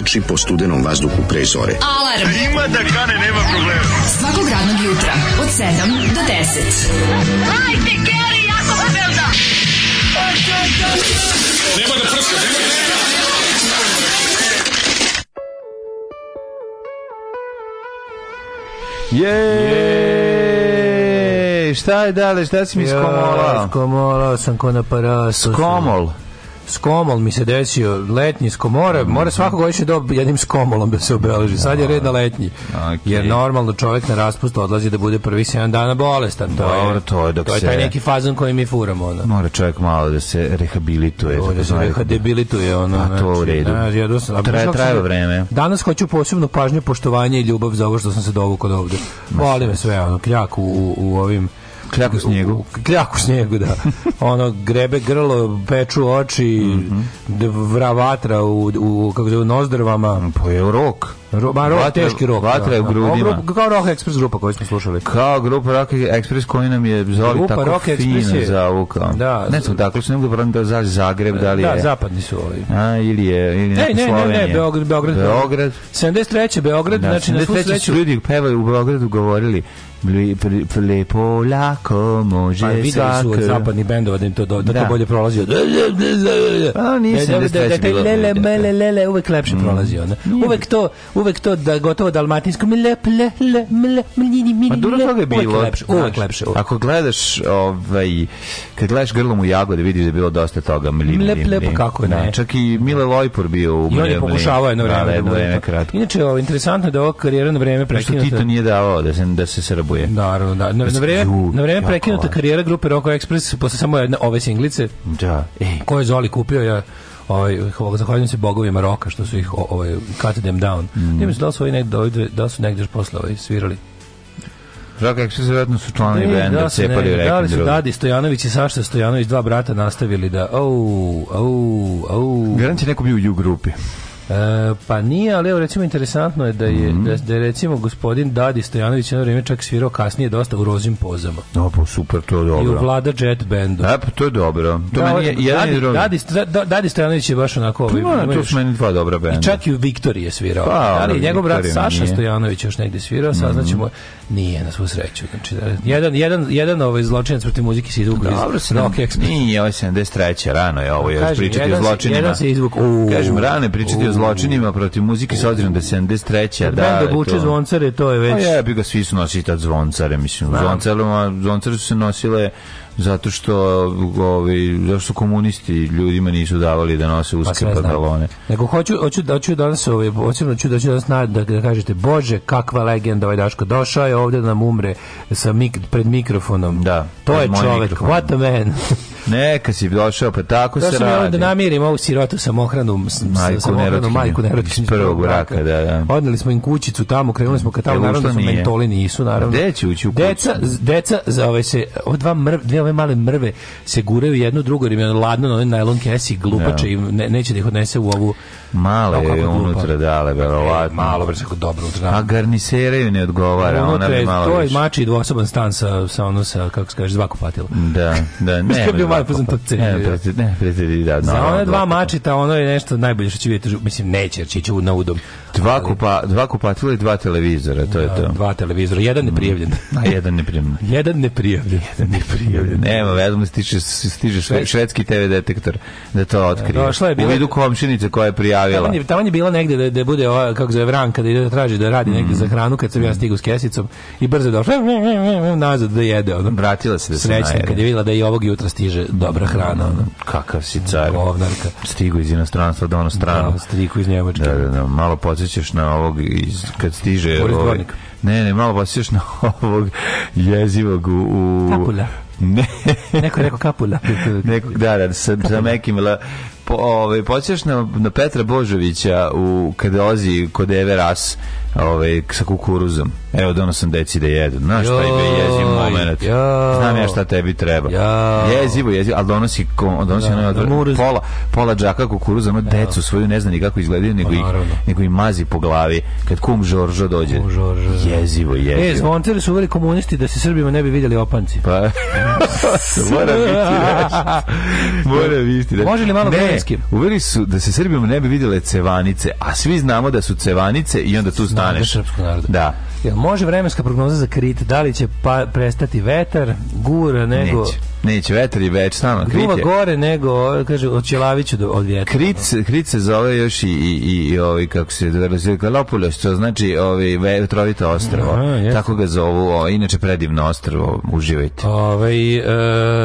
protrči po studenom vazduhu pre zore. Alarm! A ima da kane, nema problema. Svakog radnog jutra, od 7 do 10. Hajde, Keri, jako se velda! Nema da prska, nema da prska! Jej! Šta je dale, šta si mi skomolao? skomolao sam ko na parasu. Skomol? skomol mi se desio, letnji skomore, mhm. mora svako godišnje dob jednim skomolom da se obeleži. Sad je da. red na letnji. Okay. Jer normalno čovjek na raspust odlazi da bude prvi 7 dana bolestan. To Dobro, je, to je dok to je taj neki fazon koji mi furamo. Ono. Mora čovjek malo da se rehabilituje. To, da, da se rehabilituje. Ono, a to u znači, redu. Traje, traje vreme. Danas hoću posebno pažnju, poštovanje i ljubav za ovo što sam se dovukao do ovde. Voli me sve, ono, kljak u, u, u ovim Krjaku snijegu. Krjaku snijegu, da. ono, grebe grlo, peču oči, mm -hmm. vravatra u, u, kako zove, nozdrvama. Pa je rok. Ro, ba, rok, vatra, teški rok. Vatra da, je u da. grudima. Grup, kao Rock Express grupa koju smo slušali. Kao grupa Rock Express koji nam je zove grupa tako Rock fino je, zavukao. Da. Ne znam, dakle su ne mogu da, da za Zagreb, da li je. Da, zapadni su ovi. A, ili je, ili ne, ne, ne, ne, Beograd, Beograd. Beograd. 73. Beograd, da, znači na svu sreću. ljudi pevali u Beogradu govorili lepo, lako, može svako. Pa videli su od zapadnih bendova da im to, da, da. to da. bolje prolazi od... A nisam da, da, da, da, lele, mele, lele, uvek lepše mm. prolazi ona. Uvek to, uvek to da gotovo dalmatinsko mi lep, le, le, mle, mljini, mini, Ma dobro toga je bilo. Uvek lepše, uvek Ako gledaš, ovaj, kad gledaš grlom u jagode, vidiš da je bilo dosta toga. Mli, mli, mli. Lep, pa kako da, ne. Čak i Mile Lojpor bio u... I on je pokušavao jedno da, vreme. Da, jedno Inače, interesantno je da ova karijera na vreme prekinuta. Što Tito nije davao da se, da se trabuje. Naravno, da. Na, na vreme, na vreme prekinuta karijera grupe Roko Express posle samo jedne ove singlice. Da. Ej. Koje Zoli kupio ja ovaj zahvaljujem se bogovima roka što su ih ovaj cut them down. Mm. Ne mislim da su oni negde da su negde posle ovaj svirali. Rock Express vjerojatno su članovi da benda da cepali rekin Da li su Dadi Stojanović i Saša Stojanović, dva brata, nastavili da... Au, au, au... Garant će neko bio u grupi. E, pa nije, ali evo recimo interesantno je da je, mm. da, da je recimo gospodin Dadi Stojanović jedno vrijeme čak svirao kasnije dosta u rozim pozama. No, pa super, to je dobro. I u vlada jet bandu. E, pa to je dobro. To da, meni je, jedan Dadi, Dadi, Dadi, da- Dadi Stojanović je baš onako... Ovaj, no, pa to su meni dva dobra benda. I čak i u Viktorije svirao. Pa, ali njegov brat Saša nije. Stojanović još negde svirao, mm. saznaćemo mhm. Nije, na svu sreću. Znači, da, jedan, jedan, jedan ovaj zločinac protiv muziki se izvukao Dobro, iz Rock Express. Nije, ovo je 73. rano je ovo, još Kažem, pričati jedan, o zločinima. Jedan se izvuk, uu, Kažem, rano je pričati uu, o zločinima protiv muzike s obzirom da 73. Kad da, da buče to, zvoncare, to je već... Pa je, bi ga svi su nosili tad zvoncare, mislim. Zvoncarima, zvoncare su se nosile zato što ovi zato što komunisti ljudima nisu davali da nose pa uske pa pantalone. Nego hoću hoću da hoću danas ovaj posebno hoću da ću danas na, da, da kažete bože kakva legenda ovaj Daško došao je ovdje nam umre sa mik pred mikrofonom. Da. To je čovjek. Mikrofon. What a man. Neka si došao, pa tako došao se radi. Došao da namirim ovu sirotu samohranu, samohranu majku nerotkinju. Iz prvog braka, da, da. Odneli smo im kućicu tamo, krenuli smo ka tamo, naravno da su mentoli nisu, naravno. Gde će ući u kuću? Deca, deca za ove se, ove dva mrve, dve ove male mrve se guraju jedno drugo, jer im je ladno na onaj najlon kesi, glupače, da. i ne, neće da ih odnese u ovu... Male je unutra dale, verovatno. Malo, brzo, dobro unutra. Da. A garnisera ju ne odgovara, ona bi malo... To je mači dvosoban stan sa, sa ono, sa, kako se kaže, dva kupatila. Da, da, ne reprezentacije. Ne, ne, ne, ne, ne, ne, ne, ne, ne, ne, ne, ne, ne, ne, ne, ne, ne, će ne, ne, ne, ne, ne, ne, ne, ne, Dva, kupa, dva kupatila i dva televizora, to je da, to. Dva televizora, jedan mm. prijavljen. A jedan prijavljen. jedan prijavljen. Jedan prijavljen. Nema, vedno stiže, stiže švedski, švedski TV detektor da to otkrije. Došla je bila... U vidu komšinica koja je prijavila. Tamo je, tamo je bila negde da, da bude ova, kako zove Vranka, da ide da traži da radi mm. negde za mm. hranu, kad sam ja stigao s kesicom i brzo došla nazad da jede. Ono. Vratila se da se Srećna, najede. kad je videla da i ovog jutra stiže dobra hrana. Ono. Kakav si car. Govnarka. Stigu iz inostranstva do da ono stranu. Da, stigu iz Njemačke. Da, da, da, malo pot podsjećaš na ovog iz, kad stiže... Ovaj, ne, ne, malo podsjećaš na ovog jezivog u... u Kapulja. Ne. Neko je rekao kapula. Neko, da, da, sa, kapula. sa mekim la, ovaj podsjećaš na, na Petra Božovića u kad dolazi kod Eve Ras ovaj sa kukuruzom. Evo dono deci da jedu. Znaš šta je jeziv moment. Jo. Znam ja šta tebi treba. Jo. Jezivo, jezivo, al donosi donosi da, da, pola pola džaka kukuruza, ono da. decu svoju ne zna ni kako izgledaju, nego ih nego im mazi po glavi kad kum Žoržo dođe. Kum Žoržo. Jezivo, da. jezivo. E, zvoncari su veli komunisti da se Srbima ne bi videli opanci. Pa. mora biti Mora biti Može li malo ne, hrvatskim. Uveli su da se Srbijom ne bi vidjele cevanice, a svi znamo da su cevanice i onda tu da staneš. Da, da. Jel može vremenska prognoza za Krit? Da li će pa, prestati vetar, gura nego... Neće. Neće, vetar je već stalno. Duva gore nego, kaže, od Čelaviću do od vjetra. Krit, se, krit se zove još i, i, i, i ovi, kako se zove, Kalopulos, to znači ovi, vetrovito ostrvo. Aha, Tako ga zovu, o, inače predivno ostrvo, uživajte. Ove, ovaj,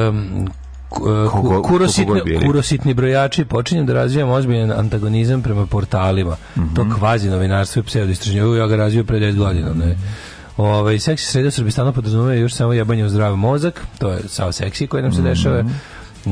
um, Kogo, e, kurositni, kurositni brojači počinjem da razvijam ozbiljan antagonizam prema portalima. Mm -hmm. To mhm. kvazi novinarstvo i pseudoistražnje. Ja ga razvio pre 10 godina. Ne? Ovaj seksi sreda Srbistana podrazumeva još samo jebanje u zdrav mozak, to je sav seksi koji nam se mhm. dešava. Mm -hmm.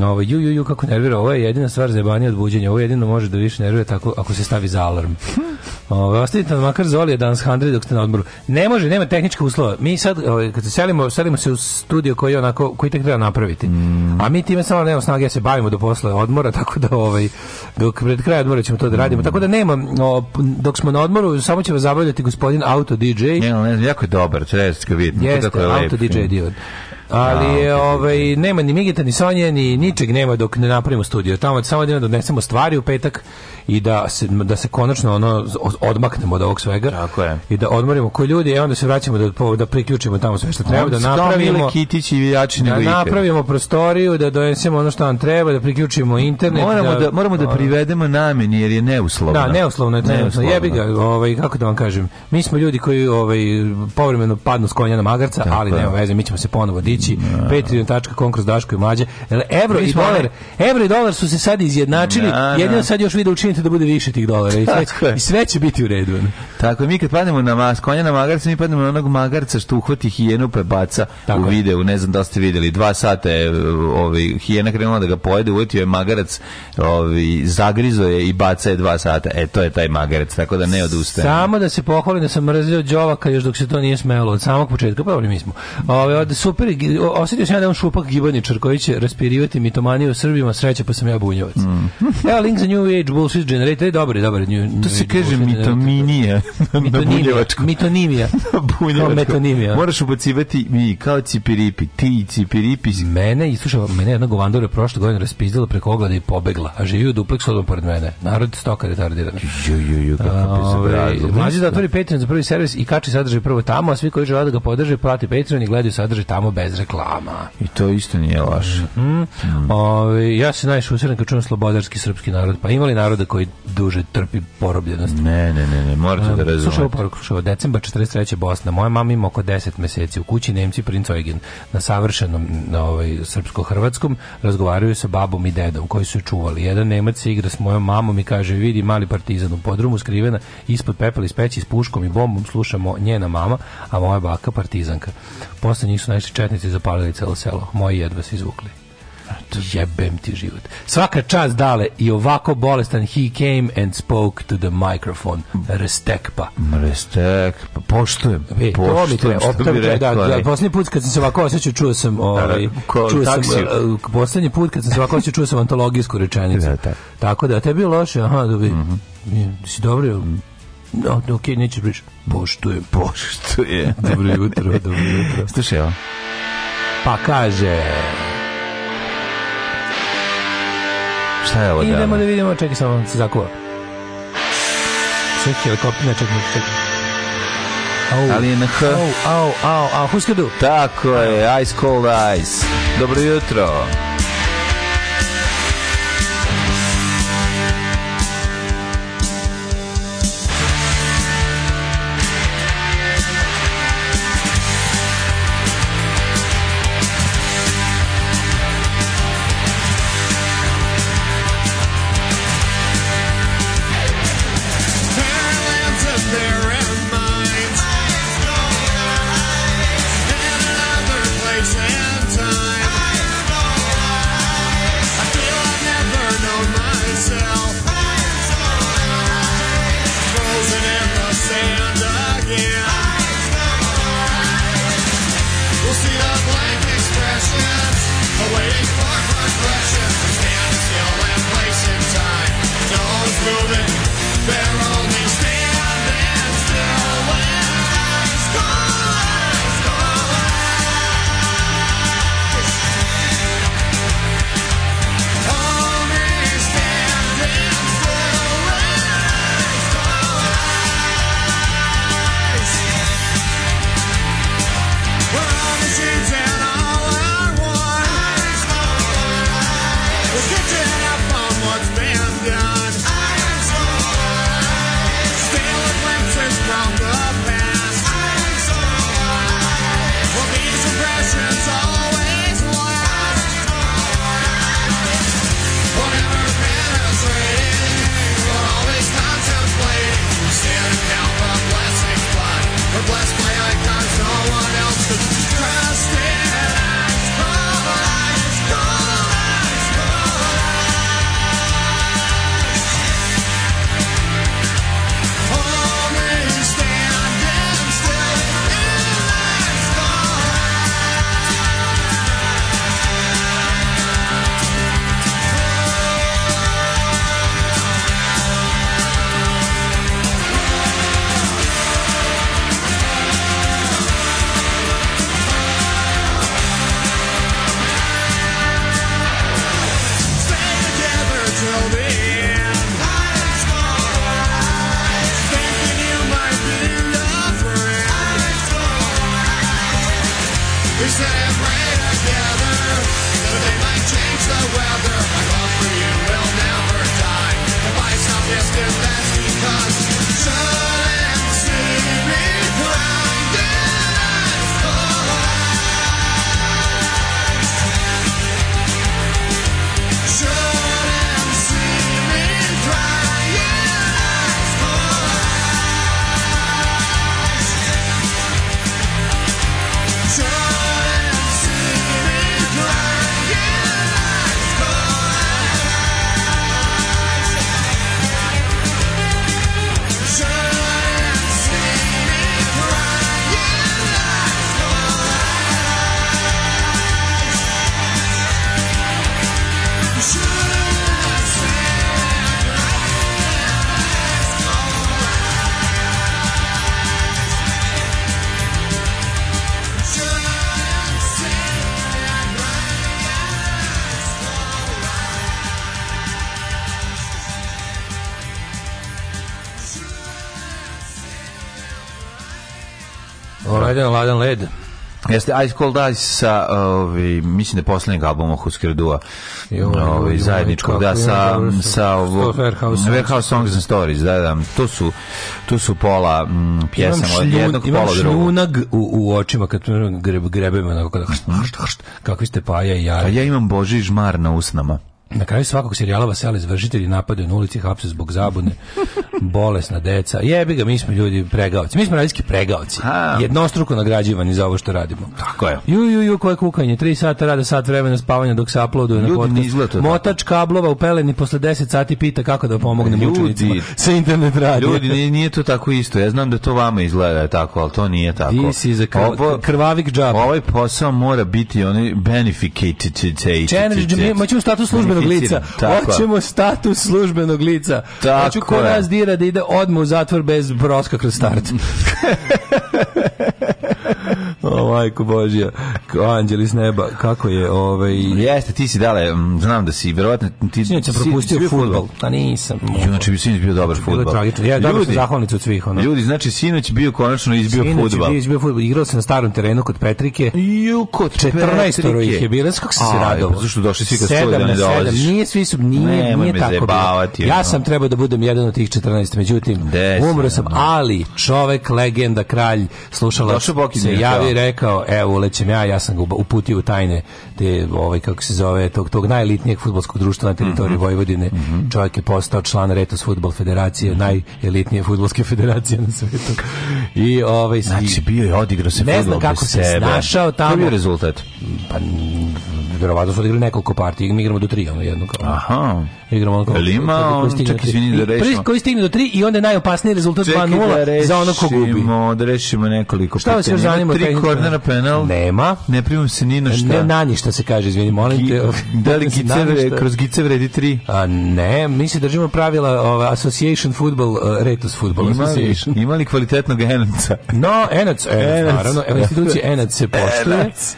Ovo, ju, ju, ju, kako nervira. Ovo je jedina stvar zajebanja od buđenja. Ovo jedino može da više nervira tako ako se stavi za alarm. Ovo, ostavite nam makar zoli, danas 100 dok ste na odmoru. Ne može, nema tehnička uslova. Mi sad, ovo, ovaj, kad se selimo, selimo se u studio koji, onako, koji tek treba napraviti. Mm. A mi time samo nema snage, ja da se bavimo do posle odmora, tako da ovaj, dok pred kraj odmora ćemo to da radimo. Mm. Tako da nema, o, dok smo na odmoru, samo će vas zabavljati gospodin Auto DJ. Ne, ne znam, jako je dobar, često vidite. Jeste, Auto lep. DJ Dion. Ali A, je, ovaj, nema ni Migita, ni Sonja, ni ničeg nema dok ne napravimo studio. Tamo samo da donesemo stvari u petak i da se, da se konačno ono odmaknemo od ovog svega Tako je. i da odmorimo koji ljudi i e, onda se vraćamo da, da priključimo tamo sve što treba, da napravimo Kitić i da napravimo prostoriju, da donesemo ono što nam treba, da priključimo internet. Moramo da, da moramo da privedemo nameni jer je neuslovno. Da, neuslovno je trenutno. Jebi ga, ovaj, kako da vam kažem, mi smo ljudi koji ovaj, povremeno padnu s konja na magarca, Tako ali nema veze, mi ćemo se ponovo dići. Ja. Da. Patreon.com kroz Daško i Mađe. Evro i, dolar, evro i dolar su se sad izjednačili, da, jedino sad još vide učiniti učinite da bude više tih dolara i sve, i sve će biti u redu. Tako je, mi kad padnemo na mas, konja na magarca, mi padnemo na onog magarca što uhvati hijenu pa baca Tako u videu, ne znam da ste videli, dva sata je ovaj, hijena krenula da ga pojede, uvetio je magarac, ovaj, zagrizo je i baca je dva sata. E, to je taj magarac, tako da ne odustajem. Samo da se pohvalim da sam mrzio Đovaka još dok se to nije smelo, od samog početka, pa dobro mi smo. Ove, od, super, osjetio sam ja da on šupak gibaničar koji će raspirivati mitomaniju u Srbima, sreće pa sam ja bunjevac. Mm. Evo link za New Age Bullshit Message Generator dobro, dobar, dobar. to se kaže mitominija. mitonimija. mitonimija. kao Moraš ubacivati mi, kao cipiripi, ti cipiripi. Mene, i slušaj, mene jedna govandora prošle godine raspizdala preko oglada i pobegla, a živi u dupleksu odom pored mene. Narod stoka retardiran. Ju, ju, ju, kako bi ovaj, Mlađi da otvori Patreon za prvi servis i kači sadržaj prvo tamo, a svi koji žele da ga podrže, plati Patreon i gledaju sadržaj tamo bez reklama. I to isto nije loše. Mhm. Mm -hmm. mm. ja se najviše usiram kad čujem slobodarski srpski narod, pa imali naroda koji duže trpi porobljenost. Ne, ne, ne, ne, morate um, da ehm, razumete. Slušaj, poruku, slušaj, decembar 43. Bosna. Moja mama ima oko 10 meseci u kući Nemci princ Eugen na savršenom na ovaj srpsko-hrvatskom razgovaraju sa babom i dedom koji su je čuvali. Jedan Nemac se igra s mojom mamom i kaže vidi mali partizan u podrumu skrivena ispod pepela iz peći s puškom i bombom slušamo njena mama, a moja baka partizanka. Posle njih su najčešće četnici zapalili celo selo. Moji jedva se izvukli jebem ti život. Svaka čas dale i ovako bolestan he came and spoke to the microphone. Restek pa. Restek, pa poštujem. E, poštujem, to mi treba, bi da, rekla, da, da, posljednji put kad sam se ovako osjećao, čuo sam, da, da, ovaj, čuo sam, uh, posljednji put kad sam se ovako osjećao, čuo sam antologijsku rečenicu. Da, tako. tako da, tebi je loše, aha, dobi, mm -hmm. si dobro, mhm. no, ok, nećeš pričati. Poštujem. Poštujem. dobro jutro, dobro jutro. Slušaj, Pa kaže... Šta je ovo? Idemo da vidimo, čekaj samo se zakuva. Sve helikopter, ne čekaj, čekaj. Au, Ali je na H. Au, au, au, au, huskadu. Tako je, Ice Cold Ice. Dobro jutro. Dobro jutro. Jeste Ice Cold Ice sa, ovi, ovaj, mislim da je poslednjeg albuma Huskerdua, Ovaj zajedničkog, da, sa, sa ovo, Warehouse Songs and Stories, da, da, to su, tu su pola m, mm, pjesama, od jednog pola drugog. šljunag u, u očima kad greb, grebem, onako kada, hršt, hm? hršt, kakvi ste paja i jara. Pa A ja imam Boži žmar na usnama. Na kraju svakog serijala vas ali izvršitelji napade na ulici hapse zbog zabune, bolesna deca. Jebi ga, mi smo ljudi pregaoci. Mi smo radijski pregaoci. Jednostruko nagrađivani za ovo što radimo. Tako je. Ju, ju, ju, koje kukanje. Tri sata rada, sat vremena spavanja dok se uploaduje na podcast. Motač kablova u peleni posle 10 sati pita kako da pomogne mučenicima sa internet radi. Ljudi, nije to tako isto. Ja znam da to vama izgleda tako, ali to nije tako. This is a krv, ovo, krvavik džab. Ovaj posao mora biti onaj beneficated. Čenrić, mi ćemo status službenog službenog lica. Hoćemo status službenog lica. Tako Hoću ko je. nas dira da ide odmah u zatvor bez broska kroz start. O, majko Božja, anđeli s neba, kako je, ovaj... Jeste, ti si dale, znam da si, verovatno... Ti... Sinoć sam propustio si, futbol, a pa nisam. Znači, bi sinoć bio dobar futbol. Znači, bilo tragično, ja dobro sam zahvalnicu od svih, ono. Ljudi, znači, sinoć bio konačno izbio sinoć futbol. Sinoć izbio futbol, igrao sam na starom terenu kod Petrike. Ju, kod 14 Petrike. ih je bilo, kako se pa radilo? Zašto došli svi kad stoji da ne dolaziš? Nije svi su, nije, Nemoj nije tako bilo. Ja sam trebao da budem jedan od tih 14, međutim, umro sam, ali čovek, legenda, kralj, slušala, se javi rekao, evo, ulećem ja, ja sam ga uputio u tajne te ovaj kako se zove tog tog najelitnijeg fudbalskog društva na teritoriji mm -hmm. Vojvodine. Mm -hmm. Čovjek je postao član Retos fudbal federacije, mhm. najelitnije fudbalske federacije na svetu. I ovaj znači bio je odigrao se ne znam kako se sebe. snašao tamo. Koji je rezultat? Pa verovatno su odigrali nekoliko partija, mi igramo do 3 ono jedno kao. Aha. Igramo ono kao. Lima, on, čak izvini da rešimo. Prvi koji stigne do 3 i onda najopasniji rezultat 2:0 da za ono ko gubi. Rešimo, da rešimo nekoliko. Šta se još zanima? Tri kornera penal. Nema. Ne primam se ni na šta. Ne na ništa se kaže, izvini, molim te. Da li gicevre, kroz gice vredi tri? A ne, mi se držimo pravila ova, Association Football, uh, e, Retus Football ima Association. Ima li kvalitetnog enaca? No, enac, enac, naravno. Evo, institucije enac se poštuje. Enac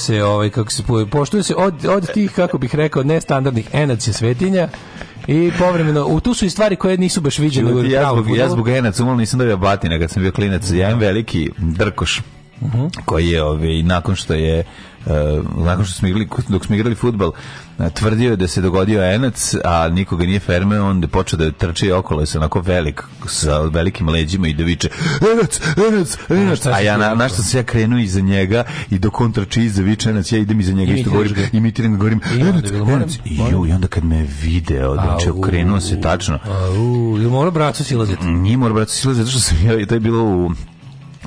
se ovaj kako se poštuje se od, od tih kako bih rekao nestandardnih enacija svetinja i povremeno, u tu su i stvari koje nisu baš viđene. Ljudi, ja zbog, ja zbog enac umalo nisam dobio batina kad sam bio klinac. Ja imam da. veliki drkoš. Uh mhm. -huh. koji je ovaj, nakon što je E, nakon što smo igrali, dok smo igrali futbal, e, tvrdio je da se dogodio enac, a nikoga nije ferme, on je počeo da trči okolo, je se onako velik, sa velikim leđima i da viče, enac, enac, enac, a ja na, na što se ja krenuo iza njega i dok on trči iza viče enac, ja idem iza njega, i što govorim, imitiram ga, govorim, enac, enac, i ju, i onda kad me video, znači, okrenuo se tačno. A, u, je mora bracu silaziti? Nije mora bracu silaziti, što sam ja, to je bilo u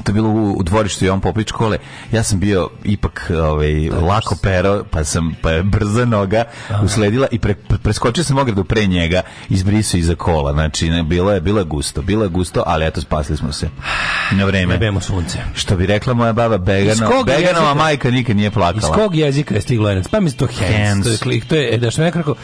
to je bilo u, dvorištu Jovan Popović škole. Ja sam bio ipak ovaj da, lako pero, pa sam pa je brza noga usledila i pre, preskočio sam ogradu pre njega, izbrisao iza kola. Znači ne, bilo je bilo je gusto, bilo je gusto, ali eto spasili smo se. Na vreme. Bebemo sunce. Što bi rekla moja baba Begano, Beganova jezika, majka nikad nije plakala. Iz kog jezika je stiglo Enec? Pa mi to hands, hands, to je klik, to je e, da to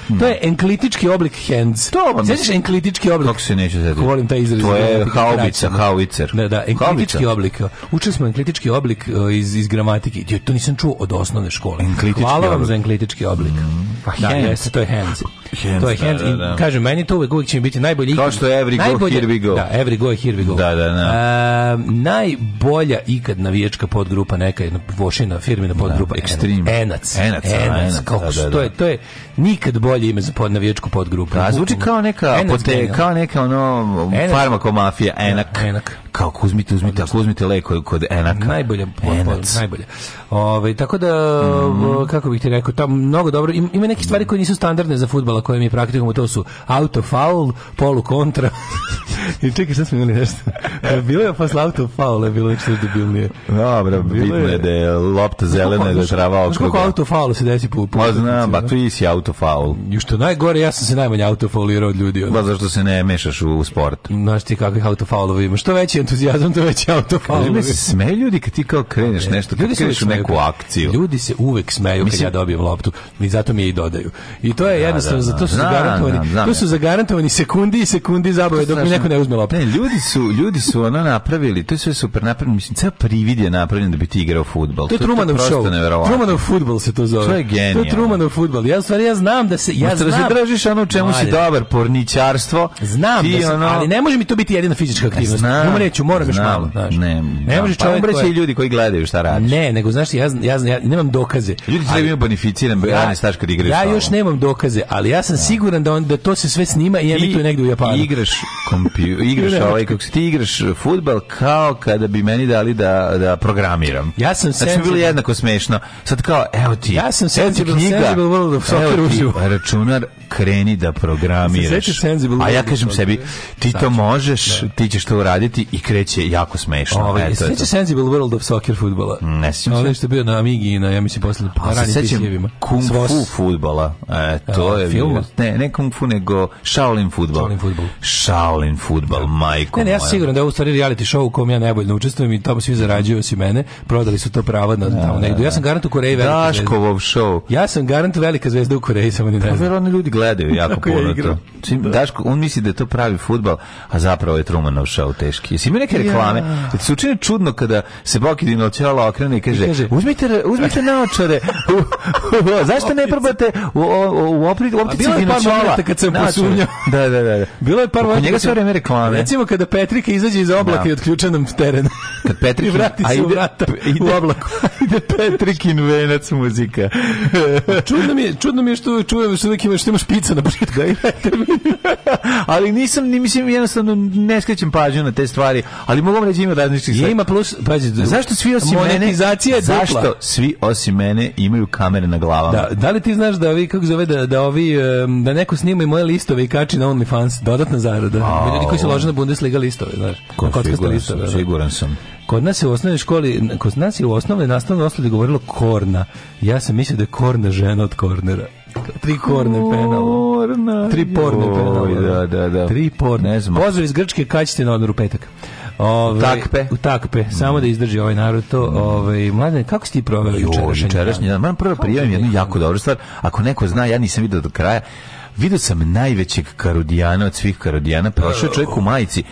je da. enklitički oblik hands. To vam. Sećaš enklitički oblik? Kako se neće setiti. Volim taj izraz. To je haubica, haubicer. Da, da, enklitički oblik oblik. Učili smo enklitički oblik e, iz, iz gramatike. Jo, to nisam čuo od osnovne škole. Enklitički Hvala oblik. vam za enklitički oblik. Mm. Pa da, jeste, to je hands. Hands, to je da, hands, da, da, da. kažem, meni to uvek, uvek će mi biti najbolji Kao što je Every najbolje, Go, Here We Go. Da, Every Go, Here We Go. Da, da, da. Uh, najbolja ikad navijačka podgrupa neka jedna vošina firmina da, podgrupa da, Extreme. Enac. Enac, Enac, Enac, Enac da, da, da. to je to je nikad bolje ime za pod navijačku podgrupu. Da, zvuči kao neka Enac, kao neka ono Enac. farmakomafija, Enak. Da, Enak. Kao ako uzmite, uzmite, ako uzmite lek kod Enaka. Najbolje, najbolje. Ove, ovaj, tako da, mm. kako bih ti rekao, tam mnogo dobro, ima neke stvari koje nisu standardne za fudbal škola koje mi praktikujemo, to su auto faul, polu kontra. I čekaj, šta smo imali nešto? bilo je posle auto faula, je bilo nešto debilnije. Dobro, bitno je da je lopta zelena i da je trava okruga. Kako auto faul se desi po... Pa znam, ba tu si auto faul. Još najgore, ja sam se najmanje auto faulirao od ljudi. Ono. Ba zašto se ne mešaš u sport? Znaš ti kakvih auto faulova ima. Što veći entuzijazam, to veći auto faulova. Ljudi sme ljudi kad ti kao kreneš nešto, ljudi kad kreneš u neku akciju. Ljudi se uvek smeju kad ja dobijem loptu i zato mi je i dodaju. I to je da, da, jednostavno da za to su na, zagarantovani. Na, na, to su zagarantovani sekundi i sekundi zabave dok mi neko ne uzme loptu. Ne, ljudi su ljudi su ono napravili, to je sve super napravljeno, mislim ceo privid je napravljen da bi ti igrao fudbal. To je Trumanov show. Trumanov fudbal se to zove. To je genijalno. To je Trumanov fudbal. Ja stvari ja znam da se ja znam. Da se držiš ono u čemu si dobar, porničarstvo. Znam, da sam, ono... ali ne može mi to biti jedina fizička e, aktivnost. Znam, no, reću, moram još malo, znaš. Ne, ne može pa čovjek koji... i ljudi koji gledaju šta radi. Ne, nego znaš ja ja, ja nemam dokaze. Ljudi trebaju bonificiran, ja, staž kad da igraš. Ja još nemam dokaze, ali ja ja sam da. siguran da, on, da to se sve snima i emituje negde u Japanu. Igraš, kompju, igraš ovaj, kako ti igraš fudbal kao kada bi meni dali da, da programiram. Ja sam znači, sensible. bilo jednako smešno. Sad kao, evo ti, ja sam se knjiga, sensible World of Soccer evo računar, kreni da programiraš. A ja kažem sebi, ti to znači, možeš, da. ti ćeš to uraditi i kreće jako smešno. Ovo, ovaj, Eto, seća Sensible World of Soccer futbala? Ne sjećam. Ono što je bio na Amigi i na, ja mislim, posle pa, ranim Kum Fu futbala. E, to je film futbol? Ne, ne kung fu, nego Shaolin fudbal. Shaolin fudbal. Shaolin futbol, da. majko. Ne, ne, ja sam siguran da je u stvari reality show u kom ja najbolje učestvujem i tamo svi zarađuju osim mene. Prodali su to pravo na da, tamo da, negdje. Ja da. sam garant u Koreji velika Daškovov show. Ja sam garant velika zvezda u Koreji, samo ne pa znam. Pa ljudi gledaju jako puno to. Daško, on misli da je to pravi fudbal, a zapravo je Trumanov show teški. Jesi imao neke reklame? Ja. Se učini čudno kada se Boki Dinoćala okrene i kaže, uzmite, uzmite naočare, zašto ne probate u, u, u, bilo je par momenta kad sam znači, posumnjao. Da, da, da, da. Bilo je par momenta. Njega sve vreme reklame. Recimo kada Petrika izađe iz oblaka da. i otključa nam teren. Kad Petrik vrati se u vrata u oblaku. Ide Petrikin venac muzika. čudno mi je, čudno mi je što čujem što da neki što imaš pica na početku. ali nisam ni mislim jednostavno ne skrećem pažnju na te stvari, ali mogu reći ima različitih. Ima plus, pazi, zašto svi osim mene? Zašto svi osim mene imaju kamere na glavama? Da, da li ti znaš da ovi kako zove da, da ovi e, da neko snima i moje listove i kači na OnlyFans, dodatna zarada. A, ljudi koji se lože na Bundesliga listove, znaš. Kockaste listove. Da. Siguran sam. Kod nas je u osnovnoj školi, kod nas je u osnovnoj nastavnoj osnovi govorilo korna. Ja sam mislio da je korna žena od kornera. Tri korne penalo. Tri porne penalo. Da. da, da, da. Tri porne. Ne znam. Pozdrav iz Grčke, kaćite na odmoru petak. Ove, ovaj, takpe. U takpe. Samo da izdrži ovaj narod to. Ove, ovaj, mladine, kako si ti proveo jučerašnji jučerašnji dan? Moram prvo da prijavim jednu jako dobru stvar. Ako neko zna, ja nisam vidio do kraja. Vidio sam najvećeg karudijana od svih karudijana. Prošao čovjek u majici.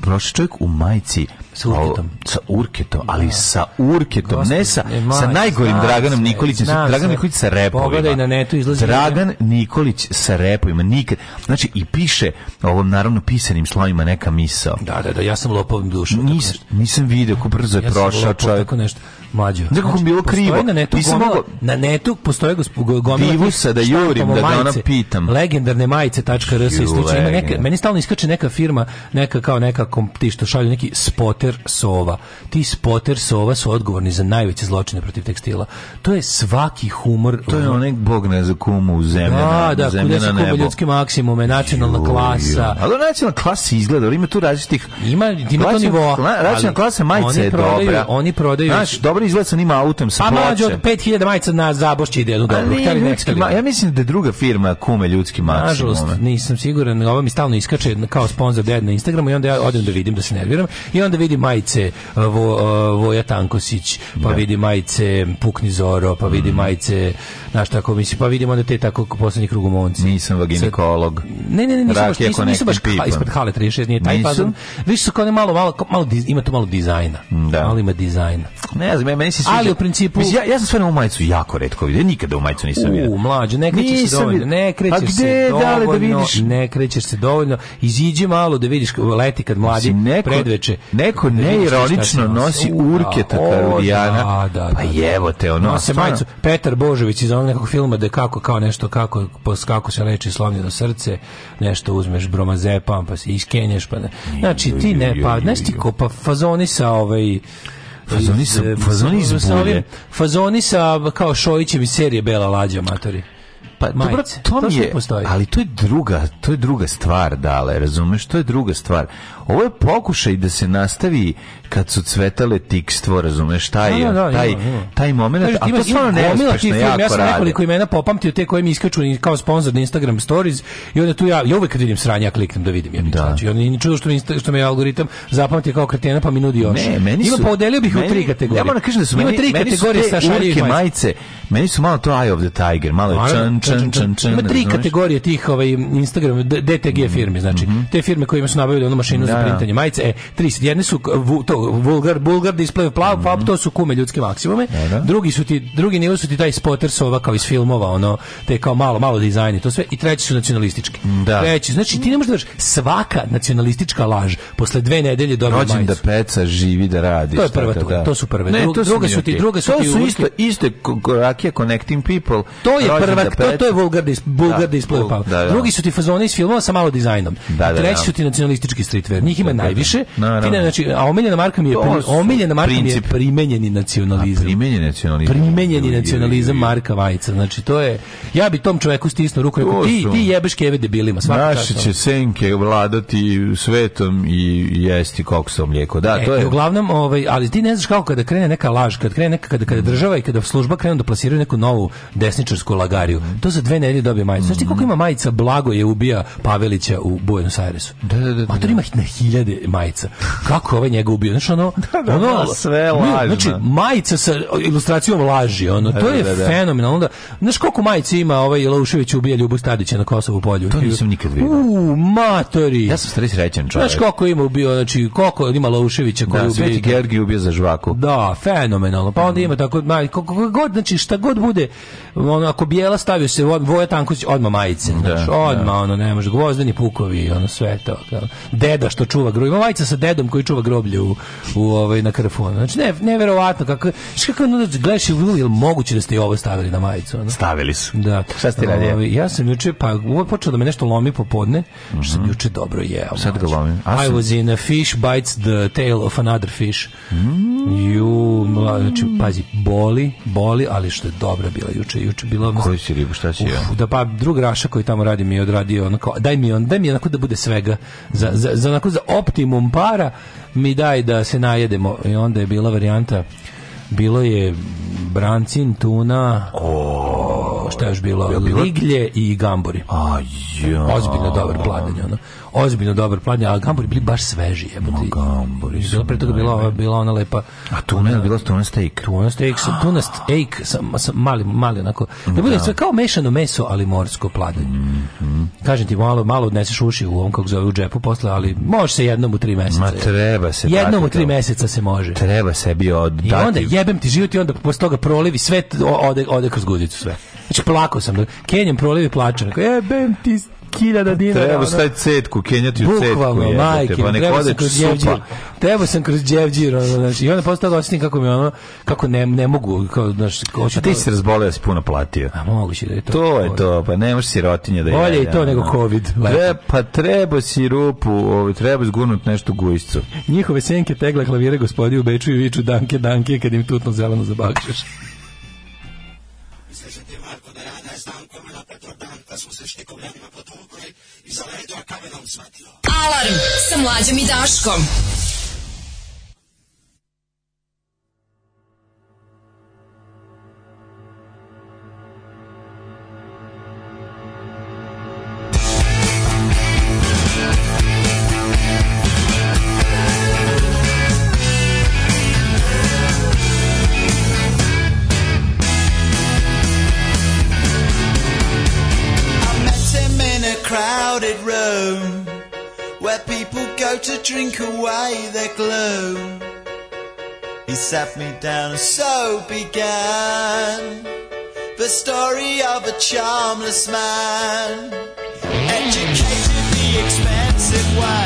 Prošao čovjek u majici Sa urketom. Sa urketom, ali da. sa urketom, Gospod, ne sa, ne, sa najgorim Draganom Nikolićem. Znači, Dragan Nikolić sa repovima. Pogledaj na netu, izlazi. Dragan Nikolić sa repovima. Nikad, znači, i piše ovom, naravno, pisanim slovima neka misa. Da, da, da, ja sam lopovim dušom. Nis, nisam vidio ko brzo je ja prošao čovjek. Tako nešto. Mlađo. Nekako znači, bilo krivo. Na netu, Nisam gomila, mogo... na netu postoje gomila divusa da jurim, da ga ona pitam. Legendarne majice.rs i neka, meni stalno iskače neka firma, neka kao neka komp, ti što šalju neki spoter sova. Ti spoter sova su odgovorni za najveće zločine protiv tekstila. To je svaki humor. To je onaj bog ne za kumu u zemlje. Da, da, kuda se kuba ljudske maksimume, nacionalna Juj, klasa. Ali nacionalna klasa izgleda, ima tu različitih... Ima, ima to nivoa. Nacionalna klasa majice je dobra. Oni prodaju... Znaš, dobro izgled sa njim autem sa plaće. Pa mlađe od 5000 majica na zabošći ide jednu dobro. Hteli ljudski, da ma, ja mislim da je druga firma kume ljudski maksimum. Nažalost, nisam siguran, ova mi stalno iskače kao sponzor dead da na Instagramu i onda ja odem da vidim da se nerviram i onda vidim majice uh, vo, uh, Voja Tankosić, pa da. vidim majice Pukni Zoro, pa vidim mm. majice znaš tako mislim, pa vidim onda te tako poslednjih krugomonci. Nisam vaginekolog. Ne, ne, ne, nisam baš, nisam, baš ha, ispod Hale 36, nije taj fazon. Više su kao ne malo, malo, malo, ima to malo dizajna. Da. Malo ima dizajna. Ne znam, me, meni se sviđa. Ali u principu... Mislim, ja, ja sam sve na majicu jako redko vidio, nikada u majicu nisam vidio. U, mlađo, ne krećeš nisam se dovoljno, ne pa krećeš A gde, se da dovoljno, da vidiš? ne krećeš se dovoljno, iziđi malo da vidiš, leti kad mladi mislim, neko, predveče. Neko da neironično nosi da, urke takarudijana, pa jevo te ono. Nose majicu, Petar Božović iz onog nekog filma da kako, kao nešto, kako, kako se reče, sloni do srce, nešto uzmeš bromazepam, pa se iskenješ, pa ne. Znači, ti ne, pa, znaš ti ko, pa fazoni sa ovaj Fazoni sa e, fazoni iz bulje. Fazoni sa kao Šojićem Šojićevi serije Bela lađa matori. Pa dobro, to, to mi je, ali to je druga, to je druga stvar, dale, razumeš, to je druga stvar. Ovo je pokušaj da se nastavi kad su cvetale tikstvo, razumeš, taj, da, da, da taj, taj moment, Kaži, a ima, to stvarno neuspešno jako Ja sam nekoliko imena popamtio te koje mi iskaču kao sponsor na Instagram stories i onda tu ja, ja uvek kad vidim sranje, ja kliknem da vidim. Ja da. Znači, onda ni čudo što, što me algoritam zapamti kao kretena pa mi nudi još. Ne, meni su, ima, podelio bih meni, u tri kategorije. Ja moram da kažem da su ima tri meni, kategorije sa šaljivih majice. Meni su malo to Eye of the Tiger, malo čan, čan, čan, čan. Ima tri kategorije tih ovaj, Instagram, DTG mhm, firme, znači. Mhm. Te firme koje su nabavili onu mašinu za za da, da. printanje majice. E, tri, jedne su vu, to, vulgar, bulgar display plav, mm -hmm. pa to su kume ljudske maksimume. Da, da. Drugi su ti, drugi nivo su ti taj spotter sova kao iz filmova, ono, te kao malo, malo dizajni, to sve. I treći su nacionalistički. Mm, da. Treći, znači ti ne možeš da daš svaka nacionalistička laž posle dve nedelje dobije majice. Rođen da peca, živi da radi. To je prva da, tu, da. to su prve. Ne, to su druga su ti, druga su to ti. To su isto, iste rakija Connecting People. To je prva, to, to je vulgar, dis, vulgar da, display. Pa. Drugi su ti fazoni iz filmova sa malo dizajnom. Da, da, treći su ti nacionalistički streetwear njih ima najviše. Da, da, Fina, da. znači, a omiljena marka mi je, omiljena marka mi je primenjeni nacionalizam. Primenjeni nacionalizam. Primenjeni nacionalizam Marka Vajca. Znači, to je, ja bi tom čoveku stisnu ruku, rekao, ti, ti jebeš keve debilima. Naše će senke vladati svetom i jesti koksom mlijeko. Da, e, to je. Uglavnom, ovaj, ali ti ne znaš kako kada krene neka laž, kada krene neka, kada, kada država i kada služba krenu da plasiraju neku novu desničarsku lagariju, to za dve nedelje dobije majicu. Znači, ti koliko mhm. ima majica Blago je ubija Pavelića u Buenos Airesu? Da, da, da. da. A to ima na hiljade majica. Kako ovaj njega ubio? Znači ono, da, da, ono da, sve lažno. Znači majica sa ilustracijom laži, ono to da, je da, fenomenalno. Da, znaš koliko majica ima ovaj Laušević ubija Ljubu Stadića na Kosovu polju? To nisam nikad vidio. U, matori. Ja sam stari srećan čovjek. Znaš koliko ima ubio, znači koliko ima Lauševića koji ubio. Da, Sveti Georgij ubio za žvaku. Da, fenomenalno. Pa onda ima tako majko god, znači šta god bude, ono ako bijela stavio se Voja Tanković odma majice, znači odma ono ne može gvozdeni pukovi, ono sve to. Deda što čuva groblje. Ima vajca sa dedom koji čuva groblje u, u ovaj, na krfu. Znači, ne, neverovatno. Kako, kako kako da gledaš i jel moguće da ste i ovo stavili na majicu? Ono? Stavili su. Da. Šta ste radili? Ovaj, ja sam juče, pa uvek počeo da me nešto lomi popodne, mm -hmm. što sam mhm. juče dobro jeo. Sad ga lomim. I was in a fish bites the tail of another fish. Mm -hmm. Ju, mla, znači, pazi, boli, boli, ali što je dobra bila juče. Juče bila... Ono, Koju si ribu, šta si ja? Da pa drug Raša koji tamo radi mi je odradio, onako, daj mi on, daj mi onako da bude svega. Za, za, za, onako, za optimum para mi daj da se najedemo. I onda je bila varijanta bilo je brancin, tuna, o, šta je još bilo, bilo, liglje i gambori. A ja. Ozbiljno dobar pladanje, ono ozbiljno dobar plan, a gambori bili baš sveži, jebote. Gamburi. Bilo pre toga bila bila ona lepa. A tuna je bilo tuna steak. Tuna steak, tuna steak sa, sa mali mali onako. Da bude da. sve kao mešano meso, ali morsko plade. Mm -hmm. Kažem ti malo malo odneseš uši u ovom kako zove u džepu posle, ali može se jednom u tri meseca. Ma treba se. Jednom u tri meseca se može. Treba sebi oddati. I onda jebem ti život i onda posle toga prolivi sve ode ode kroz guzicu sve. Znači plako sam. Kenjem prolevi plačem. Jebem ti hiljada dinara. Treba staviti cetku, kenjati u cetku. Bukvalno, pa majke, pa treba sam kroz djevđir. Treba sam kroz djevđir, znači, i onda postao da osjetim kako mi ono, kako ne, ne mogu, kao, znaš, hoću... Ti si razbolio, si puno platio. A moguće da je to. To je to, pa ne možeš sirotinje da je. Bolje i to nego COVID. Treba, pa treba sirupu, ovaj, treba zgurnut nešto gujscu. Njihove senke tegle klavire gospodi u Beču i viču danke, danke, kad im tutno zeleno zabakšeš. Misliš da ti Marko da rada je stankom na petrodan, da smo se štikovljanima potu i zaletao kamenom shvatio. Alarm sa mlađom i Daškom. crowded room where people go to drink away their gloom. He sat me down and so began the story of a charmless man, educated the expensive way.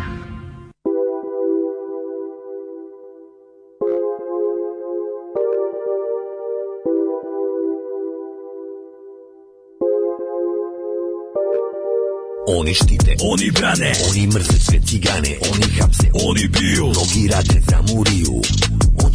Oni štite, oni brane, oni mrze sve cigane, oni hapse, oni biju, mnogi rade za muriju. On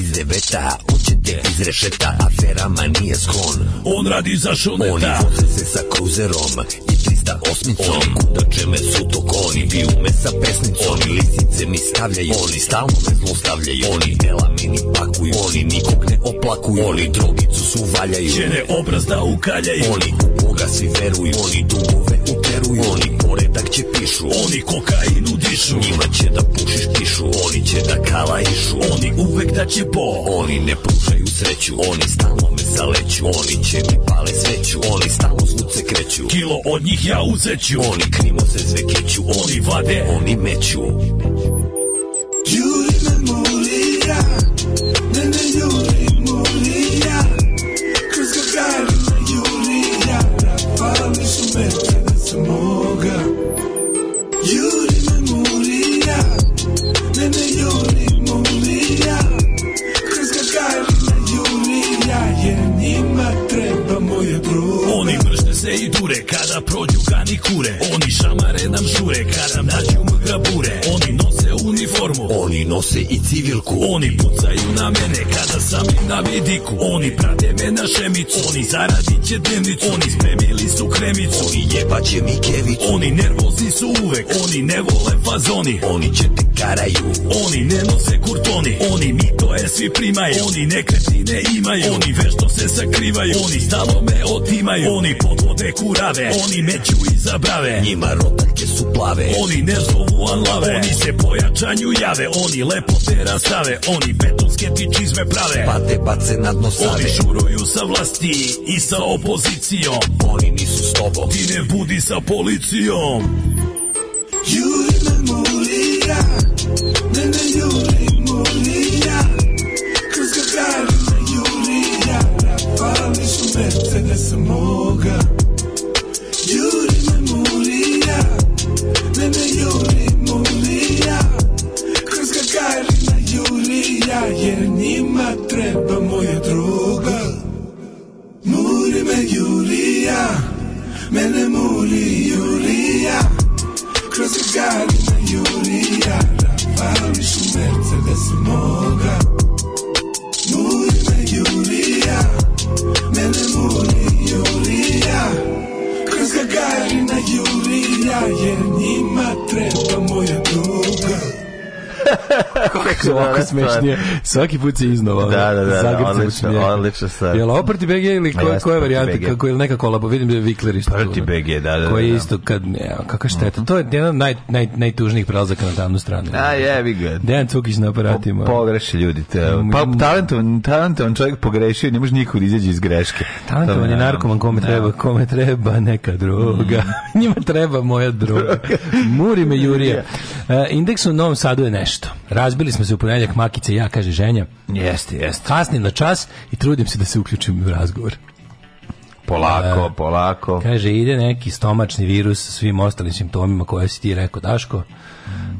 iz debeta, on će te iz rešeta, aferama nije sklon. On radi za šuneta. Oni voze se sa kruzerom i 308-icom. Oni kudače me sutok, oni piju me sa pesnicom. Oni lisice mi stavljaju, oni stalno me zlostavljaju. Oni dela meni pakuju, oni nikog ne oplakuju. Oni drogicu su valjaju, žene obraz da ukaljaju. Oni u Boga svi veruju, oni dugove u veruju Oni poredak će pišu Oni kokainu dišu Njima će da pušiš pišu Oni će da kala išu Oni uvek da će po Oni ne pušaju sreću Oni stalno me zaleću Oni će mi pale sveću Oni stalno svuce kreću Kilo od njih ja uzeću Oni krimo se sve keću Oni vade Oni meću ture Oni šamare nam žure kad nam nađu grabure Oni nose uniformu Oni nose i civilku Oni pucaju na mene kada sam im na vidiku Oni prate me na šemicu Oni zaradit će dnevnicu Oni spremili su kremicu Oni jebaće mi kevicu Oni nervozni su uvek Oni ne vole fazoni Oni će ti karaju Oni ne nose kurtoni, oni mitove svi primaju Oni nekretnine imaju, oni vešto se sakrivaju Oni stavome otimaju, oni podvode kurave Oni meću iza brave, njima rotanke su plave Oni ne zovu anlave, oni se pojačanju jave Oni lepo lepote rastave, oni betonske ti čizme prave Pate bace na dno save, oni šuruju sa vlasti i sa opozicijom Oni nisu s tobom, ti ne budi sa policijom yeah. Kako je smešnije. Svaki put se iznova. Da, da, da. da Zagreb odlično, odlično stvar. Jel ovo proti BG ili koja, koja je varijanta? Kako je neka kolabo? Vidim da je Vikler isto. Proti BG, da, da. Koji da, je da. isto kad... Ja, kakva šteta. Mhm. To je jedan naj, naj, najtužnijih prelazaka na tamnu stranu. A je, vi ga. Dejan Cukić na aparatima. Po, pogreši ljudi. Te, mm. pa talentovan, talentovan čovjek pogrešio, ne može niko izaći iz greške. Talentovan je narkoman kome treba, kome treba neka druga. Mhm. Njima treba moja druga. Muri me Jurija. Uh, e, indeks u Novom Sadu je nešto isto. Razbili smo se u ponedeljak makice ja, kaže ženja. Jeste, jeste. Kasnim na čas i trudim se da se uključim u razgovor. Polako, uh, polako. Kaže, ide neki stomačni virus sa svim ostalim simptomima koje si ti rekao, Daško.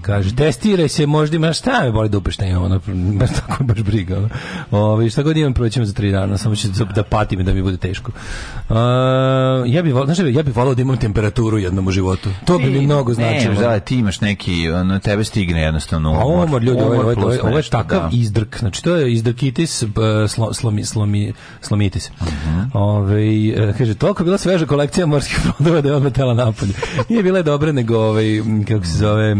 Kaže, testiraj se, možda imaš šta me boli da šta ono, baš tako baš briga. Ono. Ove, ovaj, šta god imam, proćemo za tri dana, samo ću da, da patim i da mi bude teško. Uh, ja bih znaš, ja bih volao da imam temperaturu jednom u životu. To bi mi e, mnogo značilo. Ne, da, ti imaš neki, ono, tebe stigne jednostavno umor. A umor, ljudi, ovo, ovo, ovo je takav da. izdrk. Znači, to je izdrkitis, slo, slomi, slomi, slomitis. Uh mhm. -huh. Ove, ovaj, kaže, toliko bila sveža kolekcija morskih plodova da je odmetela napolje. Nije bila dobra, nego, ovaj, kako se zove,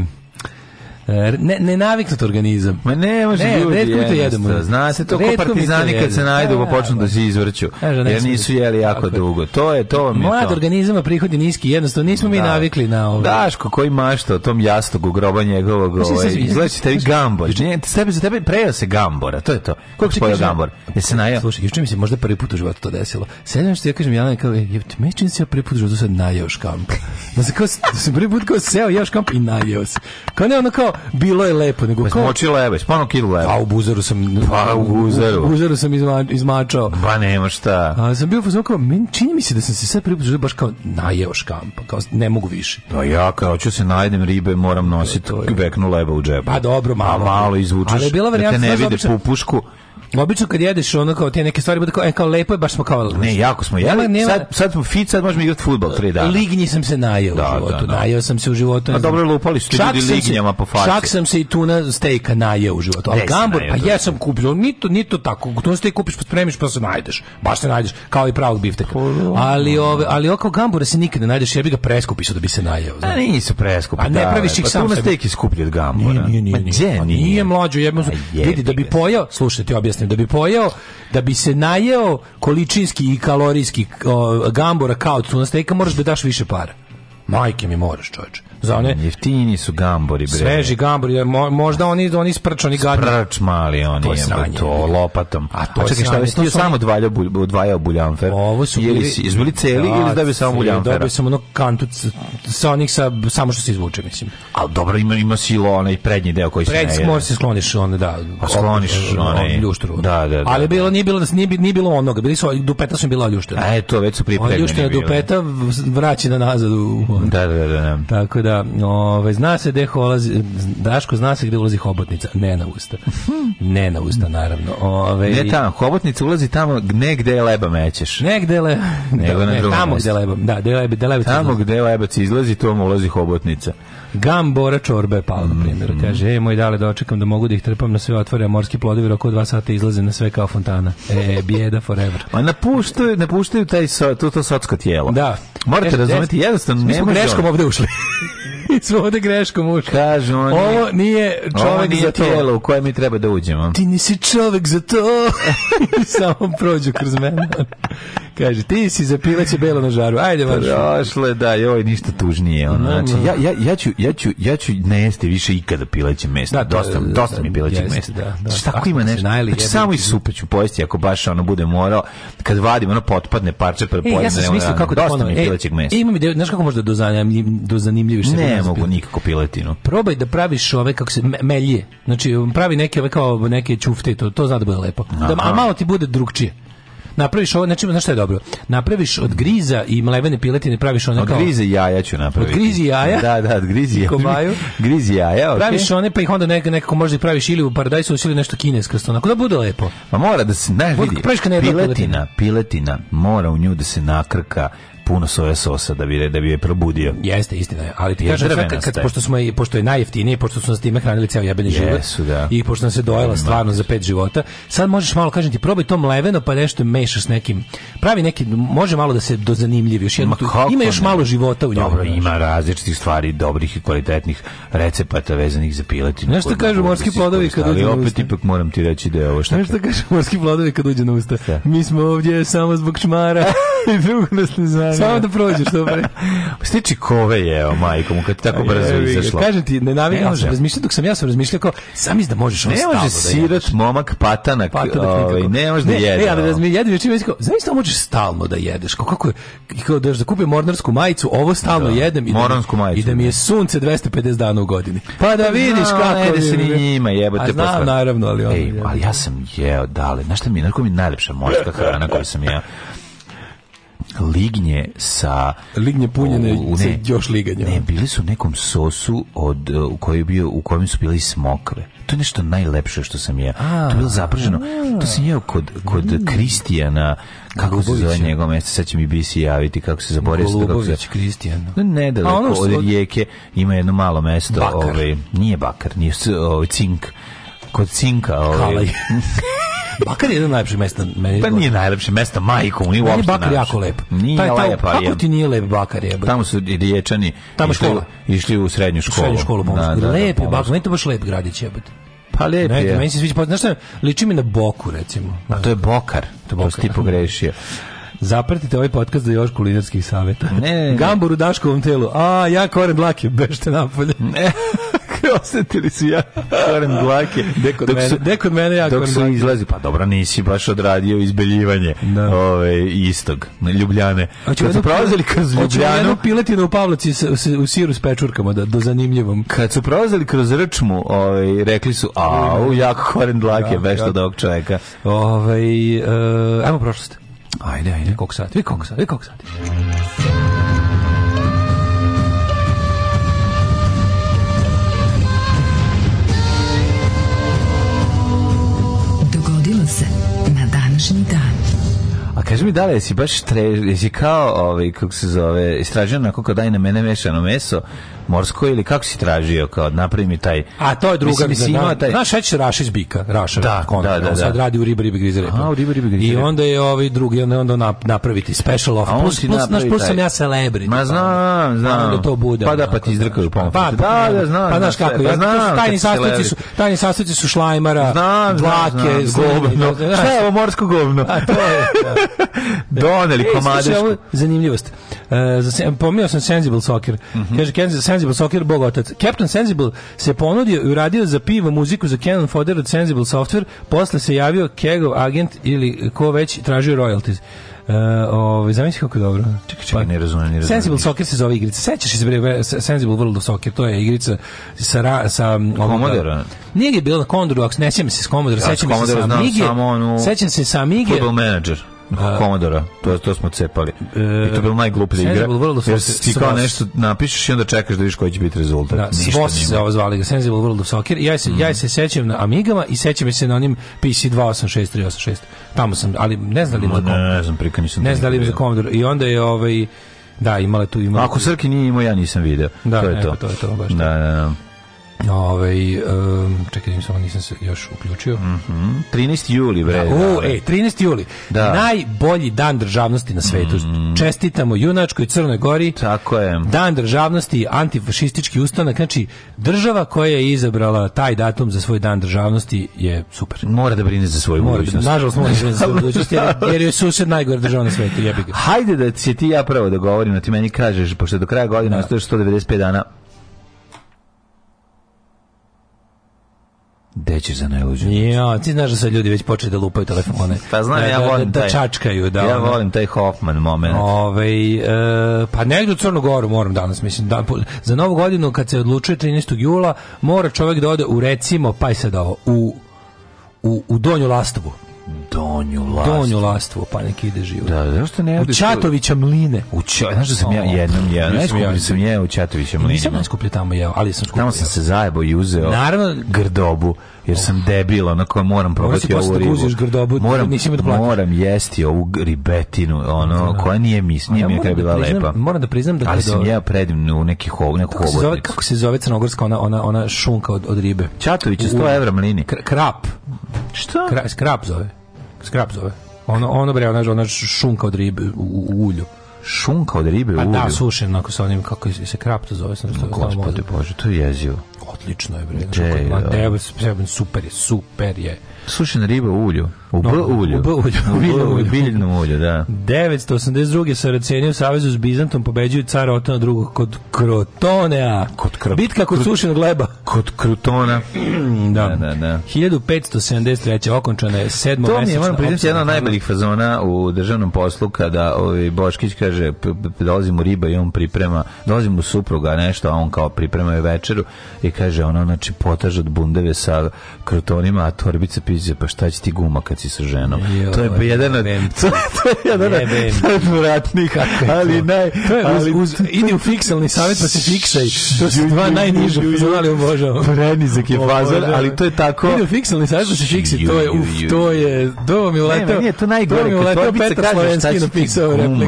E, ne, ne naviknut organizam. Ma ne, može ne, ljudi, redko mi to jedemo. Zna se to ko partizani kad se najdu pa da, počnu da, da se izvrću. E, da, jer nisu jeli jako dugo. To je to mi Mlad organizama prihodi niski, jednostavno nismo mi navikli na ovo. Daško koji mašta o tom jastogu groba njegovog, pa ovaj. Izlazi tebi gambor. Nije, tebe za tebe prejao se gambora, to je to. Pa Kako se pojeo gambor? Je se najao. Slušaj, juče mi se možda prvi put u životu to desilo. Sedam što ja kažem Jelena kao, e, je mečin se ja prvi put u životu sad najeo škamp. Da se kao, da se prvi put kao seo, jeo škamp i najao se. Kao ne, ono kao, bilo je lepo, nego kao... Moči leve, spano kilu leve. Pa u buzaru sam... Pa u buzaru. U buzaru sam izma, izmačao. Pa nema šta. A sam bio fuzon kao, meni čini mi se da sam se sad pripuđao baš kao najeo škampa, kao ne mogu više. Pa ja kao ću se najdem ribe, moram nositi to, to je. beknu leba u džepu. Pa dobro, pa malo. A malo izvučeš, ali je bila da te ne vide pupušku. Obično kad jedeš ono kao te neke stvari bude kao, e, kao lepo je, baš smo kao... Ne, jako smo jeli. Nema, sad, sad smo fit, sad možemo igrati futbol tri dana. Lignji sam se najeo da, u životu. Da, da. Najeo sam se u životu. A pa dobro, lupali su ti ljudi lignjama po faci. Čak sam se i tuna stejka najeo u životu. Ali gambor, pa da. ja sam kupio, ni to, ni to tako. Tuna stejk kupiš, pa spremiš, pa se najdeš. Baš se najdeš, kao i pravog bifteka. Pa, da. Ali, ove, ali oko gambora se nikad ne najdeš, jer bi ga preskupiš da bi se najeo. Pa znači. A nisu preskupi. A ne da, praviš ih sam. Tuna stejk je skuplji od gambora. Nije, nije, nije. Nije, nije, nije mlađo, vidi da bi pojao, slušaj, ti objasni objasnim, da bi pojeo, da bi se najeo količinski i kalorijski gambora kao tuna steka, moraš da daš više para. Majke mi moraš, čoveče za one jeftiniji su gambori bre. Sveži gambori, mo, možda oni oni sprčani oni gadni. Sprč mali oni, to, je sranje, to lopatom. A to je čekaj, šta jesi ti samo dvajao bulj, dvajao buljanfer? Ovo su bili, jeli izbili celi da, ili da bi samo buljanfer? Dobio sam ono kantu sa onih sa samo što se izvuče, mislim. Al dobro ima ima silo onaj prednji deo koji se ne. Prednji možeš se skloniš onda da. A pa skloniš onaj ljuštru. Da, da, da. Ali da. bilo nije bilo nije, nije bilo onoga, bili su dupeta su bila ljuštra. A eto, već su pripremljeni. Ljuštra dupeta vraćena nazad u. Da, da, da. da. Tako da da, ovaj, zna se gde ulazi, Daško zna se gde ulazi hobotnica, ne na usta. Ne na usta, naravno. Ove, ne tamo, hobotnica ulazi tamo ne gde leba mećeš. Ne gde leba, nego da, ne, na drugom tamo gde leba, da, gde leba, gde leba Tamo izlazi. gde lebac izlazi, tamo ulazi hobotnica. Gam Bora Čorba je pao, na primjer. Mhm. Kaže, ej, moj dale, dočekam da mogu da ih trpam na sve otvore, a morski plodovi oko dva sata izlaze na sve kao fontana. E, bjeda forever. A napuštaju, napuštaju taj, so, to, to socko tijelo. Da. Morate razumeti, jednostavno ne možemo. greškom ovde ušli. smo ovde greškom ušli. Kažu, on ovo nije čovek nije za to. tijelo u koje mi treba da uđemo. Ti nisi čovek za to. Samo prođu kroz mene. Kaže, ti si za pileće belo na žaru. Ajde, baš Prošle, da, joj, ništa tužnije. ona da, Znači, da. ja, ja, ja, ću, ja, ću, ja ću ne jesti više ikada pileće meso. Da, dosta, da, dosta mi da, pileće meso. Da, da. Znači, tako ima nešto. Najli, znači, samo i supe ću pojesti ako baš ono bude morao. Kad vadim, ono potpadne parče, pa e, ja sam smislio kako da dosta mi e, pilećeg mesa. E, imam ideju, znaš kako možda do dozanimljiviš se? Ne mogu nikako piletinu. Probaj da praviš ove, kako se, melje. Znači, pravi neke ove kao neke ćufte to, to zna da bude lepo. Da, a malo ti bude drugčije napraviš ovo, znači, znaš šta je dobro? Napraviš od griza i mlevene piletine, praviš one kao... Od griza i jaja ću napraviti. Od grizi jaja? Da, da, od grizi jaja. griza grizi jaja, okay. Praviš one, pa ih onda nek, nekako možda i praviš ili u paradajsu, ili nešto kinesko, onako da bude lepo. Ma mora da se, znaš, vidi, piletina, piletina, mora u nju da se nakrka, puno soje sosa da bi da bi je probudio. Jeste istina, je. ali ti kažeš kad, kad pošto smo pošto je najjeftinije, pošto su nas time hranili ceo jebeni život. Da. I pošto nam se dojela stvarno za pet života, sad možeš malo kažem ti probaj to mleveno pa nešto mešaš s nekim. Pravi neki može malo da se dozanimljivi zanimljivi još jedno. Ima još ne? malo života u njemu. Dobro, ima različitih stvari, dobrih i kvalitetnih recepata vezanih za piletinu. Nešto kažu morski plodovi kad uđu. Ali opet ipak moram ti reći da je ovo šta. Nešto kažu morski plodovi kad uđu na usta. Mi smo ovdje samo zbog čmara i drugo nas ne zanima. Samo da, da prođeš, dobro. Stiči kove je, o mu kad ti tako brzo izašlo. Kažem ti, ne navijem se razmišljati, dok sam ja sam razmišljao kao, sam iz da možeš da Ne može sirat, momak, patanak, ovaj, ne može da jede. Ne, ali razmišljati, jedem već kao, znaš možeš stalno da jedeš, kao kako je, kao da, kupim mornarsku majicu, ovo stalno da, jedem i da, majicu. i da mi je da. sunce 250 dana u godini. Pa da pa vidiš kako je. se ni njima, jebote. A znam, naravno, ali ali ja sam jeo, dale, znaš šta mi, narko mi najlepša morska hrana koju sam jeo lignje sa lignje punjene u, ne, još liganja. Ne, bili su u nekom sosu od u kojem bio u kojem su bili smokve. To je nešto najlepše što sam jeo. To je bilo zapraženo. To sam jeo kod kod mm. Kristijana, kako Golubovića. se zove njegov mesto, sad će mi bisi javiti kako se zaboravio se kako se Kristijan. Ne, nedaleko ono od rijeke ima jedno malo mesto, ovaj nije bakar, nije ovaj cink kod cinka, ovaj Bakar je jedan najlepši mesta meni. Pa nije najlepše mesto majkom, ni uopšte. Bakar jako lep. Nije taj, ovaj taj, lepa, kako ti nije lep Bakar je? Tamo su dječani Tamo išli, išli u srednju školu. U srednju školu pomorsku. Da, da, da, lep je Bakar, meni to baš lep gradić je. Pa lep je. Meni se sviđa, pa znaš šta, liči mi na Boku recimo. A to je Bokar, to, bokar. to si ti da. pogrešio. Zapratite ovaj podcast za još kulinarskih saveta. Ne, ne, ne. Gambur u Daškovom telu. A, ja koren dlake, bešte napolje. Ne. Osetili su ja koren dlake. Deko dok mene, su, deko mene ja dok su izlazi, pa dobra, nisi baš odradio izbeljivanje da. ove, istog, Ljubljane. Hoću kad su prolazili kroz Ljubljanu... piletinu u Pavlaci s, s, u siru s pečurkama, da, do zanimljivom. Kad su prolazili kroz Rčmu, ove, rekli su, au, jako koren dlake, ja, da, bešte od ovog čoveka. Ove, e, ajmo prošlost. Ajde, ajde. Koliko sati? Vi koliko sati? Vi koliko sati? Dogodilo se na današnji dan. A kaži mi da li si baš tre, jesi kao, ovaj, kako se zove, istražen onako kao daj na mene mešano meso morsko ili kako si tražio kao napravi mi taj a to je druga mislim, da, ima taj... znaš Šeć Rašić Bika Raša da, kontra, da, da, da, sad radi u Riba Riba Grize a, u Riba, Riba, Grize, i onda je ovaj drugi onda onda napraviti special off plus, plus, naš, plus sam ja celebrity ma pa znam pa znam da to bude pa da pa ti izdrkaju pa, pa da da pa- znam pa znaš kako ja tajni sastavci su tajni sastavci su šlajmara dlake govno šta je ovo morsko govno a to je da. doneli e, komade zanimljivost e, pomio sam sensible soccer mhm. kaže Sensible Soccer Bog otac. Captain Sensible se ponudio i uradio za pivo muziku za Canon Fodder od Sensible Software, posle se javio Kegov agent ili ko već tražio royalties. Uh, ovaj zamisli kako dobro. Čekaj, čekaj, pa, ne razumem, ne razumem. Sensible Soccer se zove igrica. Sećaš se Sensible World of Soccer, to je igrica sa ra, sa Commodore. Pa- Nije je bilo na Commodore, ako ne sjećam se s Commodore, ja, sećam se sa Amige. Sećam se sa Amige. Football Manager. Da. Komodora, to, to smo cepali. E, I to je bilo najgluplja igra. World jer ti kao nešto napišeš i onda čekaš da vidiš koji će biti rezultat. Da, SWOS se ovo zvali ga, Sensible World of Soccer. Ja se, mm. ja se sećam na Amigama i sećam se na onim PC 286386. Tamo sam, ali ne znam da li za Commodore. Ne, znam, prika da nisam. Ne znam li za Commodore. I onda je ovaj... Da, imale tu imala. Ako Srki nije imao, ja nisam video. Da, to je evo, to. to je to baš. Da, da, da. Ovaj um, čekaj, samo nisam se još uključio. Mhm. Mm 13. juli bre. Da, o, ej, 13. juli. Da. Najbolji dan državnosti na svetu. Mm -hmm. Čestitamo junačkoj Crnoj Gori. Tako je. Dan državnosti, antifašistički ustanak. Znači, država koja je izabrala taj datum za svoj dan državnosti je super. Mora da brine za svoju mora da budućnost. Da, nažalost, mora da brine za svoju budućnost jer, jer je sused najgore država na svetu, jebi ga. Hajde da se ti ja pravo dogovorimo, da da ti meni kažeš pošto do kraja godine da. ostaješ 195 dana Gde ćeš za najluđu? Jo, ti znaš da se ljudi već počeli da lupaju telefone. pa znam, da, ja da, volim da, taj, da čačkaju. Da, ja volim taj Hoffman moment. Ove, e, pa negdje u Crnu Goru moram danas, mislim. Da, za novu godinu, kad se odlučuje 13. jula, mora čovjek da ode u, recimo, pa i sad ovo, u, u, u Donju Lastovu. Donju Lastvu. Donju Lastvu, pa neki ide živo. Da, da, što ne? U Čatovića mline. U Č... Znaš da sam ja jednom jeo? Najskuplji sam jeo u Čatovića mline. Nisam najskuplji tamo jeo, ali sam skuplji. Tamo sam se zajebo i uzeo Naravno, grdobu, jer sam debil, onako moram probati ovu da ribu. Moram grdobu, moram, nisi da platim. Moram jesti ovu ribetinu, ono, da. koja nije mis, nije mi je kada bila da lepa. Moram da priznam da... Ali sam jeo predivno u neki hov, neku hobotnicu. Kako se zove crnogorska ona, ona, ona šunka od, od ribe? Čatovića, 100 evra mline. Krap. Šta? Krap zove. Skrap zove. Ono, ono bre, ona, ona šunka od ribe u, u ulju. Šunka od ribe u pa da, ulju? A da, sušen, ako sa onim, kako se krap to zove. Sam, gospode Bože, to je jezivo. Odlično je, bre. Čej, super je, super je. Sušena riba u ulju. U b ulju. U b ulju. U biljnom ulju, da. 982. Saraceni u savezu s Bizantom pobeđuju cara Otona II. kod Krotonea. Kod kr... Bitka kod sušenog leba. Kod Krutona. da. da, da, da. 1573. okončana je sedmo To mi je, moram priznati, jedna od najboljih fazona u državnom poslu kada ovaj Boškić kaže dolazim u riba i on priprema, dolazim u supruga nešto, a on kao priprema je večeru i kaže ono, znači, potaž od bundeve sa krutonima, a torbice pizze, pa šta će ti guma kad si sa ženom? Jo, to je jedan od... To, to je jedan od ali naj... ali, uz, uz, idi u fikselni savjet pa se fiksaj. To su dva najniža, znali obožavam. Prenizak je fazor, ali to je tako... Idi u fikselni savjet pa se fiksi, to je, uf, to je... To vam je uleteo... Nije, to najgore. To je uleteo Petar Slovenski napisao da repliku.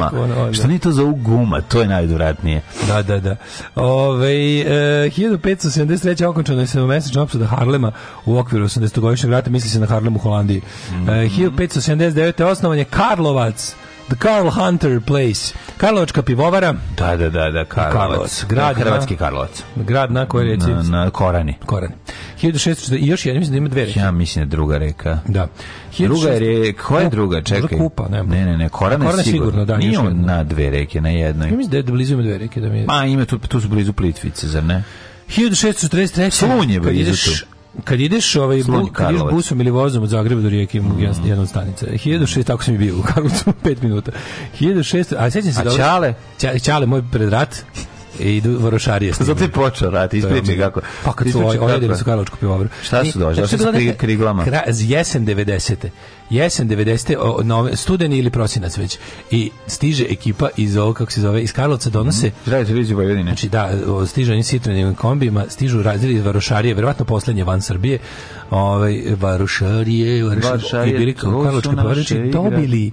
Pa što nije to za guma, to je najduratnije. Da, da, da. Ove, e, 1573. okončana je 7 mesečna opsada Harlema u okviru 80-godišnjeg rata, misli se na Harlemu Holandiji. Mm -hmm. uh, 1579. osnovan je Karlovac. The Karl Hunter Place. Karlovačka pivovara. Da, da, da, da, Karlovac. Karlovac da, grad Hrvatski Karlovac. Grad na kojoj reci? Na, na Korani. Korani. 1600, i još ja mislim da ima dve reke. Ja mislim da druga reka. Da. 1600, druga je reka, koja je druga? Čekaj. Kupa, ne, ne, ne, ne Korana, je sigurno. sigurno da, Nije on na dve reke, na jednoj. Ja mislim da je blizu ima dve reke. Da mi je... Ma, ima tu, tu su blizu Plitvice, zar ne? 1643. Slunje, bre, tu kad ideš ovaj bu, kad ideš busom ili vozom od Zagreba do Rijeke ima mm. mm. jedna od stanica 1600 tako sam i bio u Karlovcu 5 minuta 1600 a sećam se a da Čale Čale, moj predrat i idu varošarije. Zato je počeo rat, ispričaj kako. Pa kad su ojedili su Karlovačku pivovaru. Šta su došli? Došli su kriglama. Jesen 90 jesen 90. O, nove, studeni ili prosinac već. I stiže ekipa iz ovog, kako se zove, iz Karlovca donose... Mhm. Zdravite televiziju Vojvodine. Znači, da, o, stižu oni citronim kombijima, stižu razdjeli iz Varošarije, verovatno poslednje van Srbije, ovaj, Varošarije, Varošarije, Varošarije i bili Karlovačke pavariče, dobili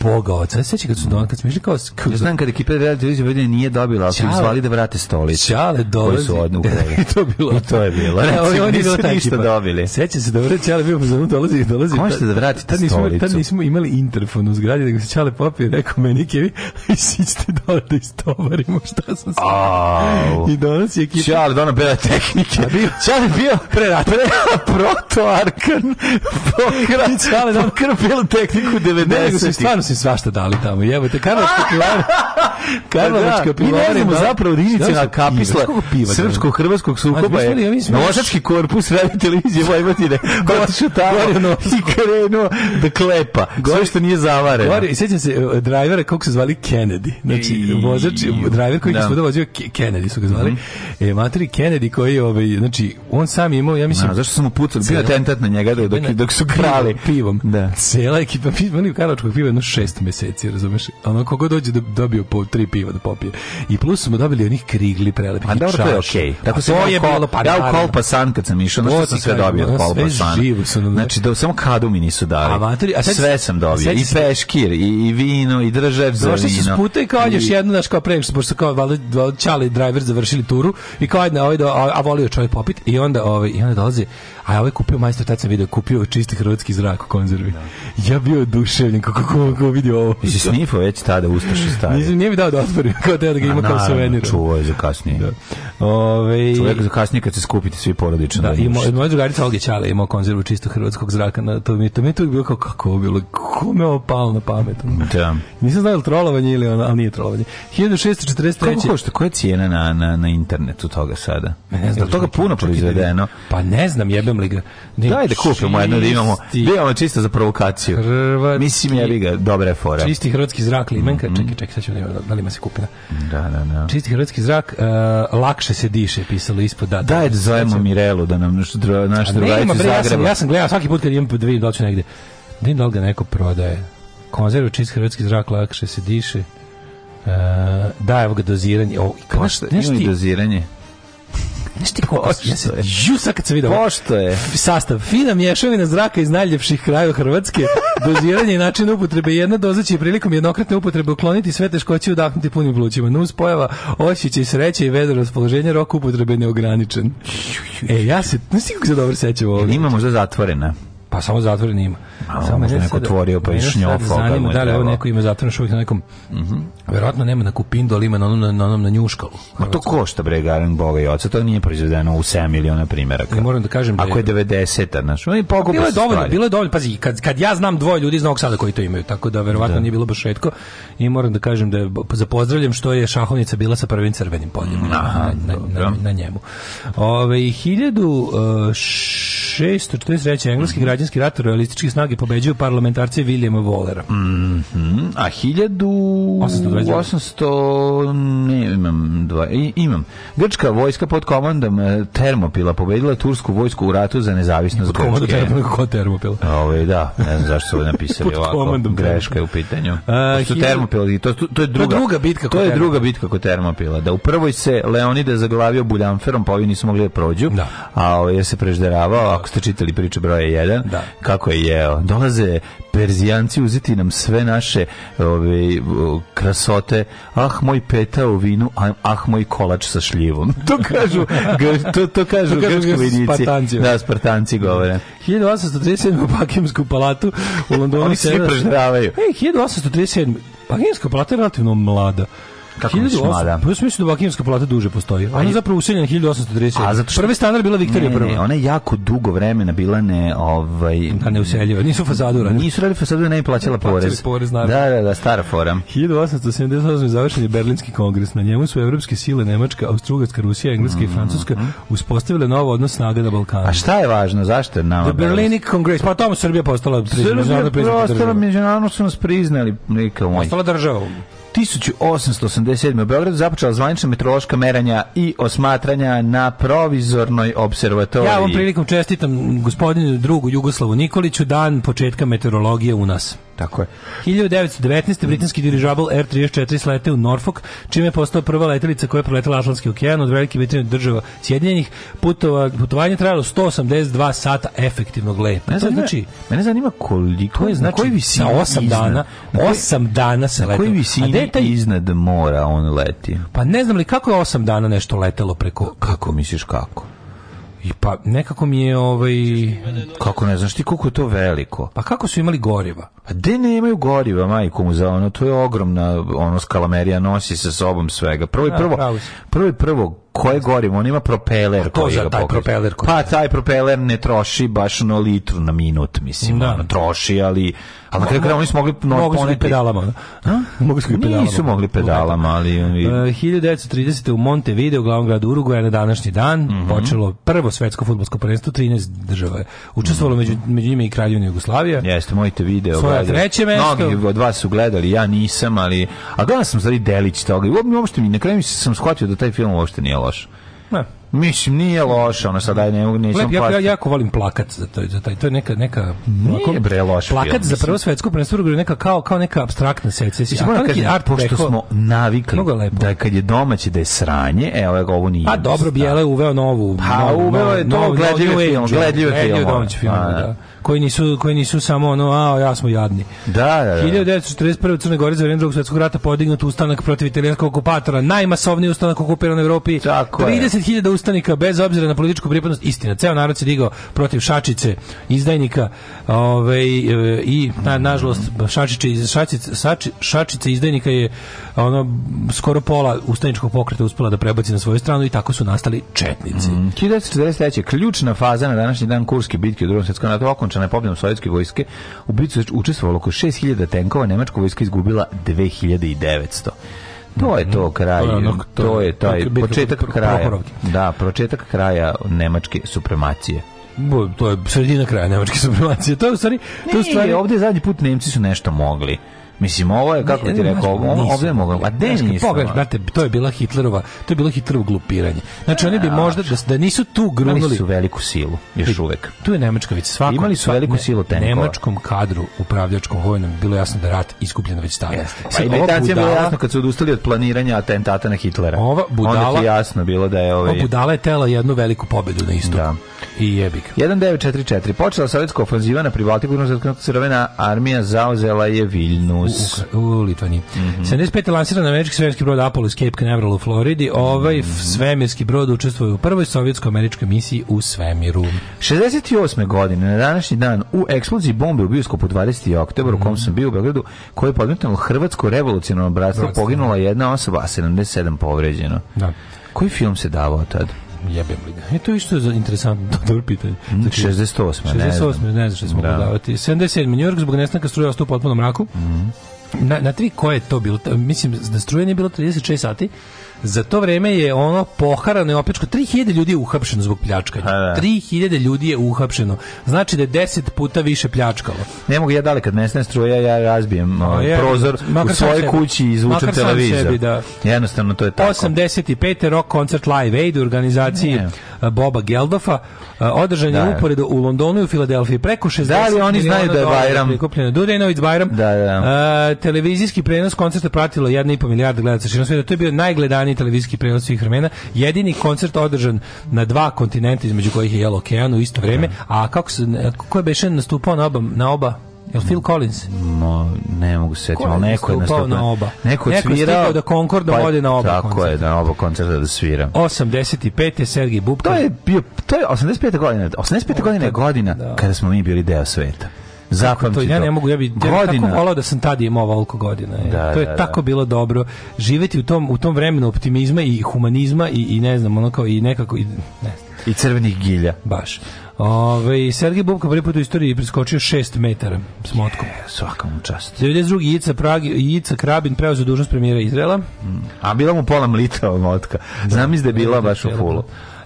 Boga oca. Sveći kad su don, kad smo išli kao... Ja znam kad ekipa Real Televizije Vojvodine nije dobila, su izvali da vrate stolice. Ćale dolazi. Koji su odnu I to bilo. I to je bilo. Ne, oni, znači, oni nisu ništa dobili. Seća se da vrate Ćale bio pozorno, dolazi, dolazi. Ko možete da vratite tad nismo, stolicu? Tad nismo imali interfon u zgradi, da se Ćale popije, rekao me, Nikevi, i sićete dole da istovarimo šta sam se... I donosi je ekipa... Ćale, dono bela tehnike. Ćale bio prerat. Pre, proto Arkan. Pokrao. Ćale, dono. krpilo tehniku 90. ih stvarno su svašta dali tamo. Jebote, Karlovačka pivara. Karlovačka pivara. Mi ne znamo zapravo da inicijalna kapisla srpsko-hrvatskog sukoba je nosački korpus radi televizije Vojvodine. Otišao tamo i krenuo da klepa. Sve što nije zavareno. Gori, sjećam se drajvera, kako se zvali Kennedy. Znači, vozač, drajver koji smo da vozio, Kennedy su ga zvali. E, materi Kennedy koji je, ovaj, znači, on sam je imao, ja mislim... zašto sam mu pucao? Bio atentat na njega dok, dok su krali. Pivom. Da. Cela ekipa, mi u Karlovačkog piva, šest meseci, razumeš? Ono, kogo dođe da dobio po tri piva da popije. I plus smo dobili onih krigli prelepih A dobro, to je okej. Okay. Tako to je bilo pa, pa ja u Kolpa San kad sam išao, znači sam sve dobio od Kolpa San. Znači da samo kadu mi nisu dali. A, materi, a sad, sve sam dobio. I peškir, i, i vino, i držev za vino. Došli su s puta i kao još jedno, znaš, kao preko, pošto su kao valjda čali driver završili turu i kao jedna ovaj, da, a volio čovjek popit i onda ovaj i onda dolazi a ja ovaj kupio majstor tad sam video kupio čisti hrvatski zrak u konzervi. Da. Ja bio oduševljen kako, kako ko vidi ovo. Jesi snifao već tada Ustaše stari? Nisam, nije mi dao da otvorim, kao da ga ima kao pa suvenir. Čuvao je za kasnije. Da. Ove... Čovjek za kasnije kad se skupite svi porodično. Da, da i moj, moja drugarica Olga Ćala imao konzervu čisto hrvatskog zraka. Na, to mi, to mi je tu bilo kao kako ovo bilo, kome ovo palo na pamet. Da. Nisam znao ili trolovanje ili ono, ali nije trolovanje. 1643. Kako košta, koja je cijena na, na, na internetu toga sada? Ne znam. toga puno proizvedeno? Pa ne znam, jebem li ga. Daj da kupimo jedno da imamo, da imamo čisto za provokaciju. Mislim, jebi ga, dobre fora. Čisti hrvatski zrak limenka, mm -hmm. čekaj, čekaj, sad ćemo da, da li ima se kupina. Da, da, da. Čisti hrvatski zrak, uh, lakše se diše, pisalo ispod. Da, da, da zovemo Mirelu da nam nešto naš, naš drugaricu Zagreba. Ja sam, ja sam gledao svaki put kad imam da vidim da negde. Da im da neko prodaje. Konzervu čist hrvatski zrak lakše se diše. Uh, da, evo ga doziranje. O, kao, pa Pošta, ima i doziranje. Znaš ko koliko ja ju sad kad sam vidio. Pošto je sastav fina mješavina zraka iz najljepših krajeva Hrvatske, doziranje i način upotrebe jedna doza će prilikom jednokratne upotrebe ukloniti sve teškoće udahnuti punim plućima. Nus pojava ošiće i sreće i vedro raspoloženje rok upotrebe neograničen. E ja se ne sigurno dobro sećam ovo. Ima možda zatvorena. Pa samo zatvoren ima. A, samo možda neko sad, otvorio pa i šnjofao. Zanima da li ovo da? neko ima zatvoren šuvijek na nekom... Mm -hmm. Verovatno nema na kupindu, ali ima na onom na, na, onom, na njuškalu. Ma to košta bre Garen Boga i oca, to nije proizvedeno u 7 miliona primjera. Ja moram da kažem da Ako je 90-a, znaš, oni pogubi Bilo je dovoljno, stvari. bilo je dovoljno, pazi, kad, kad ja znam dvoje ljudi iz Novog Sada koji to imaju, tako da verovatno da. nije bilo baš retko i moram da kažem da zapozdravljam što je šahovnica bila sa prvim crvenim poljem Aha, na, na, na, na, njemu. Ove, 1000 uh, 643. engleski mm -hmm. građanski rat royalističke snage pobeđuju parlamentarce Williama Wallera. Mm -hmm. A 1800 ne imam dva, imam. Grčka vojska pod komandom e, Termopila pobedila tursku vojsku u ratu za nezavisnost Grčke. Pod komandom ko Termopila? Ove, da, ne znam zašto su ovo napisali ovako. Greška je u pitanju. A, to Termopila, to, to, to, je druga, to je druga bitka kod To je druga bitka kod Termopila. Da u prvoj se Leonida zaglavio Buljanferom, pa ovi nisu mogli da prođu. Da. A ovaj, je se prežderavao, ako ste čitali priče broja 1, da. kako je jeo. Dolaze Perzijanci uzeti nam sve naše ove, krasote. Ah, moj peta u vinu, ah, moj kolač sa šljivom. to kažu, to, to kažu, to kažu Spartanci. Da, Spartanci govore. 1837. u Bakimsku palatu u Londonu. Oni svi preždravaju. Ej, 1837. Bakimska palata je relativno mlada kako šmada. Pa da Bakijevska plata duže postoji. Ona je zapravo useljena 1830. Prvi stanar bila Viktorija ne, prva. Ne, ona je jako dugo vremena bila ne... Ovaj, da, ne neuseljiva. Nisu fasadu radili. Nisu radili fasadu, ne plaćala porez. porez da, da, da, stara fora. 1878. završen je Berlinski kongres. Na njemu su evropske sile Nemačka, Austrougarska, Rusija, Engleska mm -hmm. i mhm. Francuska uspostavile novo odnos snaga na Balkanu. A šta je važno? Zašto je nama? The Berlin Congress. Pa tamo Srbija postala Srbija postala, međunarodno su nas priznali. Neka, ostala država. 1887. u Beogradu započela zvanična meteorološka meranja i osmatranja na provizornoj observatoriji. Ja vam prilikom čestitam gospodinu drugu Jugoslavu Nikoliću dan početka meteorologije u nas. Tako je. 1919. britanski dirižabl R-34 slete u Norfolk, čime je postao prva letelica koja je proletela Atlantski okean od Velike Britanije država Sjedinjenih. Putova, putovanje trajalo 182 sata efektivnog leta. Mene zanima, znači, mene zanima koliko je, znači, koji visini sa 8 iznad, dana, 8 dana se letelo. Koji visini taj... iznad mora on leti? Pa ne znam li kako je 8 dana nešto letelo preko... Kako misliš kako? I pa nekako mi je ovaj kako ne znaš ti koliko je to veliko. Pa kako su imali goriva? Pa gde nemaju goriva, majku mu za ono, to je ogromna ono skalamerija nosi sa sobom svega. Prvo i da, prvo, prvo i prvo koje gorimo, on ima propeler to koji za, ga taj pokreće. propeler koji... Pa taj propeler ne troši baš ono litru na minut, mislim, da. ono, troši, ali ali na kraju oni su mogli no, poneti... pedalama. Ha? Da. Mogli su pedalama. Nisu mogli pedalama, ali... E, uh, 1930. u Montevideo, glavnom gradu Uruguaja, na današnji dan, mm -hmm. počelo prvo svetsko futbolsko prvenstvo, 13 država je učestvovalo, mm -hmm. među, među njima i Kraljevina Jugoslavija. Jeste, mojte video. Svoje treće mesto. Mnogi od vas su gledali, ja nisam, ali... A gledala sam stvari delić toga. I uopšte mi, na kraju mi sam shvatio da taj film uopšte nije loše. Ne. É. Mislim, nije loše, ono sad aj ne mogu nisam Lep, ja, ja, jako volim plakat za to, za taj, to je neka, neka... Nije ovako, bre loš Plakat film, za prvo svetsku prvenstvo je neka, kao, kao neka abstraktna secesija. Ja, moram kažem, art pošto preko, smo navikli da kad je domaći da je sranje, e, evo ga ovo nije. A pa dobro, da. Bijela je uveo novu. Pa uveo je to gledljive film, gledljive film. Da. da koji nisu, koji nisu samo ono, a ja smo jadni. Da, da, da. 1941. Crne Gore za vreme drugog svjetskog rata podignut ustanak protiv italijanskog okupatora, najmasovniji ustanak okupiran u Evropi. Tako 30.000 ustanika bez obzira na političku pripadnost istina ceo narod se digao protiv šačice izdajnika ovaj e, i na, nažalost šačice iz šačice šačice izdajnika je ono skoro pola ustaničkog pokreta uspela da prebaci na svoju stranu i tako su nastali četnici mm, 1943 ključna faza na današnji dan kurske bitke u drugom svetskom ratu okončana je pobedom sovjetske vojske u bitci učestvovalo oko 6000 tenkova nemačka vojska izgubila 2900 To je to kraj, ono, to, to je taj početak kraja. Da, početak kraja nemačke supremacije. Bo, to je sredina kraja nemačke supremacije. To je u stvari, to je stvari... ovdje zadnji put Nemci su nešto mogli. Mislim, ovo je, kako ne, ti rekao, on ovdje mogao. a gde nisu? Pogledaš, brate, to je bila Hitlerova, to je bilo Hitlerovo glupiranje. Znači, oni bi možda, da, da nisu tu grunuli... Imali su veliku silu, još uvek. Tu je Nemačka, već svako... Imali su veliku silu tenkova. Nemačkom kadru, upravljačkom vojnom, bilo jasno da rat iskupljen već stavio. Jeste. Pa, pa i meditacija jasno kad su odustali od planiranja atentata na Hitlera. Ova budala... je jasno bilo da je... Ovaj... Ova budala je tela jednu veliku pobedu na istoku. Da. I jebik. 1944. Počela sovjetska ofanziva na Pribaltiku, crvena armija zauzela je Viljnu u, u Litvaniji. Mm -hmm. 75. lansiran američki svemirski brod Apollo Escape Cape Canaveral u Floridi. Ovaj mm -hmm. svemirski brod učestvuje u prvoj sovjetsko-američkoj misiji u svemiru. 68. godine, na današnji dan, u eksploziji bombe u bioskopu 20. oktober, u kom mhm. sam bio u Beogradu, koji je podmetnulo Hrvatsko revolucionarno bratstvo, poginula da. jedna osoba, a 77 povređeno. Da. Koji film se davao tad? jebem li ga. E to isto je za interesantno, to dobro pitanje. Mm, znači, 68. Ne 68. Ne znam što smo da. podavati. 77. New York zbog nestanka struje ostao u potpunom mraku. Mm Na, na tri koje je to bilo? Mislim, da struje nije bilo 36 sati, Za to vreme je ono poharano i opljačko. 3000 ljudi je uhapšeno zbog pljačkanja. 3000 pa da. ljudi je uhapšeno. Znači da je 10 puta više pljačkalo. Ne mogu ja da kad nestane struja ja razbijem o, je, prozor u svojoj kući i izvučem televizor. Sebi, da. Jednostavno to je tako. 85. rock koncert Live Aid u organizaciji ne. Boba Geldofa održan je da. uporedo u Londonu i u Filadelfiji. Preko 60 da li oni znaju da je Bajram? Prikupljeno. Dudenović Bajram. Da, da. A, televizijski prenos koncerta pratilo 1,5 milijarda gledalaca širom To je bio najgledaniji najgledaniji televizijski prenos svih vremena, jedini koncert održan na dva kontinenta između kojih je jel okean u isto vrijeme, a kako se ko je beše nastupao na oba na oba Jel Phil mm. Collins? No, ne mogu se setiti, ali neko je nastupao na oba. Neko je svirao da Concordom pa, ode na oba tako koncerta. Tako je, na oba koncerta da svira. 85. je Sergij Bubka. To je bio to je 85. godine, 85. godine je godina da. kada smo mi bili deo sveta. Zapamti to. Ja ne mogu, ja bi ja bi tako volao da sam tad imao ovoliko godina. Je. Da, to je da, tako da. bilo dobro. Živeti u tom, u tom vremenu optimizma i humanizma i, i ne znam, ono kao i nekako... I, ne znam. I crvenih gilja. Baš. Ove, ovaj, Sergej Bubka prvi put u istoriji preskočio 6 metara s motkom. Yeah, svaka mu čast. 92. Ica, Prag, Ica Krabin preuzeo dužnost premijera Izrela. Mm. A bila mu pola mlita od motka. Da, znam da, je bila baš u da, da, fulu.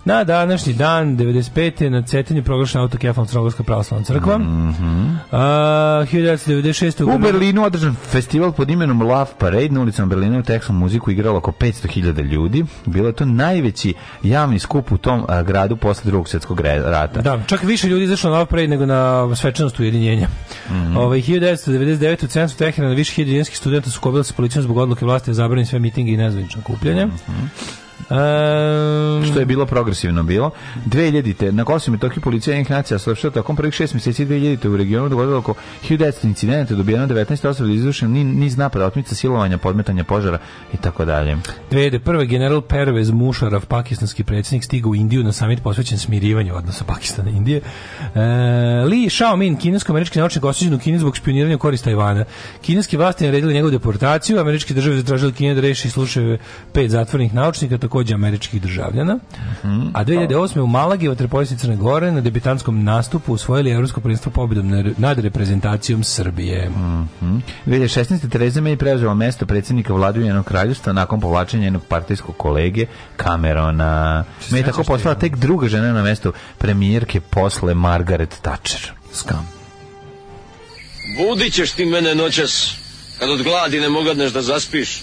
Na današnji dan, 95. na Cetinju proglašena autokefalna crnogorska pravoslavna crkva. Mm -hmm. A, 1996. U, Berlinu održan festival pod imenom Love Parade na ulicama Berlina u Texom muziku igralo oko 500.000 ljudi. Bilo je to najveći javni skup u tom a, gradu posle drugog svjetskog rata. Da, čak više ljudi izašlo na Love Parade nego na svečanost ujedinjenja. Mm -hmm. Ove, 1999. u centru Teherana više hiljadinskih studenta su kobili sa policijom zbog odluke vlasti da zabrani sve mitinge i nezvanično kupljenje. Mm -hmm. Um, što je bilo progresivno bilo. 2000-te na Kosovo i Metohiji policija jednih nacija slavšta tokom prvih šest mjeseci 2000-te u regionu dogodilo oko 1900 incidenata, dobijeno 19 osoba da izvršeno ni niz napada, otmica, silovanja, podmetanja požara i tako dalje. 2001. general Pervez Musharraf, pakistanski predsjednik, stigao u Indiju na samit posvećen smirivanju odnosa Pakistana i Indije. E, Li Xiaomin, kinesko-američki naučnik osuđen u Kini zbog špioniranja korist Tajvana. Kineski vlasti naredili njegovu deportaciju, američke države zatražili Kine da reši slučajeve pet zatvornih naučnika, takođe američkih državljana. Mhm. A 2008. u Malagi vaterpolisti Crne Gore na debitanskom nastupu osvojili evropsko prvenstvo pobedom nad reprezentacijom Srbije. Mm -hmm. 2016. Tereza May preuzela mesto predsjednika vladujenog kraljevstva nakon povlačenja jednog partijskog kolege Camerona. Me je tako postala da? tek druga žena na mestu premijerke posle Margaret Thatcher. Skam. Budit ćeš ti mene noćas, kad od gladi ne mogadneš da zaspiš.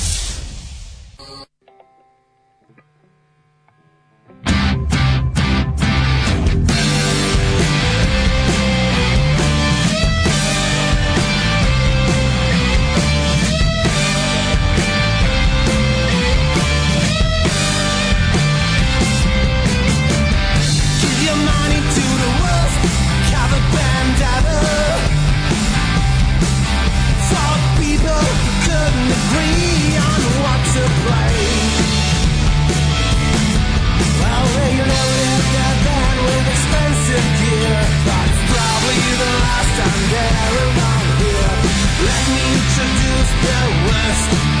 Thank you.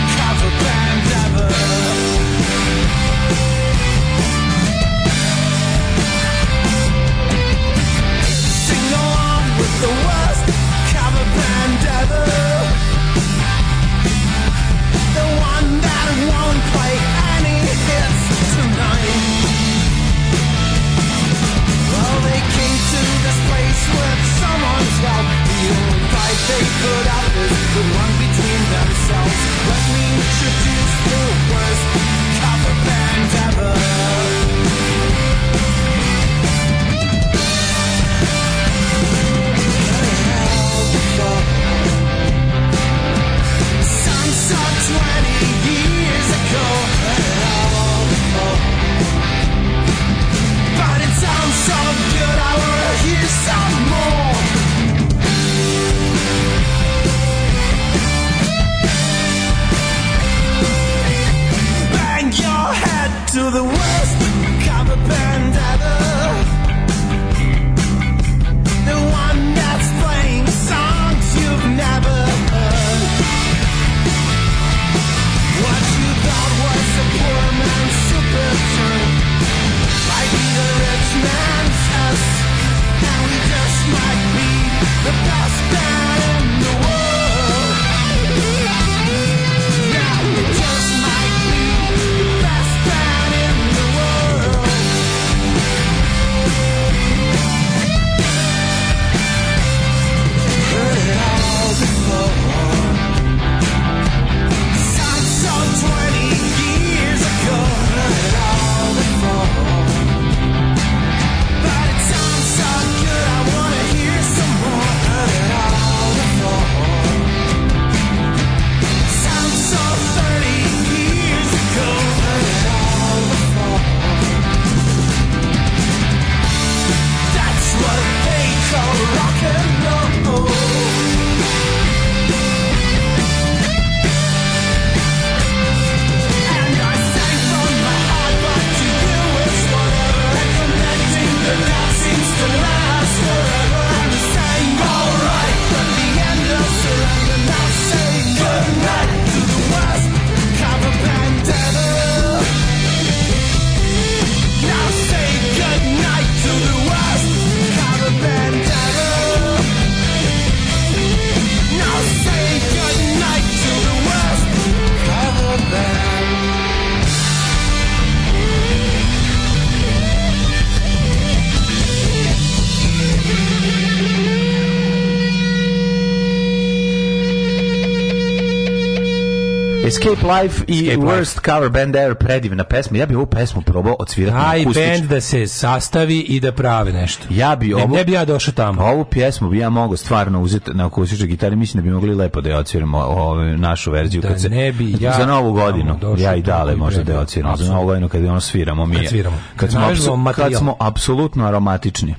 Escape Life i Escape Worst Life. Cover Band Ever, predivna pesma. Ja bih ovu pesmu probao odsvirati na akustič. Taj band da se sastavi i da prave nešto. Ja bi ovu... Ne, bi ja došao tamo. Pa ovu pesmu bi ja mogao stvarno uzeti na akustičnoj gitari. Mislim da bi mogli lepo da je odsviramo ovu našu verziju. Da kad se, ne bi ja... Da Za novu godinu. Ja i dale možda da je odsviramo. Za novu godinu kad ono sviramo mi. Kad sviramo. kad smo, apsu, kad smo apsolutno aromatični.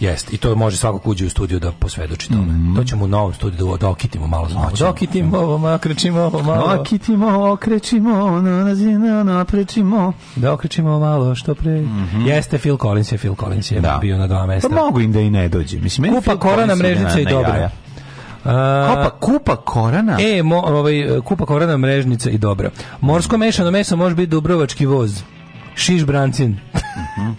Jest, i to može svako kuđe u studiju da posvedoči tome. Mm -hmm. To ćemo u novom studiju da, da okitimo malo znači. noć. Okitimo ovo, okrećimo ovo malo. Okitimo, okrećimo, nazina, naprećimo. Da okrećimo malo, što pre. Mm -hmm. Jeste, Phil Collins je, Phil Collins je da. bio na dva pa mesta. Pa mogu im da i ne dođe. Mislim, Kupa korana mrežnica i dobro. Kopa, kupa korana? E, mo, ovaj, kupa korana mrežnica i dobro. Morsko mešano meso može biti dubrovački voz. Šiš brancin. Mm -hmm.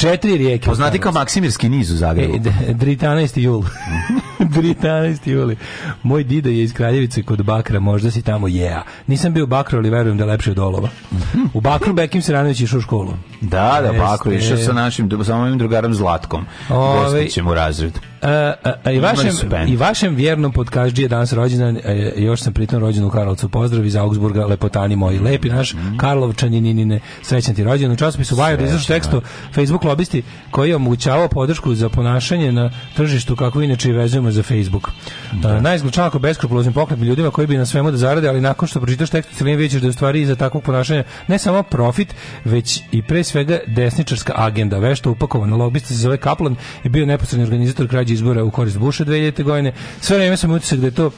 Četiri rijeke. Poznati kao Maksimirski niz u Zagrebu. E, 13. jul. 13. juli. Moj dida je iz Kraljevice kod Bakra, možda si tamo jea. Nisam bio u Bakru, ali verujem da je lepše od olova. Mhm. U Bakru Bekim se Siranović išao u školu. Da, da, Jeste. Bakru išao sa našim, sa mojim drugarom Zlatkom. Ove, ovaj, u razred. A, e, a, e, e, i, vašem, I vašem vjernom podkaždije danas rođendan, još sam pritom rođen u Karlovcu. Pozdrav iz Augsburga, lepotani moji. Mhm. Lepi naš mm -hmm. ninine, srećan ti rođendan. U časopisu Wired izašao tekst o da. Facebook lobisti koji je omogućavao podršku za ponašanje na tržištu kako inače i vezujemo platforme za Facebook. Da. da Najzglučan ako beskrupuloznim pokretnim ljudima koji bi na svemu da zarade, ali nakon što pročitaš tekst u celini vidiš da je u stvari iza takvog ponašanja ne samo profit, već i pre svega desničarska agenda. Vešta upakovana lobista se zove Kaplan i bio neposredni organizator krađe izbora u korist Buša 2000. godine. Sve vreme sam utisak da je to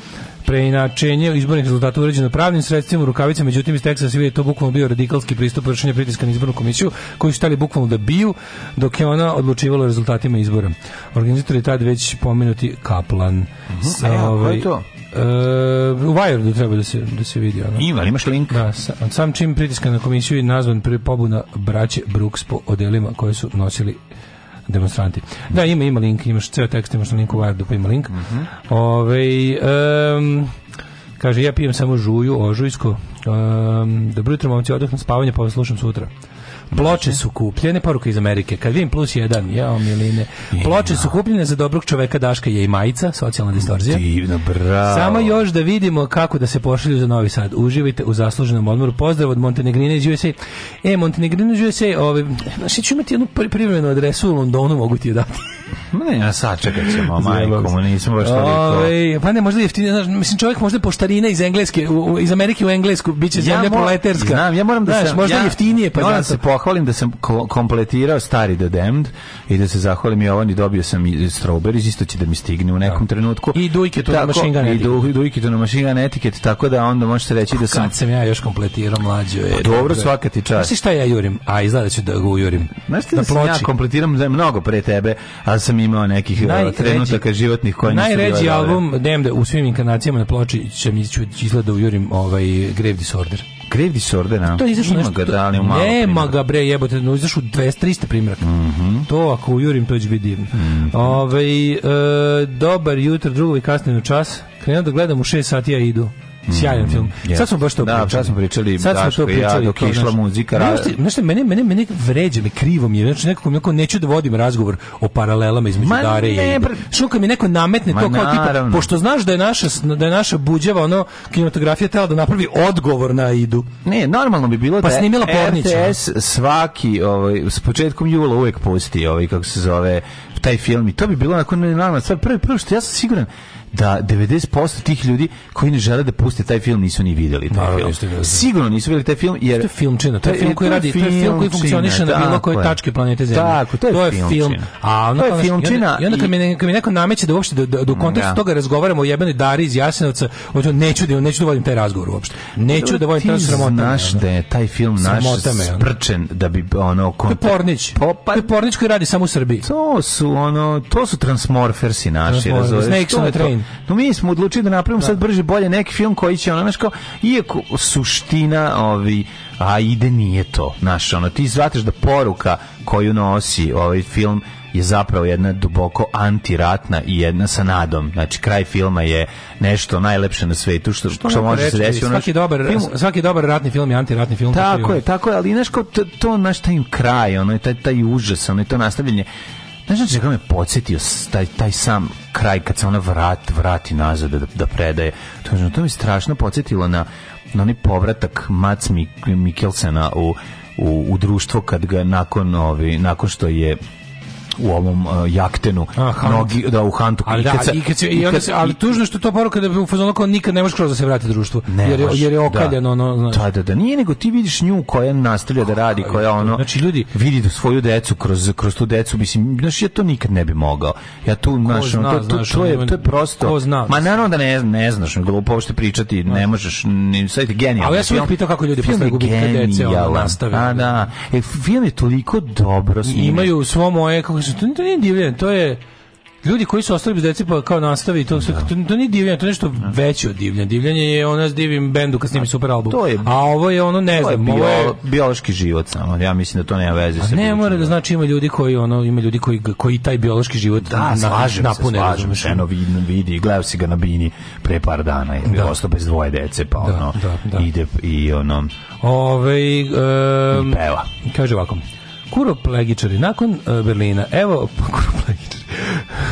preinačenje izbornih rezultata uređeno pravnim sredstvima u rukavicama, međutim iz teksta se vidi da to bukvalno bio radikalski pristup vršenja pritiska na izbornu komisiju koji su stali bukvalno da biju dok je ona odlučivala rezultatima izbora. Organizator je tad već pomenuti Kaplan. Mm -hmm. Sa, ovaj, je to? E, u Vajardu treba da se, da se vidi. Ono. Ima, imaš link? Da, sam, sam čim pritiska na komisiju je nazvan prvi pobuna braće Brooks po odelima koje su nosili demonstranti. Da, ima, ima link, imaš ceo tekst, imaš na linku Wiredu, pa ima link. Mm -hmm. Ove, um, Kaže, ja pijem samo žuju, ožujsku. Um, dobro jutro, momci, odahnu spavanje, pa vas slušam sutra. Ploče su kupljene, poruka iz Amerike. Kad vidim plus jedan, jao miline. Ploče su kupljene za dobrog čoveka Daška je i majica, socijalna distorzija. Divno, bravo. Samo još da vidimo kako da se pošalju za Novi Sad. Uživajte u zasluženom odmoru. Pozdrav od Montenegrine iz USA. E, Montenegrine iz USA, ove, ovaj, znaš, ću imati jednu privremenu adresu u Londonu, mogu ti je dati. Ma Ne, ja sačekat ćemo, majko mu, nisam baš toliko. Ove, pa ne, možda jeftinije, znaš, mislim, čovjek možda poštarina iz Engleske, u, iz Amerike u Englesku, bit će ja zemlja proleterska. Znam, ja moram da znaš, sam, možda ja, jeftinije, pa moram Ja da se pohvalim da sam kompletirao stari The Damned i da se zahvalim i ovan i dobio sam i Strawberries, isto će da mi stigne u nekom da. trenutku. I Dujke to na Machine Gun Etiket. I du, Dujke to na Machine Gun Etiket, tako da onda možete reći pa da sam... Kad sam ja još kompletirao mlađo je... Pa, dobro, da- svaka ti čast. Znaš šta ja jurim? A, izgleda ću da ga ujurim. Znaš ti da, da sam ja kompletiram mnogo pre tebe, a sam imao nekih e, najređi, trenutaka životnih koji nisu Najređi album Damned u svim inkarnacijama na ploči će mi izgleda da u Jurim ovaj Grave Disorder. Grave Disorder, a? To je izašlo nešto. Ga, da, ali malo nema ga bre jebote, no izašlo 200 300 primjeraka. Mm -hmm. To ako u Jurim, to će biti divno. Mm -hmm. Ovaj e, dobar jutro drugovi kasni u čas. Krenuo da gledam u 6 sati ja idu. Sjajan film. Yes. Sad smo baš to da, pričali. sad smo pričali, sad smo to pričali. Ja, dok je išla muzika. Ne, znaš, znaš, mene, mene, mene vređa, me krivo mi je. Znači, nekako, nekako neću da vodim razgovor o paralelama između Ma Dare i Aida. Što mi neko nametne Ma to kao tipa, pošto znaš da je naša, da je naša buđava, ono, kinematografija tela da napravi odgovor na Idu. Ne, normalno bi bilo pa da snimila RTS svaki, ovaj, s početkom jula uvek pusti, ovaj, kako se zove, taj film i to bi bilo nakon nenormalno. Sad prvi prvo što ja sam siguran da 90% tih ljudi koji ne žele da puste taj film nisu ni videli taj Naravno, film. Isti, da, Sigurno nisu videli taj film jer to je filmčina, to je film koji radi, to je film koji funkcioniše na bilo kojoj tački planete Zemlje. Tako, to je, to je film. film. A ona je filmčina. I onda, kad mi kad mi neko nameće da uopšte da, da u kontekstu da. toga razgovaramo o jebenoj Dari iz Jasenovca, hoću neću da neću da vodim taj razgovor uopšte. Neću da vodim taj sramotan. Naš da je taj film naš sprčen da bi ono kontakt. Pornić. Pa, pa Pornić koji radi samo u Srbiji. To su ono, to su Transmorfersi naši, razumeš? Snakes on a Train. No mi smo odlučili da napravimo da. sad brže bolje neki film koji će ono, znaš kao, iako suština ovi, a ide nije to, znaš, ono, ti zvataš da poruka koju nosi ovaj film je zapravo jedna duboko antiratna i jedna sa nadom. Znači, kraj filma je nešto najlepše na svetu što, što, što može se desiti. Svaki, dobar, svaki dobar ratni film je antiratni film. Tako je, tako je, ali znaš to, to naš taj kraj, ono, taj, taj užas, ono, to nastavljanje Znaš čega me podsjetio taj, taj sam kraj kad se ona vrat, vrati nazad da, da predaje. To, znači, to mi strašno podsjetilo na, na onaj povratak Mac Mik Mikkelsena u, u, u društvo kad ga nakon, ovi, nakon što je u ovom uh, jaktenu A, nogi da u hantu ali, da, i kad da, i onda se, ali tužno što to poruka da u fazonu kao nikad ne možeš kroz da se vrati društvu ne jer, maš, jer je da. okaljeno da. ono znači da, da da nije nego ti vidiš nju koja nastavlja da radi koja ono znači ljudi vidi da svoju decu kroz kroz tu decu mislim znači ja to nikad ne bi mogao ja tu naš to, to, to, to, je to je prosto zna, ma naravno da ne, ne znaš glupo uopšte pričati ne možeš ni sve je genijalno ali ja sam film, pitao kako ljudi posle gubitka dece ono nastave a da e, film je toliko dobro snima imaju svo moje kako Mislim, to, to nije divljanje, to je ljudi koji su ostali bez dece pa kao nastavi i to, da. to, to nije divljanje, to je nešto da. veće od divljanja. Divljanje je ona s divim bendu kad snimi super album. To je, a ovo je ono, ne znam, bio, ovo je... biološki život samo. Ja mislim da to nema veze sa. Ne mora da znači ima ljudi koji ono ima ljudi koji koji taj biološki život da, na, slažem napune, se, slažem se, eno vidi, vidi, gledao si ga na bini pre par dana, je da. ostao bez dvoje dece, pa da, ono da, da, ide i ono Ove, ovaj, um, peva. Kaže ovako, Kuroplegičari, nakon uh, Berlina, evo, kuroplegičari,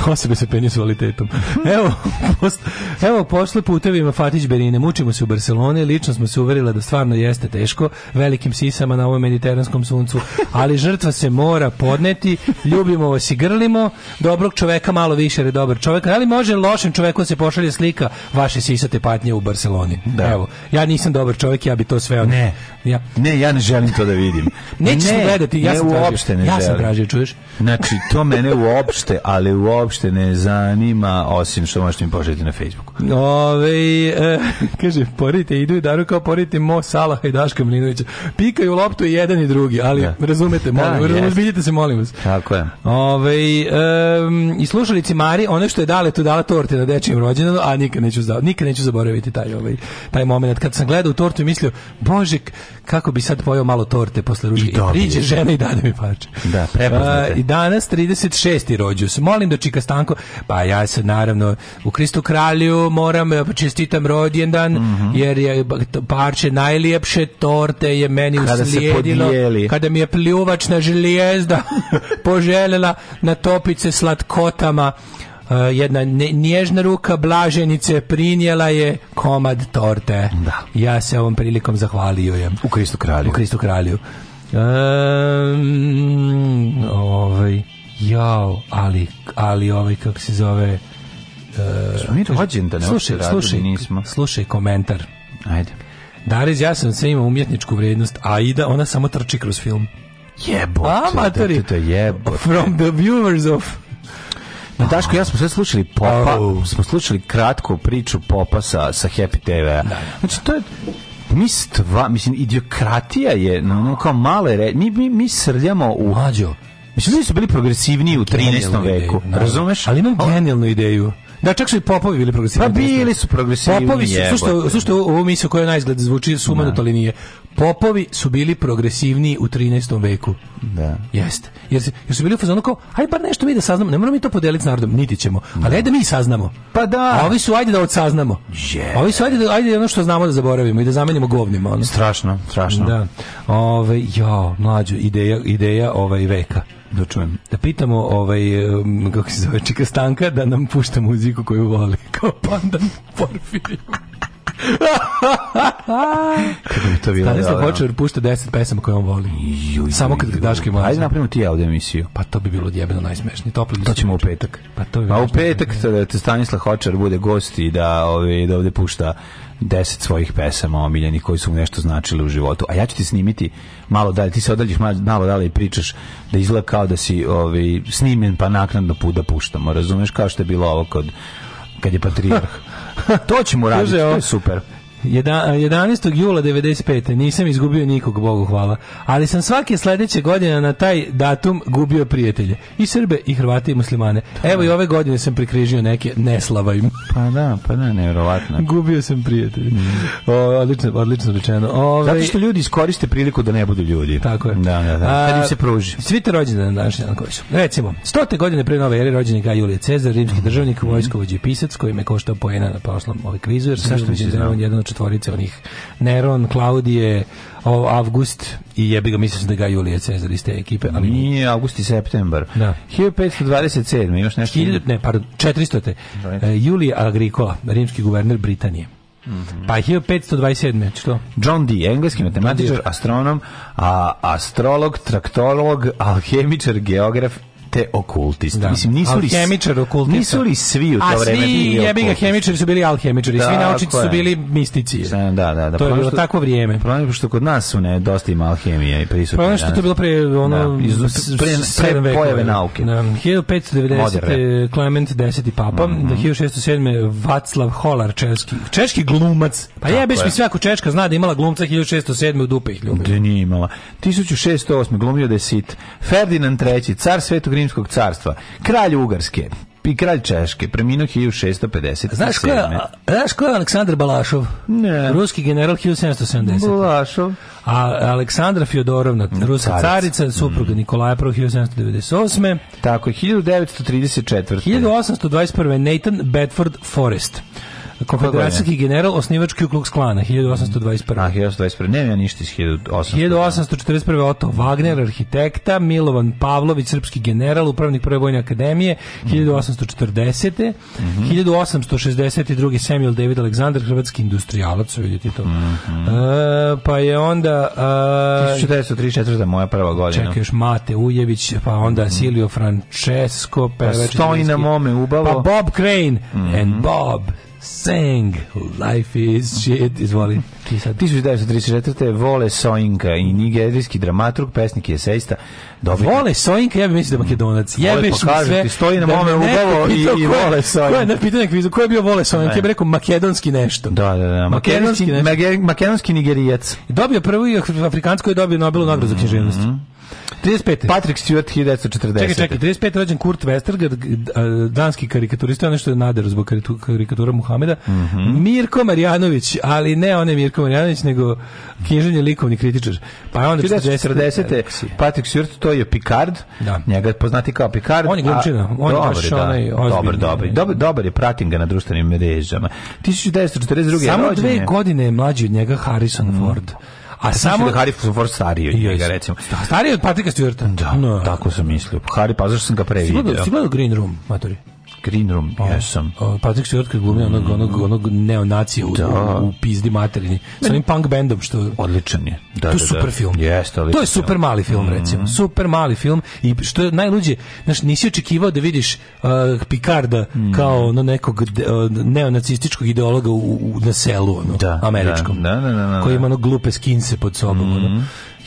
osobe sa penisualitetom. Evo, post, evo pošle putevima Fatić Berine, mučimo se u Barceloni, lično smo se uverila da stvarno jeste teško, velikim sisama na ovom mediteranskom suncu, ali žrtva se mora podneti, ljubimo vas i grlimo, dobrog čoveka malo više jer je dobar čovek, ali može lošem čoveku da se pošalje slika vaše sisate patnje u Barceloni. Da. Evo, ja nisam dobar čovek, ja bi to sve... Ne, Ja. Ne, ja ne želim to da vidim. Nećeš ne, gledati, ja ne, sam Uopšte ne ja sam tražio, čuješ? Znači, to mene uopšte, ali uopšte ne zanima, osim što možete mi poželjeti na Facebooku. Ove, e, kaže, porite, idu i daru kao porite Mo Salaha i Daška Mlinovića. Pikaju loptu i jedan i drugi, ali da. razumete, da, molim, da, razumete, se, molim vas. Tako je. Ove, e, I slušalici Mari, one što je dale tu dala torte na dečijem rođendanu, a nikad neću, nikad neću zaboraviti taj, ovaj, taj moment. Kad sam gledao tortu i mislio, Božek, kako bi sad pojao malo torte posle ručka. I, I priđe žena i dade mi pače. Da, prepoznate. I danas 36. rođus. Molim da Čika Stanko, pa ja se naravno u Kristu kralju moram e, čestitam rođendan, mm -hmm. jer je parče najljepše torte je meni kada uslijedilo. Se kada mi je pljuvačna žlijezda poželjela natopit se slatkotama E, jedna nježna ruka blaženice prinjela je komad torte. Da. Ja se ovom prilikom zahvalio je. U Kristu kralju. U Kristu kralju. Um, ovaj, jao, ali, ali ovaj, kako se zove... Uh, Smo da ne slušaj, slušaj, nismo. Slušaj komentar. Ajde. Dariz, ja sam sve ima umjetničku vrijednost, a Ida, ona samo trči kroz film. Jebote, to je jebote. From the viewers of Pa Daško, ja smo sve slušali popa, oh. smo slušali kratku priču popa sa, sa Happy TV-a. Da. Znači, to je, mi stva, mislim, idiokratija je, no, kao male, re, mi, mi, mi srljamo u... Mađo. Mislim, ljudi su bili progresivniji u 13. veku, razumeš? Ali imam genijalnu ideju. Da, čak su i popovi bili progresivni. Pa bili su progresivni. Popovi su, što slušajte ovu misiju koja najizgled zvuči sumanuto, da. ali nije. Popovi su bili progresivniji u 13. veku. Da. Jeste. Jer, jer su bili u fazonu kao, ajde bar nešto mi da saznamo, ne moramo mi to podeliti s narodom, niti ćemo, ali da. ajde da mi saznamo. Pa da. A ovi su ajde da odsaznamo. Je. Ovi su ajde, da, ajde ono što znamo da zaboravimo i da zamenimo govnima. Ono. Strašno, strašno. Da. Ove, jo, mlađo, ideja, ideja ovaj veka. Da čujem. Da pitamo ovaj, kako se zove, čeka Stanka da nam pušta muziku koju voli. Kao pandan Porfiriju. Kako bi to bilo? Stanislav da, da, da. Hočevar pušta 10 pesama koje on voli. Juj, Samo kad daške mlađe. Ajde napravimo ti ja ovde emisiju. Pa to bi bilo odjebeno najsmešnije. Topli to ćemo u petak. Pa to bi A pa u petak da, da Stanislav Hočer bude gost i da, ove, ovaj, da ovde pušta deset svojih pesama omiljenih koji su mu nešto značili u životu. A ja ću ti snimiti malo dalje, ti se odaljiš malo malo dalje i pričaš da izgleda kao da si ovaj, snimen pa naknadno puda puštamo, razumeš kao što je bilo ovo kod kad je patrijarh. to ćemo raditi, to je super. 11. jula 95. nisam izgubio nikog, Bogu hvala. Ali sam svake sledeće godine na taj datum gubio prijatelje. I Srbe, i Hrvate, i muslimane. Pa da. Evo i ove godine sam prikrižio neke, ne slava im. Pa da, pa da, nevjerovatno. gubio sam prijatelje. Mm. O, odlično, odlično rečeno. Ove... Zato što ljudi iskoriste priliku da ne budu ljudi. Tako je. Da, da, da. Kad im se pruži. Svi te rođene na današnji dan koji su. Recimo, stote godine pre nove ere rođen je Gaj Julije Cezar, rimski mm. državnik, vojskovođi i pisac koji me koštao poena na poslom ovaj kvizu, jer sam što jedan od četvorice onih Neron, Klaudije, Avgust i jebi ga mislim da ga Julije Cezar iz te ekipe, ali nije Avgust i Septembar. Da. 1527, još nešto. Hiljad, ne, pardon, 400. te uh, Julije Agricola, rimski guverner Britanije. Mm -hmm. Pa 1527. Što? John Dee, engleski matematičar, astronom, a astrolog, traktolog, alhemičar, geograf elite okultista. Da. Mislim, nisu li, Alhemičar okultista. Nisu li svi u to vreme A svi, jebi hemičari su bili alhemičari, da, svi naučnici su bili mistici. Da, da, da. da. To je bilo tako vrijeme. Problem što kod nas su ne, dosta ima alhemija i prisutno. Problem što to bilo pre, ono, da, iz, pre, pre, pre pojave nauke. Da, 1590. Clement eh, X. Papa, mm -hmm. 1607. Vaclav Holar, češki, češki glumac. Pa jebeš mi svako češka zna da imala glumca 1607. u dupe ih ljubi. Da nije imala. 1608. glumio da je sit. Ferdinand III. car Svetog rimskog carstva, kralj Ugarske, i kralj Češke, preminuo 1657. Znaš ko je, ko je Aleksandar Balašov? Ne. Ruski general 1770. Balašov. A Aleksandra Fjodorovna, mm, ruska Caric. carica, mm. supruga mm. Nikolaja I. 1798. Tako, 1934. 1821. Nathan Bedford Forrest konfederacijski general, osnivački Klux Klana, 1821. A, 1821. Ne, ja ništa iz 1841. 1841. Otto Wagner, arhitekta, Milovan Pavlović, srpski general, upravnik Prve vojne akademije, 1840. Mm -hmm. 1862. Samuel David Alexander, hrvatski industrijalac, vidite to. Mm -hmm. e, pa je onda... E, 1934. moja prva godina. Čekaj još Mate Ujević, pa onda mm -hmm. Silvio Francesco, pa Stoji na mome ubavo. Pa Bob Crane mm -hmm. and Bob Sing, life is shit, izvoli. Ti sad. 1934. Vole Soinka i nigerijski dramaturg, pesnik i esejista. Dobitnik. Vole Soinka, ja bih mislio da je makedonac. Jebeš mi sve. Ti stoji na da mome ugavo i, i Vole Soinka. Ko je na pitanje kvizu, ko je bio Vole Soinka? Ja bih rekao makedonski nešto. Da, da, da. Makedonski, makedonski, makedonski nigerijac. Dobio prvu i afrikansku je dobio Nobelovu nagradu mm -hmm. za književnost. Mhm. 35. Patrick Stewart 1940. Čekaj, čekaj, 35. rođen Kurt Westergaard, danski karikaturista, ono što je nader zbog karikatura Muhameda. Mm -hmm. Mirko Marjanović, ali ne on je Mirko Marjanović, nego književni likovni kritičar. Pa onda 1940. Patrick Stewart, to je Picard, da. njega poznati kao Picard. On je glumčina, on je baš da. onaj ozbiljni. Dobar, dobar, dobar, dobar je, pratim ga na društvenim mrežama. 1942. Samo dve godine je mlađi od njega Harrison mhm. Ford. Mm. A samo da Harry Ford stariji od njega, recimo. Da, stariji od Patrika Stewarta? Da, no. Da. tako sam mislio. Harry, pa zašto sam ga previdio? Stigla do Green Room, matori? Green Room, o, pa, jesam. O, pa, Patrick Stewart kad glumi onog, mm. onog, onog neonacija u, da. u, u pizdi materini. Sa onim punk bandom što... Odličan je. Da, to je da, da. super da. film. Jeste, odličan. To je super mali film, mm. recimo. Super mali film. I što je najluđe, znaš, nisi očekivao da vidiš uh, Picarda mm. kao ono nekog de, uh, neonacističkog ideologa u, u, na selu, ono, da, da. američkom. Da, da, da, da, da. Koji ima ono glupe skinse pod sobom, mm. ono.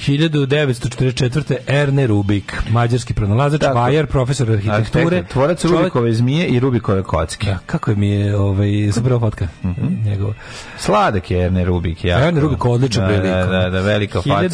1944. Erne Rubik, mađarski pronalazač, Tako. Bajer, profesor arhitekture. Tvorac čovjek... Rubikove zmije i Rubikove kocke. Da, kako mi je ovaj, zapravo fotka mm -hmm. njegova. Sladak je Erne Rubik. Jako. Erne Rubik odlično da, da, da, da, velika 1900...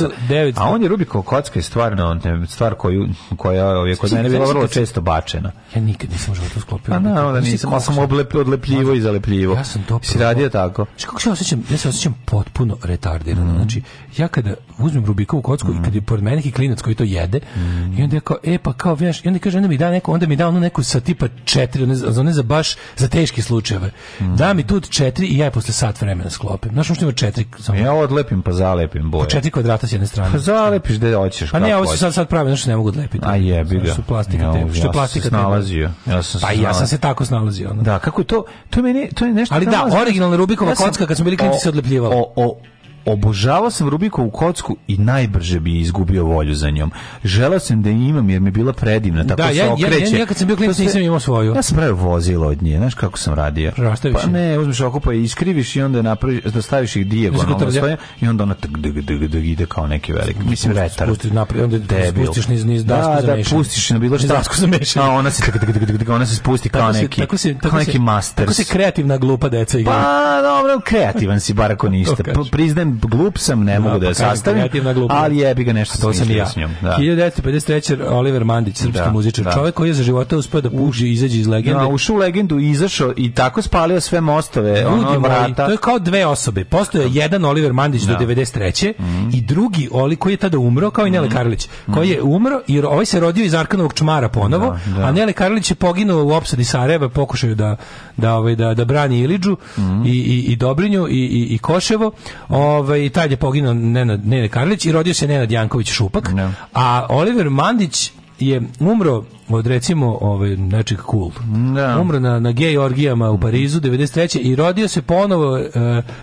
faca. A on je Rubikova kocka je stvarno stvar koju, koja je kod mene bila vrlo često bačena. Ja nikad nisam to sklopio. A na, onda nisam, ali sam oblep, odlepljivo i zalepljivo. Ja sam to Si radio tako. Znači, Kako se osjećam? Ja se osjećam potpuno retardirano. Mm -hmm. Znači, ja kada uzmem Rubikov u kocku mm. i kad je pored mene neki klinac koji to jede mm. i onda je kao e pa kao veš i onda kaže onda mi da neko onda mi da ono neku sa tipa 4 one za one za baš za teške slučajeve mm. da mi tu 4 i ja je posle sat vremena sklopim znači što ima 4 samo ja odlepim pa zalepim boje po pa 4 kvadrata s jedne strane pa zalepiš gde hoćeš pa ne ovo se sad sad pravi znači ne mogu odlepiti da a jebi ga su plastika ja, te što ja plastika nalazi ja sam pa ja sam se tako snalazio da kako to to meni to je nešto ali da originalna Rubikova kocka kad smo bili klinci se odlepljivala o obožavao sam Rubikovu kocku i najbrže bi izgubio volju za njom. Želao sam da je imam jer mi je bila predivna, tako da, se ja, okreće. Ja, ja, ja kad sam bio klinac se... nisam imao svoju. Ja sam pravio vozilo od nje, znaš kako sam radio. Rastaviš pa ne, uzmeš okupa i iskriviš i onda napraviš, da staviš ih dijagonalno svoje i onda ona tak dg, dg, dg, ide kao neki veliki, mislim retar. Pustiš naprijed, onda Debil. spustiš niz, niz da, dasku da, za Da, pustiš na bilo šta. Dasku za mešanje. A ona se, tak, tak, tak, tak, ona se spusti kao neki, tako se, tako kao neki master. Tako se kreativna glupa deca igra. Pa, dobro, kreativan si, bar ako niste. Priznajem sam, glup sam, ne da, mogu pa da je sastavim, ali jebi ga nešto to sam ja. S njom, da. 1953. Oliver Mandić, da, srpski da, muzičar, da. čovjek koji je za života uspeo da puži, izađe iz legende. Da, ušao u legendu, izašao i tako spalio sve mostove, Ljudi ono vrata. to je kao dve osobe. Postoje da. jedan Oliver Mandić da. do 93. Mm -hmm. i drugi Oli koji je tada umro, kao i Nele mhm. Karlić, mhm. koji je umro i ovaj se rodio iz Arkanovog čmara ponovo, da, a Nele Karlić je poginuo u opsadi Sarajeva, pokušaju da, da, ovaj, da, da brani Ilidžu mm -hmm. i, i, i Dobrinju i, i, i Koševo. O, ovaj, tad je poginuo Nenad, Nenad Karlić i rodio se Nenad Janković Šupak, no. Da. a Oliver Mandić je umro od recimo ovaj nečeg cool. Da. Umro na na gej orgijama u Parizu 93. Mhm. i rodio se ponovo e,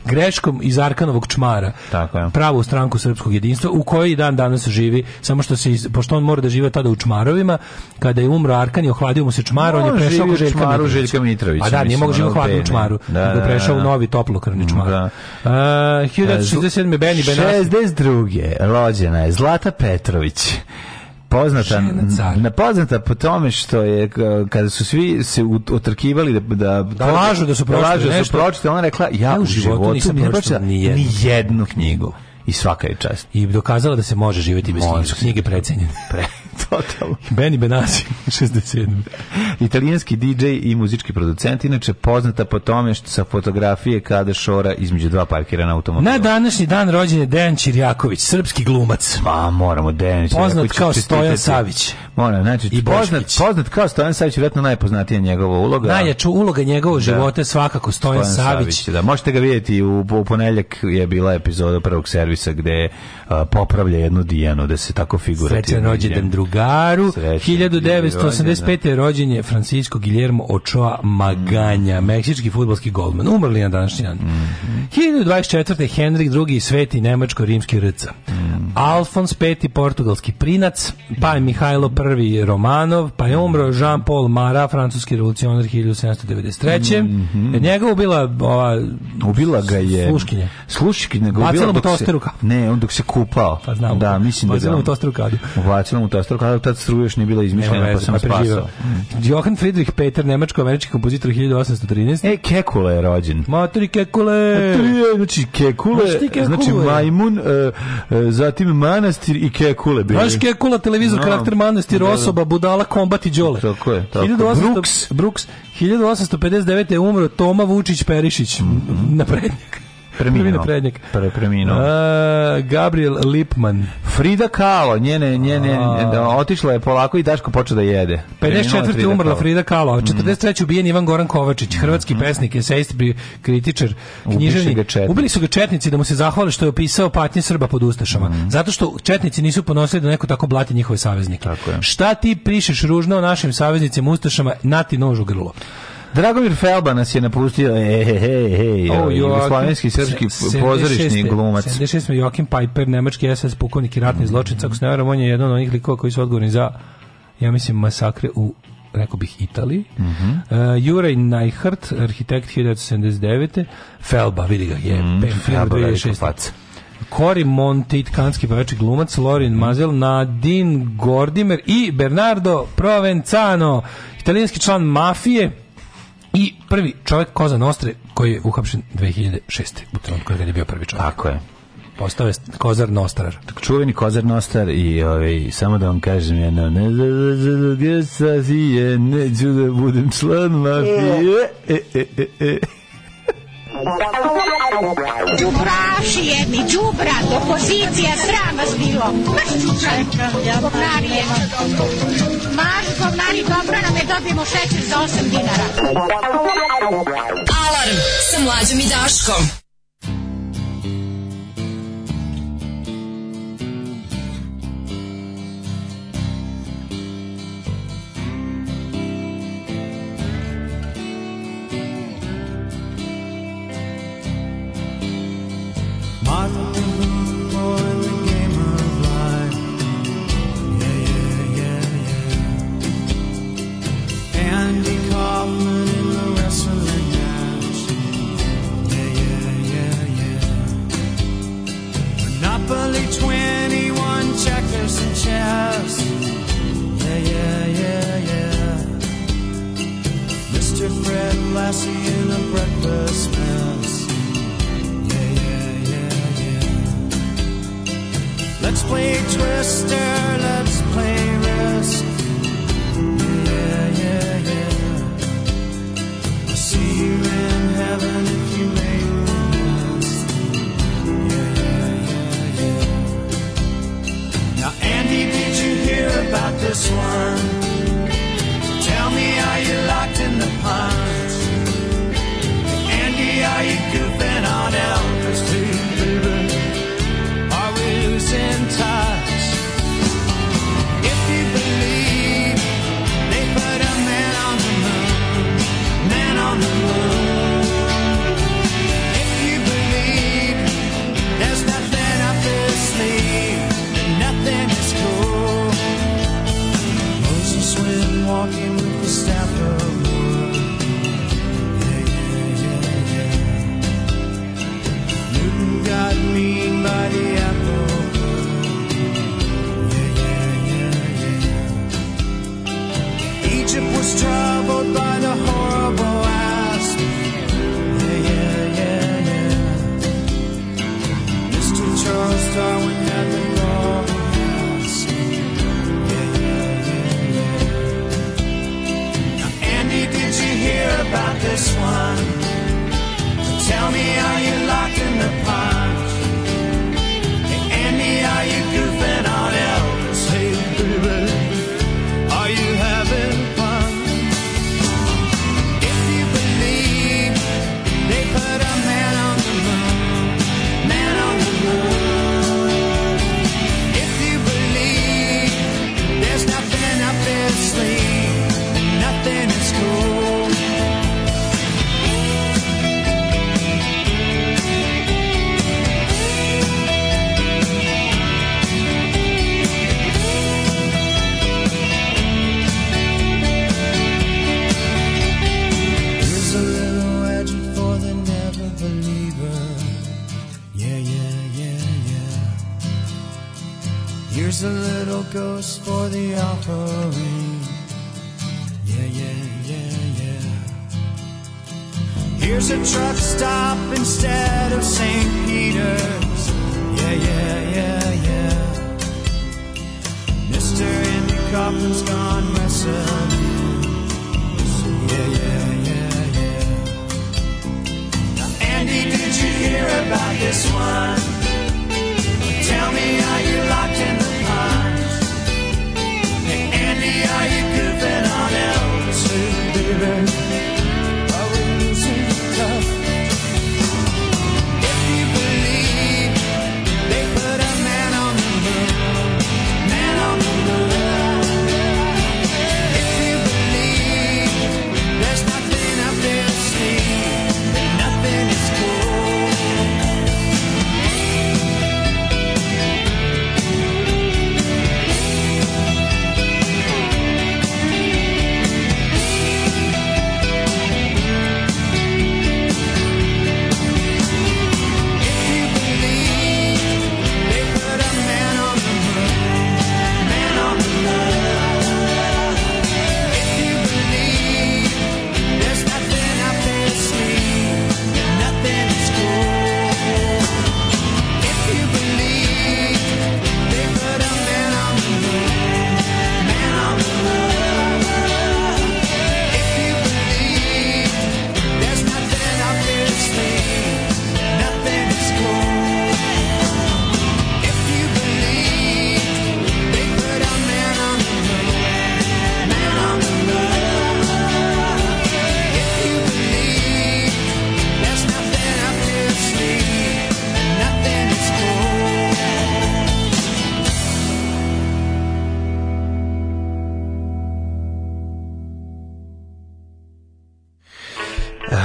greškom iz Arkanovog čmara. Tako je. Pravu stranku srpskog jedinstva u kojoj dan danas živi, samo što se pošto on mora da živi tada u čmarovima, kada je umro Arkan i ohladio mu se čmar, no, on je prešao u Željka čmaru, Željka Mitrovića. A da, nije mogao da živjeti hladno u čmaru, da, nego prešao da, da, u da. novi toplokrvni mm, čmar. Da. Uh, 1967. Benny Benassi. 62. rođena je Zlata Petrović poznata na poznata po tome što je kada su svi se otrkivali da da, da lažu da su da da pročitali da, da su pročitali ona rekla ja, ja u životu, životu nisam pročitala ni jednu, jednu knjigu i svaka je čast. I dokazala da se može živjeti bez knjige. Knjige precenjene. Pre. Totalno. Benny Benassi, 67. Italijanski DJ i muzički producent, inače poznata po tome što sa fotografije kada šora između dva parkirana automobila. Na današnji dan rođen je Dejan Čirjaković, srpski glumac. Pa moramo Dejan Čirjaković. Poznat kao Stojan Savić. Moram, znači, I poznat, poznat kao Stojan Savić, vjerojatno najpoznatija njegova uloga. Najjača uloga njegova da. života je svakako Stojan, Stojan Savić. Savić. Da, možete ga vidjeti u, u ponedjeljak je bila epizoda prvog servisa gde popravlja jedno dijano, da se tako figurativno... Srećan rođendan drugaru. Srećan 1985. rođen je Francisco Guillermo Ochoa Maganja, mm. meksički futbolski golman. Umrli na današnji dan. Mm. Mm-hmm. 1024. Henrik II. sveti nemačko-rimski rca. Mm. Alfons V. portugalski prinac, pa je Mihajlo I. Romanov, pa je umro mm-hmm. Jean-Paul Mara, francuski revolucionar 1793. Mm -hmm. Njega ubila ova... Ubila ga je... Sluškinje. Sluškinje ga ubila dok se... Ne, on dok se kupao. Pa znam. Da, pa mislim da. Bacilo mu to strukadu. Bacilo mu to strukadu, tad struja još nije bila izmišljena, pa sam pa spasao. Johan Friedrich Peter, nemačko-američki kompozitor 1813. E, Kekule je rođen. Matri Kekule. E, Tri, znači Kekule, kekule? znači majmun, e, e, zatim manastir i Kekule. Bili. Znaš Kekula, televizor, no. karakter manastir, da, da. osoba, budala, kombat i đole. Tako je. Tako. 1800, Brooks. Brooks. 1859. je umro Toma Vučić Perišić. Mm -hmm. Naprednjak. Preminuo. Prednjak. Pre, preminuo. Uh, Gabriel Lipman. Frida Kahlo, njene, njene, da, otišla je polako i Daško počeo da jede. 54. Frida umrla Kahlo. Frida Kahlo, 43. Mm. ubijen Ivan Goran Kovačić, mhm. hrvatski mm. pesnik, esejst, kritičar, književnik. Ubili su ga četnici da mu se zahvale što je opisao patnje Srba pod Ustašama. Mm. Zato što četnici nisu ponosili da neko tako blati njihove saveznike. Tako je. Šta ti prišeš ružno našim saveznicima Ustašama, nati nož u grlo. Dragomir Felba nas je napustio, e, he he, he, he, oh, jugoslovenski, srpski pozorišni glumac. 76. Joachim Piper, nemački SS, pukovnik i ratni zločinac, ako se ne varam, on je jedan od onih likova koji su odgovorni za, ja mislim, masakre u rekao bih Italiji. Mm -hmm. uh, Juraj Najhart, arhitekt 1979. Felba, vidi ga je, mm, Felba, 2006. Cory Monti, kanski pevači glumac, Lorin mhm. Mazel, Nadine Gordimer i Bernardo Provenzano, italijanski član mafije, I prvi čovjek Koza Nostre koji je uhapšen 2006. u trenutku kada je bio prvi čovjek. Tako je. Postao je Kozar Nostar. Tako čuveni Kozar Nostar i ovaj, samo da vam kažem jedno ne da budem član mafije. E, e, e, e. Đubraši jedni, đubra, opozicija, sram vas bilo. Maš čučaj, govnarije. Maš govnari, dobro nam je, dobijemo šećer za 8 dinara. Alarm sa mlađom i Daškom.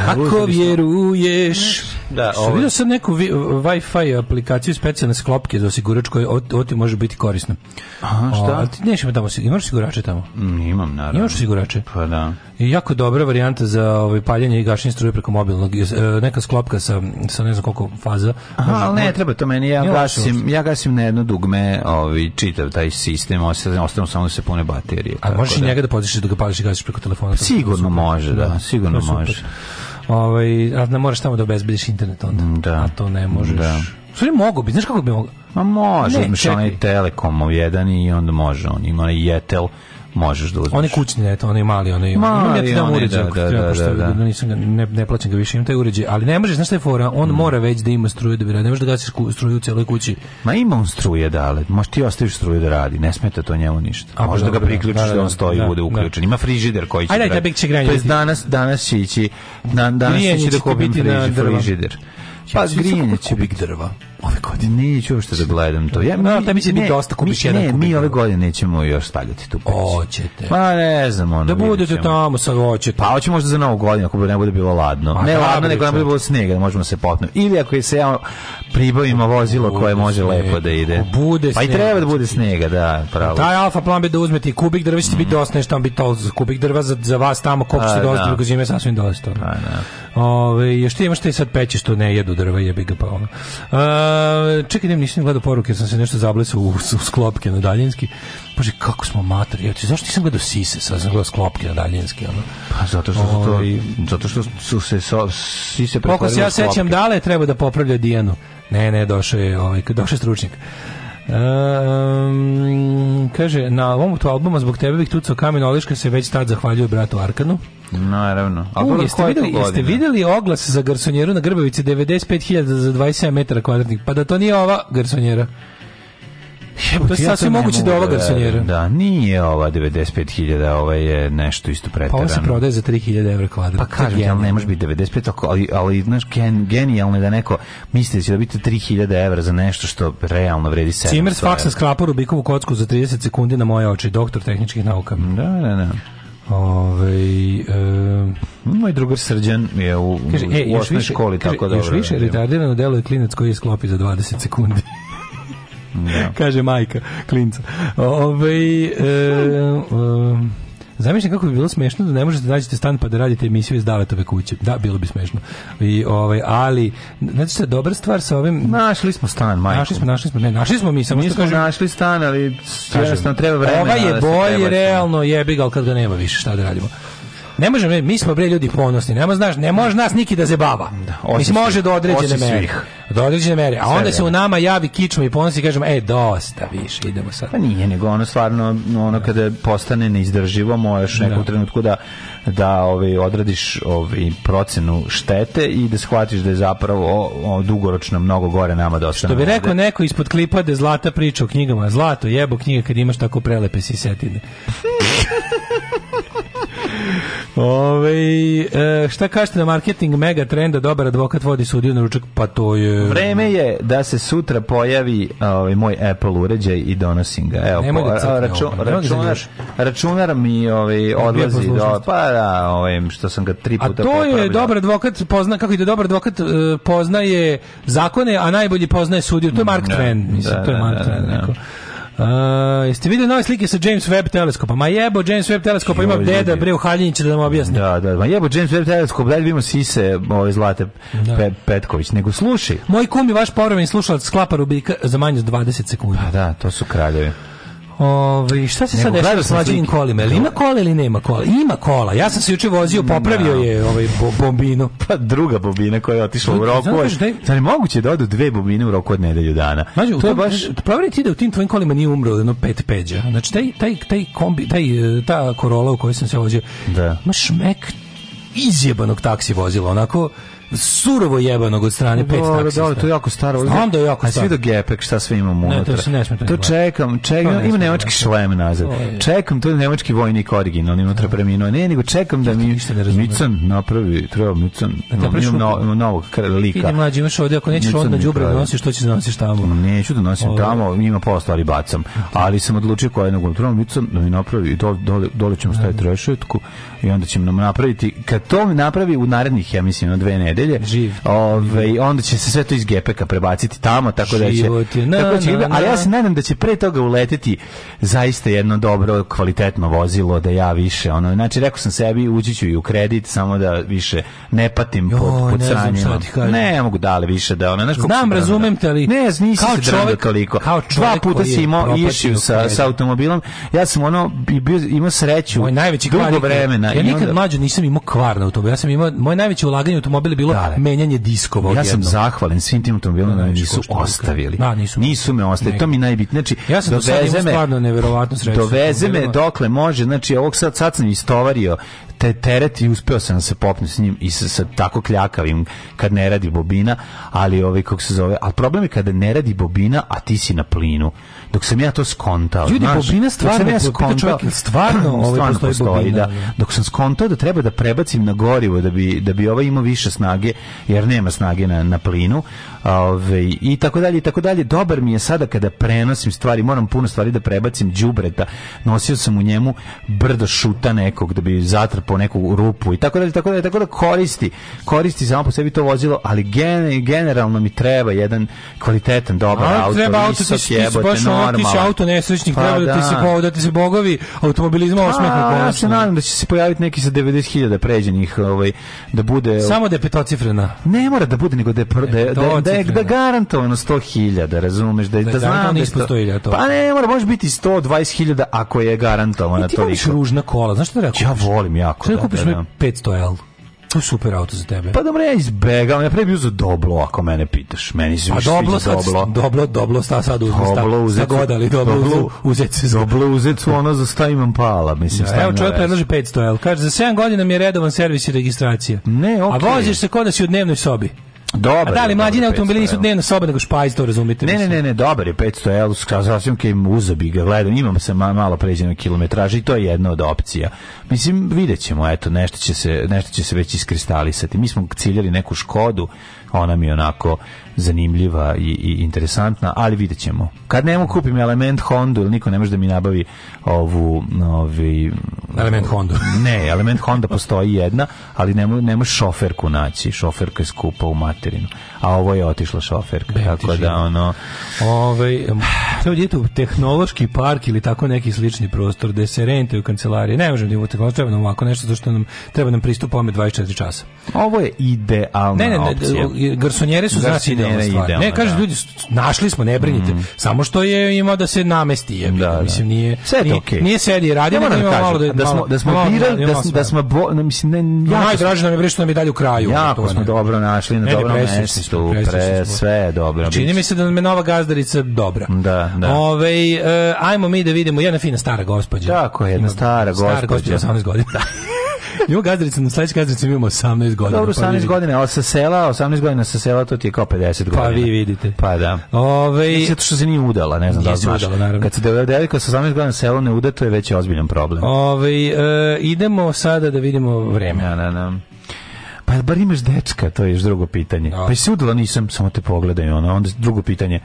Ako vjeruješ... Da, ovo... Ovaj. Vidio sam neku Wi-Fi aplikaciju specijalne sklopke za osigurač koja ovo ti može biti korisno. Aha, šta? O, ali ti neš ima tamo, imaš osigurače tamo? Mm, imam, naravno. Imaš osigurače? Pa da. I jako dobra varijanta za ovaj, paljanje i gašenje struje preko mobilnog. E, neka sklopka sa, sa ne znam koliko faza. Aha, može, ali ne, treba to meni. Ja, gasim, ja gasim na jedno dugme ovaj, čitav taj sistem, ostavim samo da se pune baterije. A možeš i da. njega da podišiš da ga pališ i gasiš preko telefona? Sigurno može, da, da sigurno može. Ovaj, a ne moraš tamo da obezbediš internet onda. Mm, da. A to ne možeš. Da. Sve mogu bi, znaš kako bi mogao? Ma može, uzmeš onaj telekomov ovaj jedan i onda može on. Ima i Jetel možeš da uzmeš. Oni kućni eto, oni mali, oni mali, ja ti dam uređaj, da, da da, da, da, da, nisam ga, ne, ne plaćam ga više, imam taj uređaj, ali ne možeš, znaš šta je fora, on mm. mora već da ima struju da bi radi, ne možeš da gasiš struju u celoj kući. Ma ima on struje, dale, možeš ti ostaviš struju da radi, ne smeta to njemu ništa. Možeš pa da ga da priključiš da, on stoji i bude uključen. Ima frižider koji će... Ajde, taj bek će granje. To danas, danas će ići, danas će pa, ići da kupim frižider. Pa grijanje će biti drva ove godine. Neću uopšte da gledam to. Ja, mi, no, taj mi će biti dosta kupiš jedan Ne, mi ove godine nećemo još stavljati tu peć. Oćete. Ma ne znam, ono. Da budete tamo sa hoćete. Pa hoćemo možda za novu godinu, ako ne bude bilo ladno. Ma, pa, ne ladno, nego ne bude bilo snega, da možemo se potnuti. Ili ako se ja pribavimo vozilo koje može lepo da ide. Bude pa i treba da bude znači. snega, da, pravo. Taj alfa plan bi da uzmete i kubik drva, će biti mhm. dosta nešto, biti kubik drva za, za vas tamo, koliko pa, dosta, dolaziti drugo zime, sasvim dosta. Pa, da, da. Ove, još ti imaš te sad peće što ne jedu drva, jebi ga pa ono. A, čekaj, nem, nisam gledao poruke, sam se nešto zablesao u, u sklopke na daljinski. Bože, kako smo mater, jebate, zašto nisam gledao sise, sad sam gledao sklopke na daljinski, ono. Pa zato što, Ove, to, ovaj, zato što su se so, sise pretvorile se ja sećam dale, treba da popravlja Dijanu. Ne, ne, došao je, ovaj, došao je stručnjak. Um, kaže, na ovom tu albuma zbog tebe bih tucao kamen Oliška se već tad zahvaljuje bratu Arkanu. Naravno. A U, jeste, videli, jeste videli oglas za garsonjeru na Grbavici 95.000 za 27 metara kvadratnih? Pa da to nije ova garsonjera. Jebo, to je sasvim moguće da ova garsonjera. Da-, da, nije ova 95.000, ova je nešto isto pa preterano. Pa ova se prodaje za 3.000 evra kvadrat. Pa kažem ja, ali ne može biti 95, ali, ali znaš, gen, genijalno je da neko misli da će da 3.000 evra za nešto što realno vredi 7. Cimer s faksa sklapa Rubikovu kocku za 30 sekundi na moje oči, doktor tehničkih nauka. Da, da, da. Ove, e, moj drugar Srđan je u, kaže, u, e, u osnovnoj školi, kaže, tako da... Još više retardirano delo je klinac koji je sklopi za 20 sekundi. Da. Kaže majka klinca. Ovaj e, um, kako bi bilo smešno da ne možete da nađete stan pa da radite emisiju iz davetove kuće. Da, bilo bi smešno. I ovaj ali znači se dobra stvar sa ovim našli smo stan, majko. Našli smo, našli smo, ne, našli smo mi samo što kažem, našli stan, ali jednostavno treba vremena. Ova je da bolje realno jebi ga, kad ga nema više, šta da radimo. Ne možemo, mi smo bre ljudi ponosni. Nema znaš, ne može nas niki da zebava. Da, Mislim može do određene mere. Do određene mere. A onda se u nama javi kičma i ponosi i kažemo, e, dosta, više, idemo sad. Pa nije, nego ono stvarno, ono da. kada postane neizdrživo, možeš u nekom da. trenutku da da ovaj odradiš ovaj procenu štete i da shvatiš da je zapravo o, o dugoročno mnogo gore nama dosta. Da Što bi rekao neko ispod klipa da Zlata priča o knjigama, Zlato jebo knjiga kad imaš tako prelepe sisetine. Ove, e, šta kažete na marketing mega trenda, dobar advokat vodi sudiju na ručak, pa to je... Vreme je da se sutra pojavi ovaj, moj Apple uređaj i donosim ga. Evo, Nemoj da po, da crkne, račun, ovaj, računar, računar mi ovaj, odlazi do... Da, pa da, ovaj, što sam ga tri puta... A to je dobar advokat, pozna, kako ide dobar advokat, uh, poznaje zakone, a najbolji poznaje sudiju. To je Mark da, Trend, mislim, da, to je Mark da, Trend. Neko. Uh, jeste videli nove slike sa James Webb teleskopa? Ma jebo James Webb teleskopa, ima deda bre u Haljiniću da nam objasni. Da, da, ma jebo James Webb teleskop, da li vidimo sise ove Zlate da. Pe, Petković, nego sluši. Moj kum i vaš povremen slušalac sklapa rubika za manje od 20 sekundi. Pa da, to su kraljevi. Ovaj šta se sad dešava sa mlađim kolima? Jel ima da. kola ili nema kola? Ima kola. Ja sam se juče vozio, popravio je ovaj bo bombinu. Pa druga bobina koja je otišla u roku. Zar da je moguće da odu dve bobine u roku od nedelju dana? Mađu, to je baš proveri ti da u tim tvojim kolima nije umro jedno pet peđa. Znači taj taj taj kombi, taj e, ta Corolla u kojoj sam se vozio. Da. Ma šmek izjebanog taksi vozila, onako surovo jebanog od strane pet taksista. Da, to je jako staro. Znam da je jako staro. A svi do gepek, šta sve imam unutra. Ne, to, ne to, to čekam, čekam, ima nemački šlem nazad. Čekam, to je nemački vojnik originalni unutra da. preminuo. Ne, nego čekam da mi Mican napravi, treba Mican, da imam novog lika. Vidi mlađi, imaš ovdje, ako nećeš onda džubre nosiš, to ćeš da nosiš tamo. Neću da nosim tamo, ima posla, ali bacam. Ali sam odlučio koja je nego treba Mican da mi napravi, dole ćemo staviti da. rešetku, i onda ćemo nam napraviti kad to napravi u narednih ja mislim na dve nedelje živ ovaj onda će se sve to iz gepeka prebaciti tamo tako da će tako da će na, ali ja se nadam da će pre toga uleteti zaista jedno dobro kvalitetno vozilo da ja više ono znači rekao sam sebi ući ću i u kredit samo da više ne patim jo, pod pod sranjima ne, ne mogu dale više da ona znaš znam razumem te ali ne nisi kao čovjek toliko kao čovjek dva puta si imao išiju sa, sa automobilom ja sam ono bio imao sreću Moj najveći dugo vremena ja onda... nikad mlađo nisam imao kvar na automobilu. Ja sam imao moje najveće ulaganje u automobil bilo Dale. Da. menjanje diskova. Ja sam zahvalan svim tim automobilima da, da nisu ostavili. Da, nisu. Nisu me ostavili. To mi najbitnije. Znači, ja sam doveze me stvarno neverovatno sreću. Doveze me dokle može. Znači, ovog sad sad sam istovario te teret i uspeo sam da se popnuti s njim i sa, sa tako kljakavim kad ne radi bobina, ali ovaj kako se zove, al problem je kada ne radi bobina, a ti si na plinu. Dok sam ja to skontao, Ljudi, znaš, bobina stvarno, ja skontao, čovjek, stvarno, ovaj stvarno postoji, postoji bobina, da. Dok sam skontao da treba da prebacim na gorivo da bi da bi ovaj imao više snage, jer nema snage na, na plinu, Ove, i tako dalje i tako dalje. Dobar mi je sada kada prenosim stvari, moram puno stvari da prebacim đubreta. Nosio sam u njemu brdo šuta nekog da bi zatrpao neku rupu i tako dalje, tako dalje, tako da koristi. Koristi samo po sebi to vozilo, ali gen, generalno mi treba jedan kvalitetan, dobar A, auto. Treba auto, visok, ti, jebote, baš ono, ti si auto nesrećnik, pa, treba da, da ti se po, da ti se bogovi automobilizma pa, osmehnu. Ja se nadam da će se pojaviti neki sa 90.000 pređenih, ovaj, da bude... Samo da je petocifrena. Ne mora da bude, nego da je, da, e, da, da Da je, da, da garantovano 100.000, razumeš, da, da, da znam da isto to. Pa ne, mora može biti 120.000 ako je garantovano e, toliko. Ti imaš ružna kola, znaš što da Ja volim jako. Što da kupiš mi 500L? To je super auto za tebe. Pa dobro, ja izbegavam, ja pre bi uzeo Doblo, ako mene pitaš. Meni se pa više Doblo. Sad, doblo, Doblo, Doblo, sta sad uzme, Doblo, uzet, sta godali, Doblo, doblo uzet se. Doblo uzet se, ono za sta imam pala, mislim. Da, evo čovjek predlaže 500 L, kaže, za 7 godina mi je redovan servis i registracija. Ne, okej. Okay. A voziš se kod da si u dnevnoj sobi. Dobar. A da li mlađine automobili nisu dnevna soba nego špajz, to razumite? Ne, ne, ne, ne, dobar je 500 L, sasvim kaj uzabi ga, gledam, Imamo se malo pređeno kilometraži i to je jedna od opcija. Mislim, videćemo, eto, nešto će se, nešto će se već iskristalisati. Mi smo ciljali neku škodu, ona mi je onako zanimljiva i, i interesantna, ali vidjet ćemo. Kad nemo kupim element Honda, ili niko ne može da mi nabavi ovu... Ovi, element Honda. Ne, element Honda postoji jedna, ali ne, ne šoferku naći, šoferka je skupa u materinu a ovo je otišla šoferka. Be, tako da, ono... Ovaj, treba djeti u tehnološki park ili tako neki slični prostor, gde se rentaju kancelarije. Ne možemo da imamo tehnološki, treba nam ovako nešto, što nam treba nam pristup ome 24 časa. Ovo je idealna ne, ne, ne, opcija. Garsonjere su znači idealna stvar. Idealna, ne, kaže da. ljudi, našli smo, ne brinite. Mm. Samo što je imao da se namesti je. Da, da. Mislim, nije, Sve nije, okay. nije sedi i radi, ja nego da malo da, da smo, da smo da birali, da, smo, da smo, bo, mislim, ne, ja, najdraže nam je bre što nam je dalje u kraju. Jako smo dobro našli, na dobro mesto prestup, pre, sve je dobro. Znači, čini mi se da nam je nova gazdarica dobra. Da, da. Ove, e, ajmo mi da vidimo, jedna fina stara gospođa. Tako, je, jedna stara gospođa. Stara gospođa, 18 godina. Da. Ima gazdarica, na sledećoj gazdarici imamo 18 godina. Dobro, 18 pa godina, ali sa sela, 18 godina sa sela, to ti je kao 50 pa godina. Pa vi vidite. Pa da. Ove... Mislim to što se nije udala, ne znam da znaš. Udala, naravno. Kad se devojka sa 18 godina selo ne uda, to je već ozbiljan problem. Ove, e, idemo sada da vidimo vreme. Na, na, na. Pa bar imaš dečka, to je još drugo pitanje. No. Da. Pa i sudila nisam, samo te pogledaj, ono, onda drugo pitanje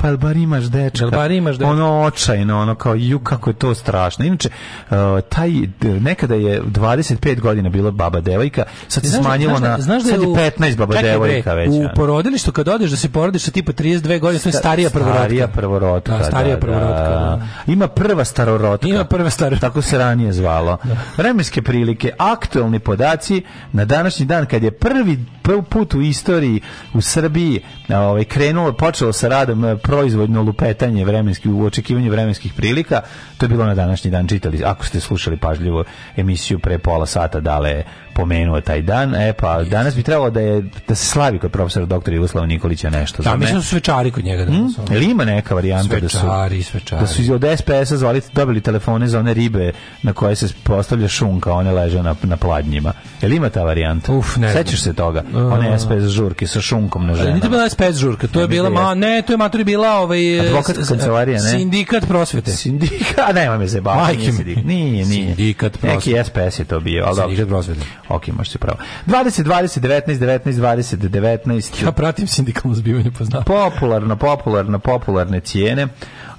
pa jel bar imaš dečka? Jel bar imaš dečka? Ono očajno, ono kao, ju, kako je to strašno. Inače, uh, taj, nekada je 25 godina bila baba devojka, sad se da- smanjilo da- na, znaš da sad je u, 15 baba devojka već. U porodilištu kad odeš da se porodiš sa tipa 32 godine, to je starija prvorotka. Starija prvorotka, da, starija da, da, prvorotka. Da. Ima prva starorotka. Ima prva starorotka. Tako se ranije zvalo. Vremenske prilike, aktualni podaci na današnji dan kad je prvi prvi put u istoriji u Srbiji ovaj krenulo počelo sa radom e, proizvodno lupetanje vremenski u očekivanju vremenskih prilika to je bilo na današnji dan čitali ako ste slušali pažljivo emisiju pre pola sata dale pomenuo taj dan. E pa danas bi trebalo da je da se slavi kod profesora doktora Jugoslava Nikolića nešto. Da, mislim da su svečari kod njega danas. Hmm? Ili ima neka varijanta da svečari, da su svečari. da su od SPS-a zvali dobili telefone za one ribe na koje se postavlja šunka, one leže na na pladnjima. Jel ima ta varijanta? Uf, ne. Sećaš se toga? Uh. One SPS žurke sa šunkom na ženama. Nije bila SPS žurka, to je bila ma ne, to je mater bila ovaj e, advokat kancelarija, ne. Sindikat prosvete. Sindikat, nema me se baviti. Nije, nije. Sindikat prosvete. Neki SPS je to bio, al dobro. Sindikat prosvete. Ok, možeš se pravo. 20, 20, 19, 19, 20, 19. Ja pratim sindikalno zbivanje, poznam. Pa popularno, popularno, popularne cijene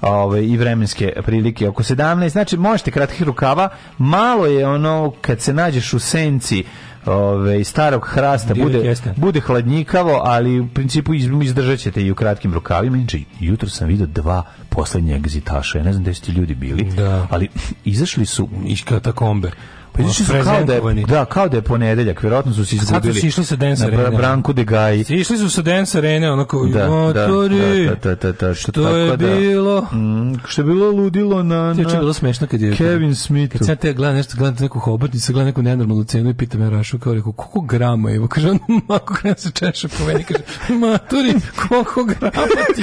ove, i vremenske prilike oko 17. Znači, možete kratkih rukava. Malo je ono, kad se nađeš u senci, ove, starog hrasta bude, bude hladnjikavo, ali u principu izdržat ćete i u kratkim rukavima. Inče, jutro sam vidio dva poslednje egzitaša, ja ne znam gde su ti ljudi bili, da. ali izašli su... Iška katakombe. Pa išli su kao da je, da, kao da je ponedeljak, verovatno su se izgubili. Sad su išli sa Dance Arena. Na Branku de Gaji. Išli su sa Dance Arena, onako, da, motori, da, da, da, da, što, što tako je bilo. Da, mm, što je bilo ludilo na... na... Ti bilo smešno kad je... Kevin Smith. Kad sam te gledam nešto, gledam neku hobotnicu, gledam neku nenormalnu cenu i pita me Rašu, kao rekao, koliko grama je? Kaže, on mako krena se češe po meni, kaže, maturi, koliko grama ti...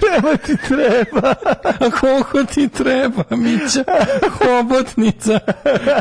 grama ti treba? A koliko ti treba, Mića? Hobotnica.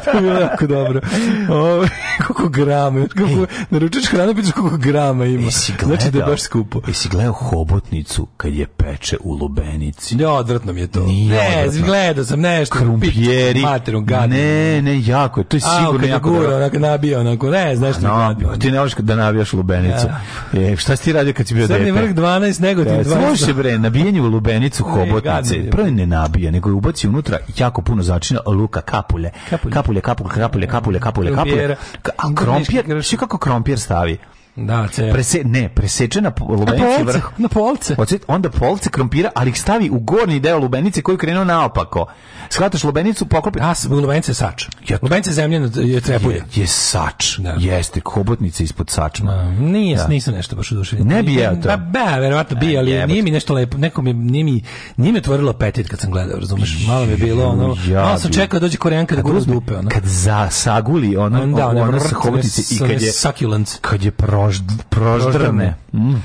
To je bilo jako dobro. O, kako grama, kako, naručiš hranu, pitaš koliko grama ima. gledao, e. znači da je baš skupo. Jesi gledao hobotnicu kad je peče u lubenici? Ne, odvratno mi je to. Nije ne, odvratno. gledao sam nešto. Krumpijeri. Materom, gadno. Ne, ne, jako je. To je sigurno A, jako. A, gura, onako nabija, onako, ne, znaš što je Ti ne voliš da nabijaš lubenicu. Ja. Da. E, šta si ti radio kad si bio dete? Srednji vrh 12, negotiv 12. Slušaj bre, nabijanje u lubenicu e, hobotnice. Prvo ne nabija, nego je ubaci unutra jako puno začina luka kapulje. Kapulje, kapulje, kapulje kapulje, kapulje, kapulje, kapulje. A krompir, sve kako krompir stavi. Da, ceo. Prese, ne, preseče na vrh. Na polce. Ocet, onda polce krompira, ali ih stavi u gornji deo lubenice koji krenuo naopako. Shvataš lubenicu, poklopi... Da, lubenice je sač. Ja, lubenica zemlje je trepulje. Je, je sač. Da. Jeste, hobotnica ispod sača. Da, nije, da. nisam nešto baš udušen. Ne bi jeo to. Ba, ba, verovatno bi, ali Jebot. nije mi nešto lepo. Nekom je, nije mi, nije mi otvorilo apetit kad sam gledao, razumeš? Malo mi je bilo, ono, ja malo sam čekao da dođe koreanka da gura dupe, ono. Kad za, saguli, ono, da, ono, ono, ono, ono, ono, ono, ono, ono, ono, ono, ono, ono, prožd, proždrne. Mm.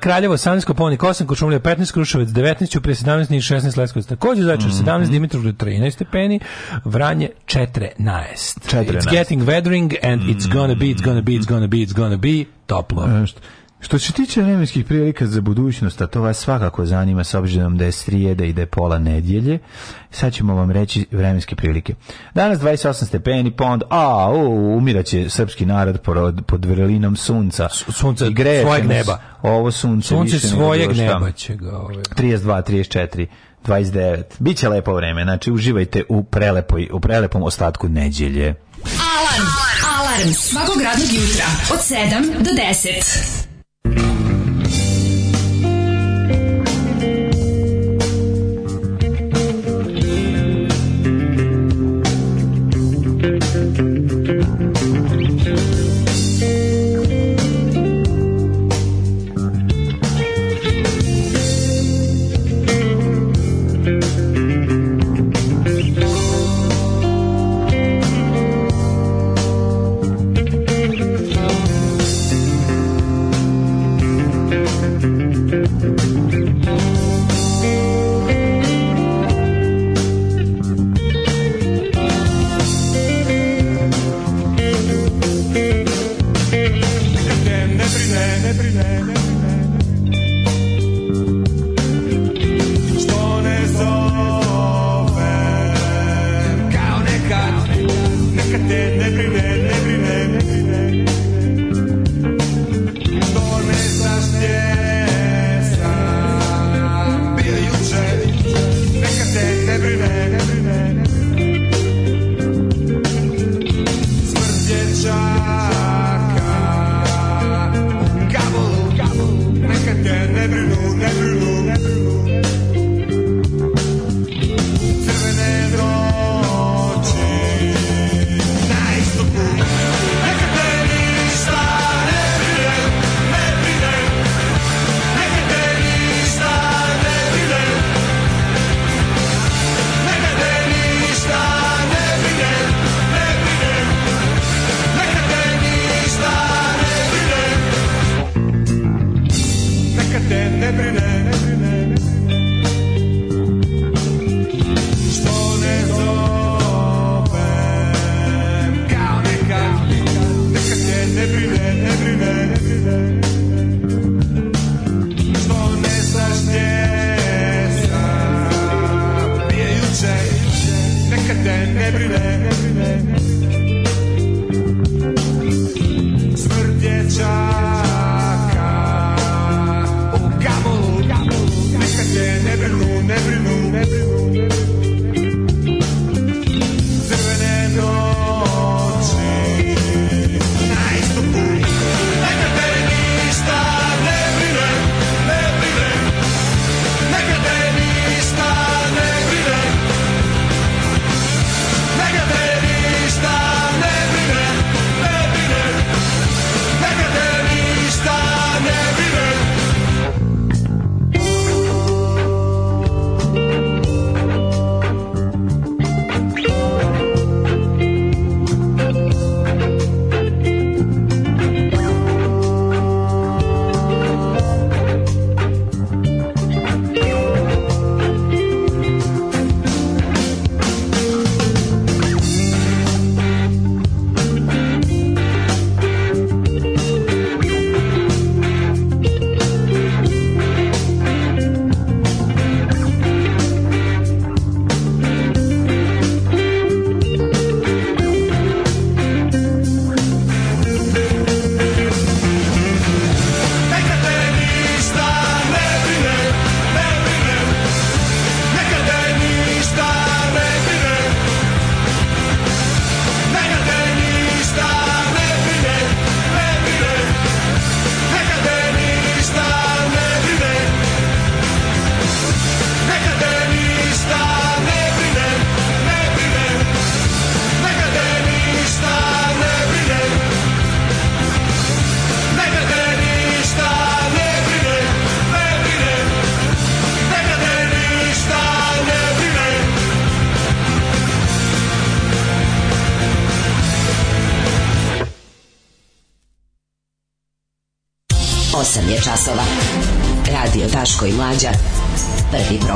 Kraljevo, 18, Koponik, 8, Kočumlija, 15, Kruševac, 19, Uprije 17, Niš, 16, Leskovac. Također Zaječar, mm -hmm. Dimitrov, 13 stepeni, Vranje, 14. 14. It's getting weathering and it's gonna be, it's gonna be, it's gonna be, it's gonna be, toplo. E, Što se tiče vremenskih prilika za budućnost, a to vas svakako zanima s obzirom da je srijeda i da je pola nedjelje, sad ćemo vam reći vremenske prilike. Danas 28 stepeni, pond, a, o, umiraće srpski narod pod, pod vrelinom sunca. Sunca I greje, svojeg neba. Ovo sunce, sunce više svojeg neba će ga. Ove. 32, 34, 29. Biće lepo vreme, znači uživajte u, prelepoj, u prelepom ostatku nedjelje. Alarm! Alarm! Alarm! Svakog radnog jutra od 7 do 10.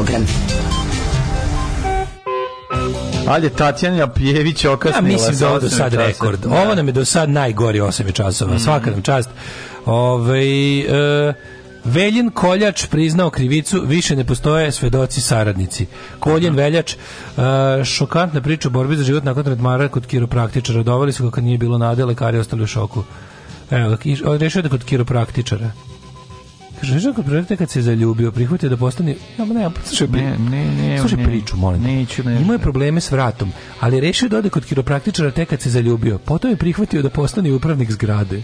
program. Ali da je Tatjana Pjević okasnila. Ja mislim da ovo do sad rekord. Da. Ovo nam je do sad najgori 8 časova. Mm. Svaka nam čast. Ove, ovaj, e, Veljen Koljač priznao krivicu, više ne postoje svedoci saradnici. Koljen mhm. Veljač, e, šokantna priča o borbi za život nakon tretmara kod kiropraktičara. Dovali su ga kad nije bilo nade, lekari ostali u šoku. Evo, rešio da kod kiropraktičara. Kaže, Željko kad prirate kad se zaljubio, prihvatio da postane... Ja, ne, slušaj, ne, ne, ne, slušaj ne, priču, molim. Neću, ne, Imao je probleme s vratom, ali je rešio da ode kod kiropraktičara tek kad se zaljubio. Potom je prihvatio da postane upravnik zgrade.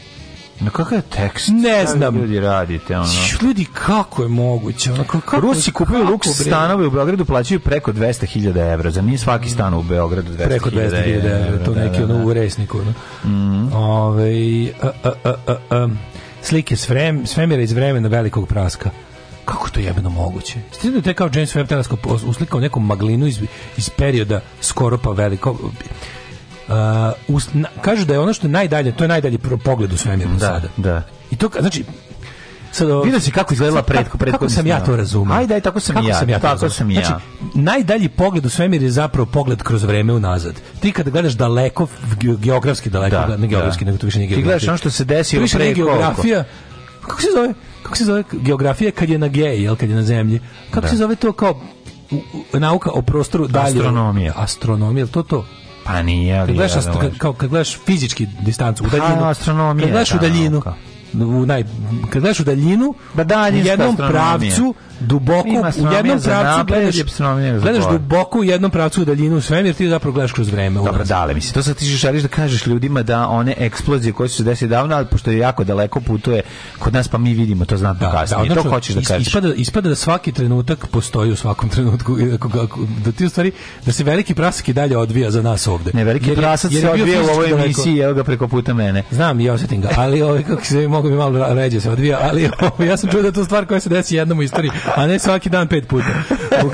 Na kakav je tekst? Ne znam. Ljudi radite, ono. Ljudi, kako je moguće? Ono, kako, Rusi kupuju luks stanove u Beogradu, plaćaju preko 200.000 evra. Za nije svaki stan u Beogradu 200.000 Preko 200.000 evra, to neki da, ono da, u da. resniku. Ono. Mm -hmm. Ove, ovaj, a, a, a, a, slike s vrem, svemira iz vremena velikog praska. Kako to jebeno moguće? Stigno te kao James Webb teleskop uslikao neku maglinu iz, iz perioda skoro pa veliko... Uh, us, na, kažu da je ono što je najdalje, to je najdalji pogled u svemiru da, sada. Da. I to znači sad vidio si kako izgledala pretko pretko kako sam ja to razumeo ajde aj tako sam ja sam ja tako sam ja znači najdalji pogled u svemir je zapravo pogled kroz vreme unazad ti kada gledaš daleko geografski daleko da, ne geografski da. nego to više nije geografija ti gledaš ono što se desilo pre geografija kako se zove kako se zove geografija kad je na G, jel kad je na zemlji kako da. se zove to kao nauka o prostoru dalje astronomija astronomija to to pa nije ali kad gledaš, ja, da kao, kad gledaš fizički distancu u pa, daljinu astronomija kad gledaš u daljinu nauka u naj kad gledaš u daljinu da daljinska u jednom pravcu duboko u jednom pravcu gledaš, gledaš duboko u jednom pravcu u daljinu u svemir ti zapravo gledaš kroz vreme dobro dale mislim to sad ti želiš da kažeš ljudima da one eksplozije koje su se desile davno ali pošto je jako daleko putuje kod nas pa mi vidimo to znatno da, da kasnije da, odnačno, to hoćeš da kažeš ispada, ispada da svaki trenutak postoji u svakom trenutku da ti u stvari da se veliki prasak i dalje odvija za nas ovde ne veliki jer, prasak jer, se odvija u ovoj emisiji evo ga preko puta mene znam i osetim ga ali ovaj kako se mogu bi malo ređe se odvija, ali ja sam čuo da to stvar koja se desi jednom u istoriji, a ne svaki dan pet puta.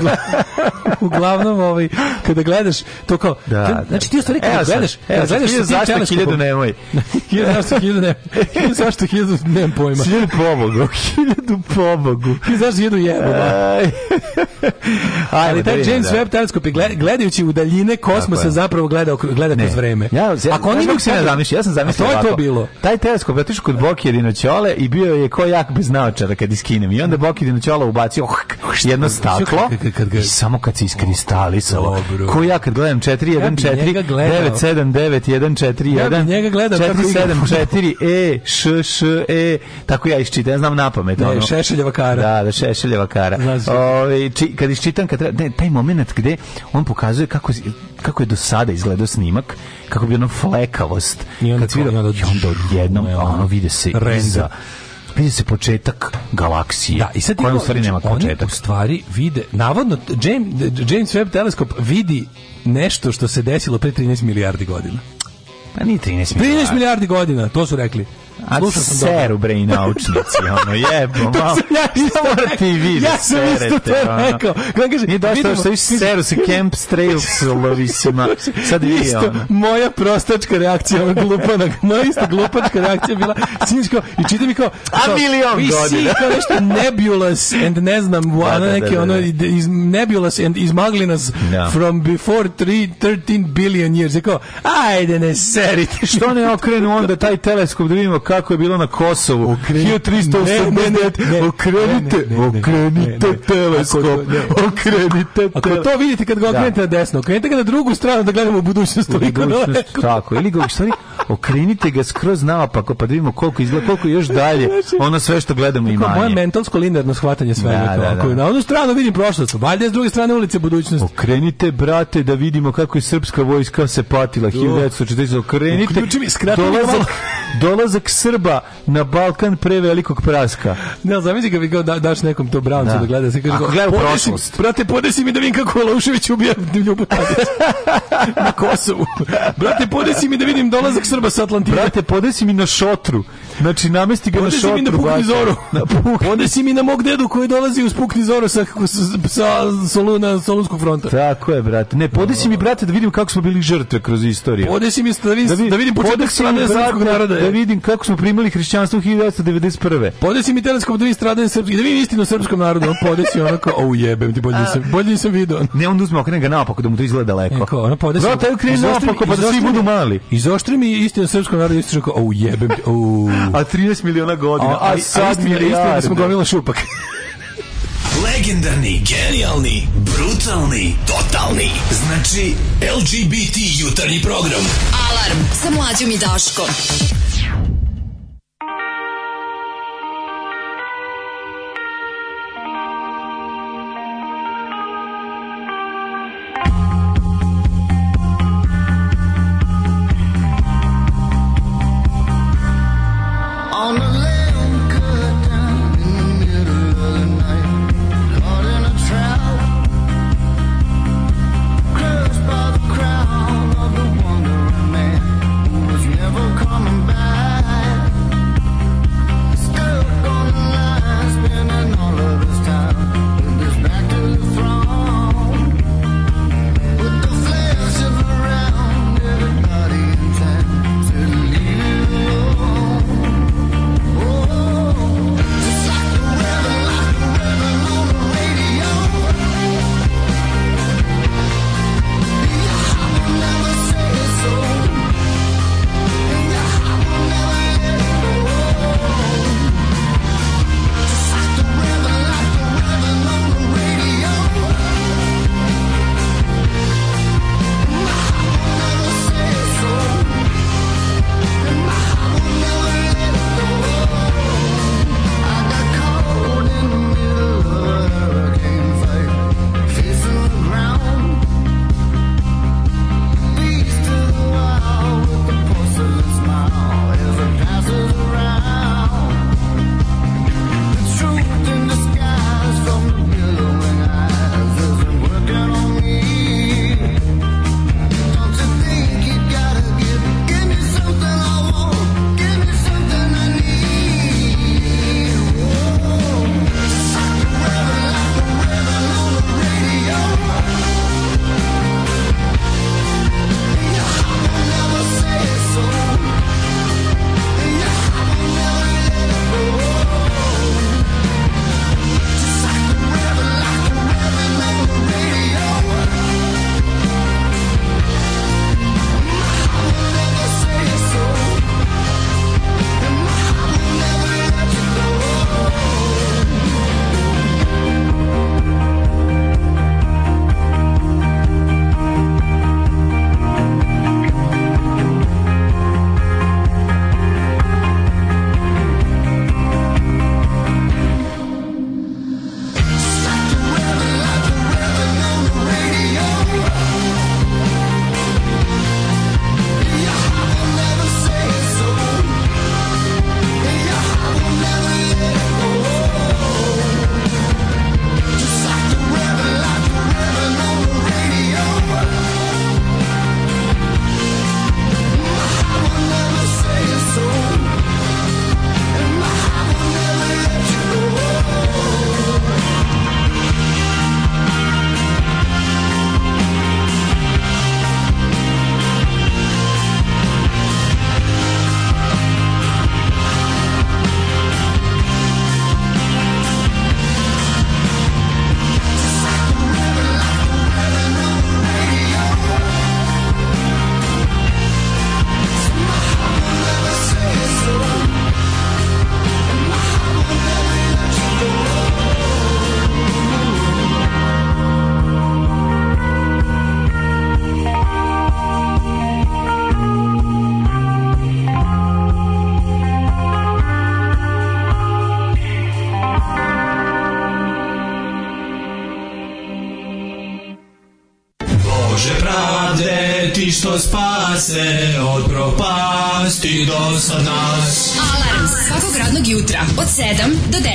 Uglavnom, ovaj, kada gledaš, to kao, da, da. znači ti u stvari e, kada gledaš, e, kada gledaš sa tim teleskopom... Hiljadu nemoj. hiljadu zašto hiljadu nemoj. Hiljadu zašto hiljadu nemam pojma. Hiljadu pomogu. Hiljadu pomogu. Hiljadu zašto hiljadu jebu. Ali taj da James da. Webb teleskop, gledajući u daljine kosmosa, zapravo gleda, gleda kroz vreme. Ja, Ako oni se ne ja sam zamislio ovako. To je to bilo. Taj teleskop, ja tišu kod Boki Bokidino Ćole i bio je ko jak bez naočara kad iskinem. I onda Bokidino Ćola ubacio oh, jedno staklo i samo kad se iskristalisalo. Ko ja kad gledam 414 979 E, Š, Š, E. Tako ja iščitam, ja znam na pamet. Ne, ono. Šešeljeva kara. Da, da, Šešeljeva kara. Ove, ovaj, či, kad iščitam, kad treba, ne, taj moment gde on pokazuje kako kako je do sada izgledao snimak, kako bi ono flekavost. I onda, kad onda, odjednom, ono, vide se renda. iza vidi se početak galaksije. Da, i sad koja u stvari nema znači, početak. Oni u stvari vide, navodno, James, James Webb teleskop vidi nešto što se desilo pre 13 milijardi godina. Pa nije 13 milijardi. 13 milijardi godina, to su rekli. A Slušao sam seru dobro. bre i naučnici, ono jebo, malo. ja šta morate i vi ja sam isto to rekao. Kako kaže, nije došlo što više seru sa Camp Strailslovisima. Sad vi, isto, ono. Moja prostačka reakcija, ona glupa, na, moja isto glupačka reakcija bila, sinčko, i čita mi kao, a milion godina. Vi si kao nešto nebulous and ne znam, da, ono da, da, neke, da, ono, iz, nebulous and izmagli nas no. from before three, 13 billion years. Je kao, ajde ne serite. što ne okrenu onda taj teleskop da vidimo kako kako je bilo na Kosovu. 1380. 1389. Okrenite, ne, ne, okrenite teleskop. Okrenite. Ako to vidite kad ga da. okrenete na desno, okrenite ga na drugu stranu da gledamo budućnost toliko daleko. Tako, ili ga stvari okrenite ga skroz naopako pa da vidimo koliko izgleda, koliko još dalje. Znači, ono sve što gledamo ima. Moje mentalsko linearno shvatanje svega da, da, da. Na onu stranu da vidim prošlost, valjda je s druge strane ulice budućnost. Okrenite brate da vidimo kako je srpska vojska se patila 1940. Okrenite. Uključi mi, dolazak, dolazak Srba na Balkan pre velikog praska. Ne, zamisli ga vi kao da, daš nekom to brancu da, da gleda. Da se kaže, Ako gleda u prošlost. Brate, podesi mi da vidim kako Lošević ubija Ljubu Tadić na Kosovu. Brate, podesi mi da vidim dolazak Srba sa Atlantike. Brate, podesi mi na šotru. Znači, namesti ga Onda na šotru. Onda si mi na pukni zoru. Onda si mi na mog dedu koji dolazi uz pukni zoru sa, sa, sa soluna, solunskog fronta. Tako je, brate. Ne, podesi mi, brate, da vidim kako smo bili žrtve kroz istoriju. Podesi mi da vidim, da, vidim, da vidim početak stradanja srpskog naroda. Da vidim kako smo primili hrišćanstvo 1991. Podesi mi teleskop da vidim stradanje srpskog, da vidim istinu srpskom narodu. On podesi onako, o oh, jebem ti, bolje sam, bolje sam video. Ne, on uzme okrene ga naopako da mu to izgleda daleko. Eko, ona podesi. Brate, okrene naopako pa da svi budu mali. Izoštri mi istinu srpskog naroda, istično kao, o oh, jebem ti, Oh. A 13 miliona godina. A, a, a sad mi je da smo gomila šupak. Legendarni, genijalni, brutalni, totalni. Znači, LGBT jutarnji program. Alarm sa mlađom i Daškom.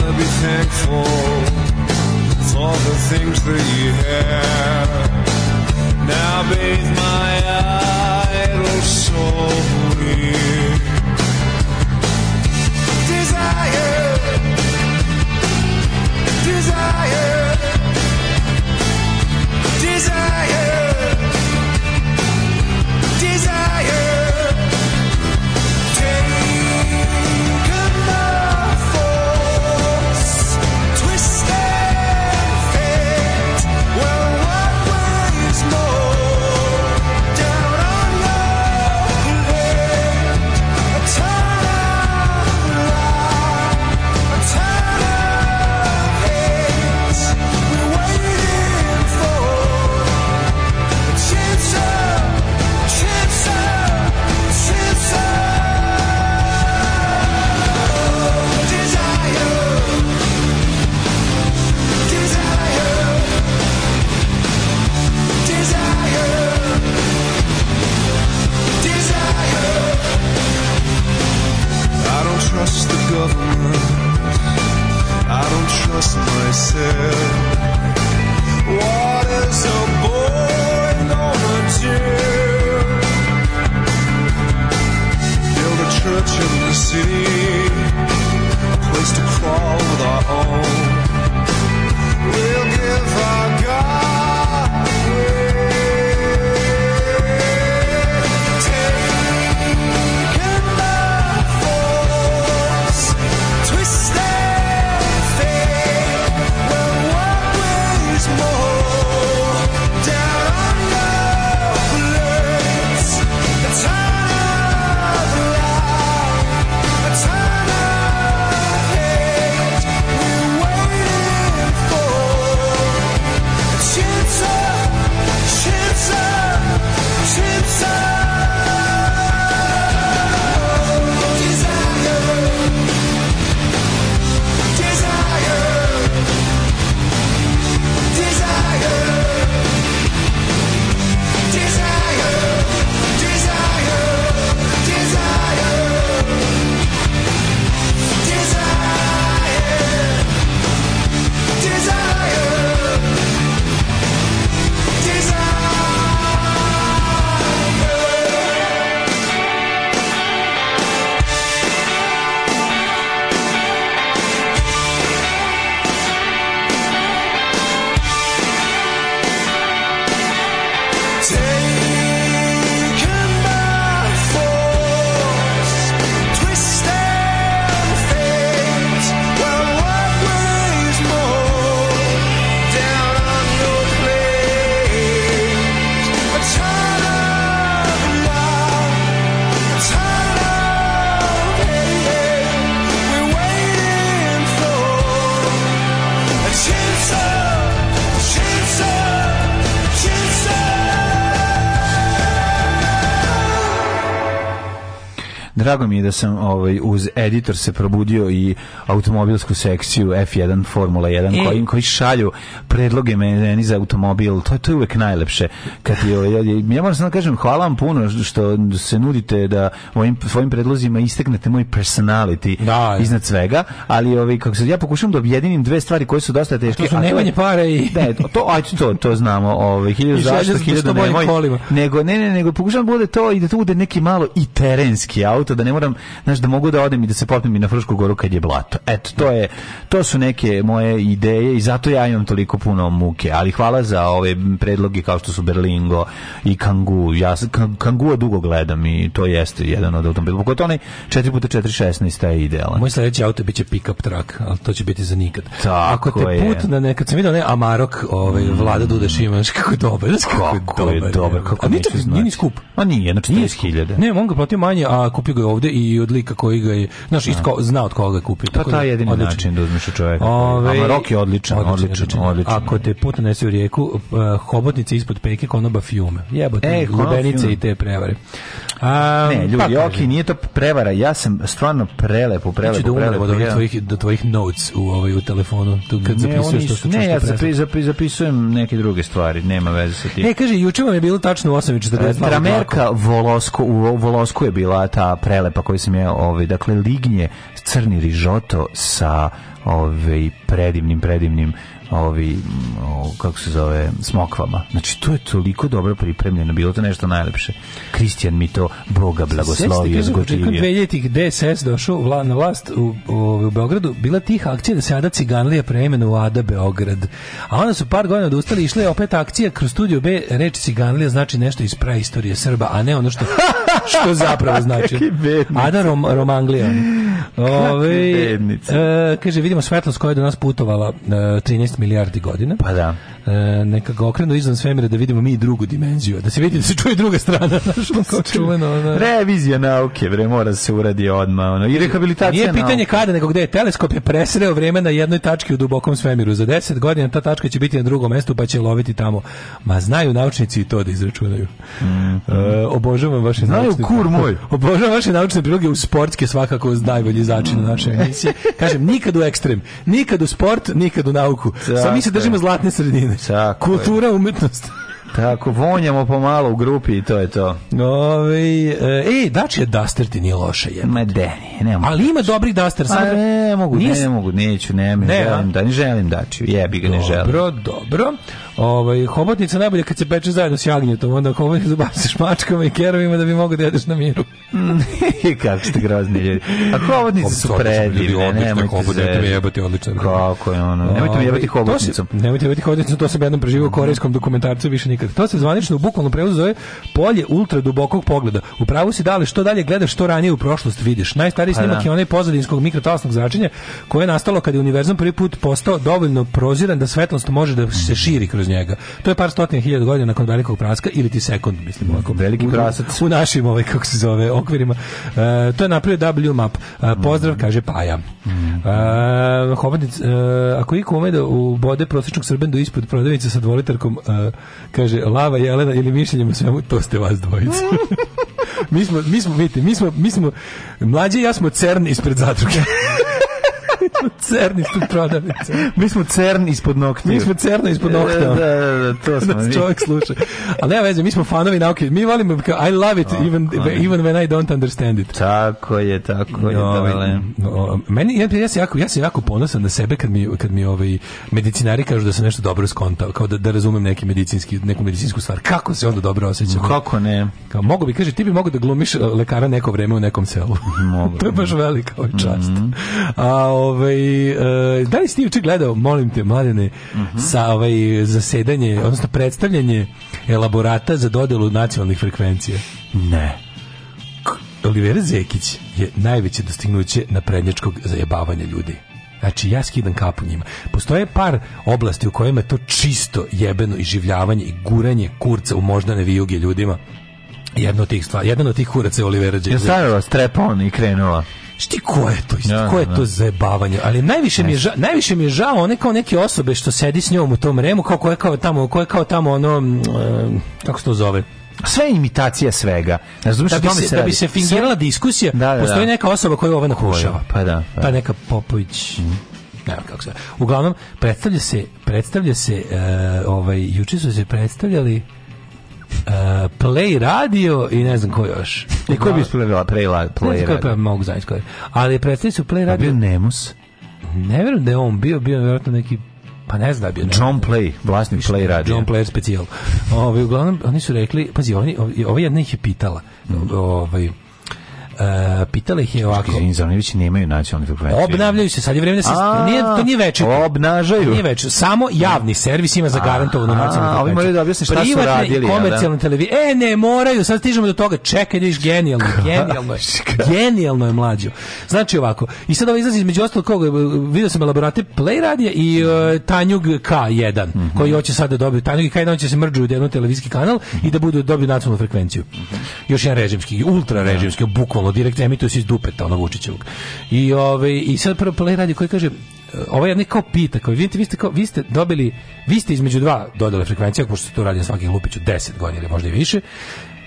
gonna be thankful for the things that you have. Now bathe my idle soul in desire, desire. ask myself, what is a boy gonna do? Build a church in the city, a place to crawl with our own. Drago mi je da sam ovaj, uz editor se probudio i automobilsku sekciju F1 Formula 1 e. koji koji šalju predloge meni za automobil. To je to je uvek najlepše. Kad je, ja moram samo da kažem hvala vam puno što se nudite da ovim svojim predlozima isteknete moj personality da, iznad svega, ali ovi kako se ja pokušam da objedinim dve stvari koje su dosta teške. A To su nemanje pare i da, to, ajde to to znamo, ovaj 1000 zašto 1000 nemoj. Nego ne ne nego pokušam da bude to i da tu bude neki malo i terenski auto da ne moram, znaš, da mogu da odem i da se popnem i na Frušku goru kad je blato. Eto, to, je, to su neke moje ideje i zato ja imam toliko puno muke. Ali hvala za ove predloge kao što su Berlingo i Kangu. Ja Kangua dugo gledam i to jeste jedan od automobila. Pogotovo onaj 4x416 taj je idealan. Moj sledeći auto biće pickup truck, al to će biti za nikad. Tako Ako te je. put na nekad sam vidio ne Amarok, ovaj, mm. vlada Duda Šimaš, kako je dobar. kako, kako je dobar. dobar kako a nije, nije ni skup. A nije, znači 40.000. Ne, on ga platio manje, a kupio ga je ovde i od lika koji ga je, znaš, isto da. zna od koga ga je kupio. Pa taj jedini odličan način da uzmeš čoveka. Ove, A Marok je odličan, odličan, odličan, odličan. Ako te put na u rijeku, uh, hobotnice ispod peke konoba fiume. Jebote, e, lubenice i te prevare. A, ne, ljudi, pa, oki, nije to prevara. Ja sam stvarno prelepo, prelepo, Neću da umremo do, tvojih, do tvojih notes u, ovaj, u telefonu, tu kad ne, zapisuješ što, što Ne, ja zapi, zapi, zapisujem neke druge stvari, nema veze sa tim. E, kaže, juče vam je bilo tačno u 8.40. E, Dramerka Volosko, u Volosku je bila ta prelepa koju sam ja, ovaj, dakle, lignje crni rižoto sa ovaj predivnim predivnim ovi ovaj, kako se zove smokvama. Znači to je toliko dobro pripremljeno, bilo to nešto najlepše. Kristijan mi to Boga blagoslovio zgotivio. Kad 2000 DSS došao vla, na vlast u, u, u, Beogradu, bila tih akcija da se Ada Ciganlija preimenu u Ada Beograd. A onda su par godina odustali i išla je opet akcija kroz studio B reč Ciganlija znači nešto iz praistorije Srba, a ne ono što što zapravo znači. Ada Rom, Romanglion. Ove, e, kaže, vidimo svetlost koja je do nas putovala e, 13 milijardi godina. Pa da. E, nekako okrenu izvan svemira da vidimo mi drugu dimenziju, da se vidi da se čuje druga strana. čuveno, ona... Revizija nauke, bre, mora se uradi odmah. Ono. I rehabilitacija Nije pitanje nauke. kada, nego gde je teleskop je presreo vreme na jednoj tački u dubokom svemiru. Za 10 godina ta tačka će biti na drugom mestu pa će loviti tamo. Ma znaju naučnici i to da izračunaju. Mm. -hmm. E, obožavam vaše znaju, naučne... kur moj! Obožavam vaše naučne priloge u sportske svakako najbolji začin mm. naše emisije. Kažem, nikad u ekstrem, nikad u sport, nikad u nauku. Samo mi se držimo zlatne sredine umetnost. Tako Kultura je. umetnost. Tako, vonjamo pomalo u grupi i to je to. Ove, e, e dače Duster ti nije loše. Je. Ma de, ne mogu. Ali ima dobrih Duster. Sad... ne mogu, nije... ne mogu, neću, ne, ne želim, da, ne želim dači, jebi ga, ne želim. Dobro, dobro. Ovaj hobotnica najbolje kad se peče zajedno s jagnjetom, onda hobotnicu baciš mačkama i kerovima da bi mogao da jedeš na miru. Kako ste grozni ljudi. A hobotnice su predivne, nemojte hobotnice mi jebati odlično. Kako je ono? Ovaj, nemojte mi jebati hobotnicom. Nemojte jebati hobotnicom, to sam jednom preživio u mhm. korejskom dokumentarcu više nikad. To se zvanično u bukvalnom prevodu zove polje ultra dubokog pogleda. U pravu si dali što dalje gledaš, što ranije u prošlost vidiš. Najstariji pa snimak da. je onaj pozadinskog mikrotalasnog zračenja koje je nastalo kad je univerzum prvi put postao dovoljno proziran da svetlost može da se širi kroz kroz njega. To je par stotina hiljada godina nakon velikog praska ili ti sekund, mislim mhm, ovako. Veliki prasac. U našim, ovaj, kako se zove, okvirima. Uh, to je napravio WMAP. Uh, pozdrav, mm. kaže Paja. Mm. Uh, Hobotnic, uh, ako iko ume da ubode prosječnog srbendu ispod prodavnice sa dvolitarkom, kaže Lava, Jelena ili mišljenjem o svemu, to ste vas dvojica. mi smo, mi smo, vidite, mi smo, mi smo, mlađe i ja smo CERN ispred zatruke. mi smo CERN ispod prodavnice. Mi smo CERN ispod noktiju. Mi smo CERN ispod e, noktija. Da, da, da, to smo mi. čovjek sluša. Ali nema veze, mi smo fanovi nauke. Mi volimo, I love it even, even when I don't understand it. Tako je, tako je. No, dale. meni, ja, ja, se jako, ja se jako ponosan na sebe kad mi, kad mi ovaj, medicinari kažu da sam nešto dobro skontao, kao da, da razumem neki medicinski, neku medicinsku stvar. Kako se onda dobro osjećam? Kako ne? Kao, mogu bi, kaže, ti bi mogu da glumiš lekara neko vreme u nekom selu. Mogu. to je baš da. velika ovaj čast. Mm -hmm. A, Ovaj e, da li ste juče gledao, molim te, Mladene, uh -huh. sa ovaj zasedanje, odnosno predstavljanje elaborata za dodelu nacionalnih frekvencija? Ne. Olivera Zekić je najveće dostignuće na naprednjačkog zajebavanja ljudi. Znači, ja skidam kapu njima. Postoje par oblasti u kojima je to čisto jebeno iživljavanje i guranje kurca u moždane vijuge ljudima. Jedna od tih stvari, jedan od tih kuraca je Olivera Zekić. Je stavila strepon i krenula. Šti ko je to? Isti, ja, da, ko je ja. Da, to da. zajebavanje? Ali najviše ne. mi je žao, najviše mi je žao one kao neke osobe što sedi s njom u tom remu, kao koje kao tamo, koje kao tamo ono um, kako se to zove? sve imitacija svega. Razumiješ da bi se, se da bi se fingirala diskusija, da, da, postoji neka osoba koja ovo nakušava. Pa da, pa. Ta neka Popović. Mm. Ne, kako se. Uglavnom predstavlja se predstavlja se uh, ovaj juče su se predstavljali Uh, play radio i ne znam ko još. I ko bi isplenila Play, la, play ne znam ko je, pa mogu znači ko je. Ali predstavili su Play radio... A bio Nemus? Ne verujem da je on bio, bio je vjerojatno neki pa ne znam da bi John Play, vlasnik Play radio. John Player specijal. Ovaj uglavnom oni su rekli, pazi, oni ovaj jedna ih je pitala. Ovaj Uh, e, pitala ih je ovako. Izvini, Zoranović nemaju nacionalni frekvenciju. Obnavljaju se, sad je vreme da se... A, nije, to nije večer. Obnažaju. Nije večer. Samo javni servis ima zagarantovanu nacionalnu frekvenciju. A, moraju da objasne šta su radili. i da? komercijalne televizije. E, ne moraju, sad stižemo do toga. Čekaj, da viš, genijalno. Genijalno je. Genijalno je mlađo. Znači ovako, i sad ovo izlazi između ostalog koga, vidio sam elaborate Play radija i uh, Tanjug K1, mm -hmm. koji hoće sad da dobiju. Tanjug K1 će se mrđu u jedan televizijski kanal i da budu dobiju nacionalnu frekvenciju. Mhm. Još jedan režimski, ultra režimski, bukvalno ono direkt emituje se iz dupeta ono Vučićevog. I ovaj i sad prvo play radi koji kaže ovaj jedni kao pita, kao vidite, vi ste, kao, vi ste dobili, vi ste između dva dodale frekvencije, pošto se to radi na svakih lupiću 10 godina ili možda i više,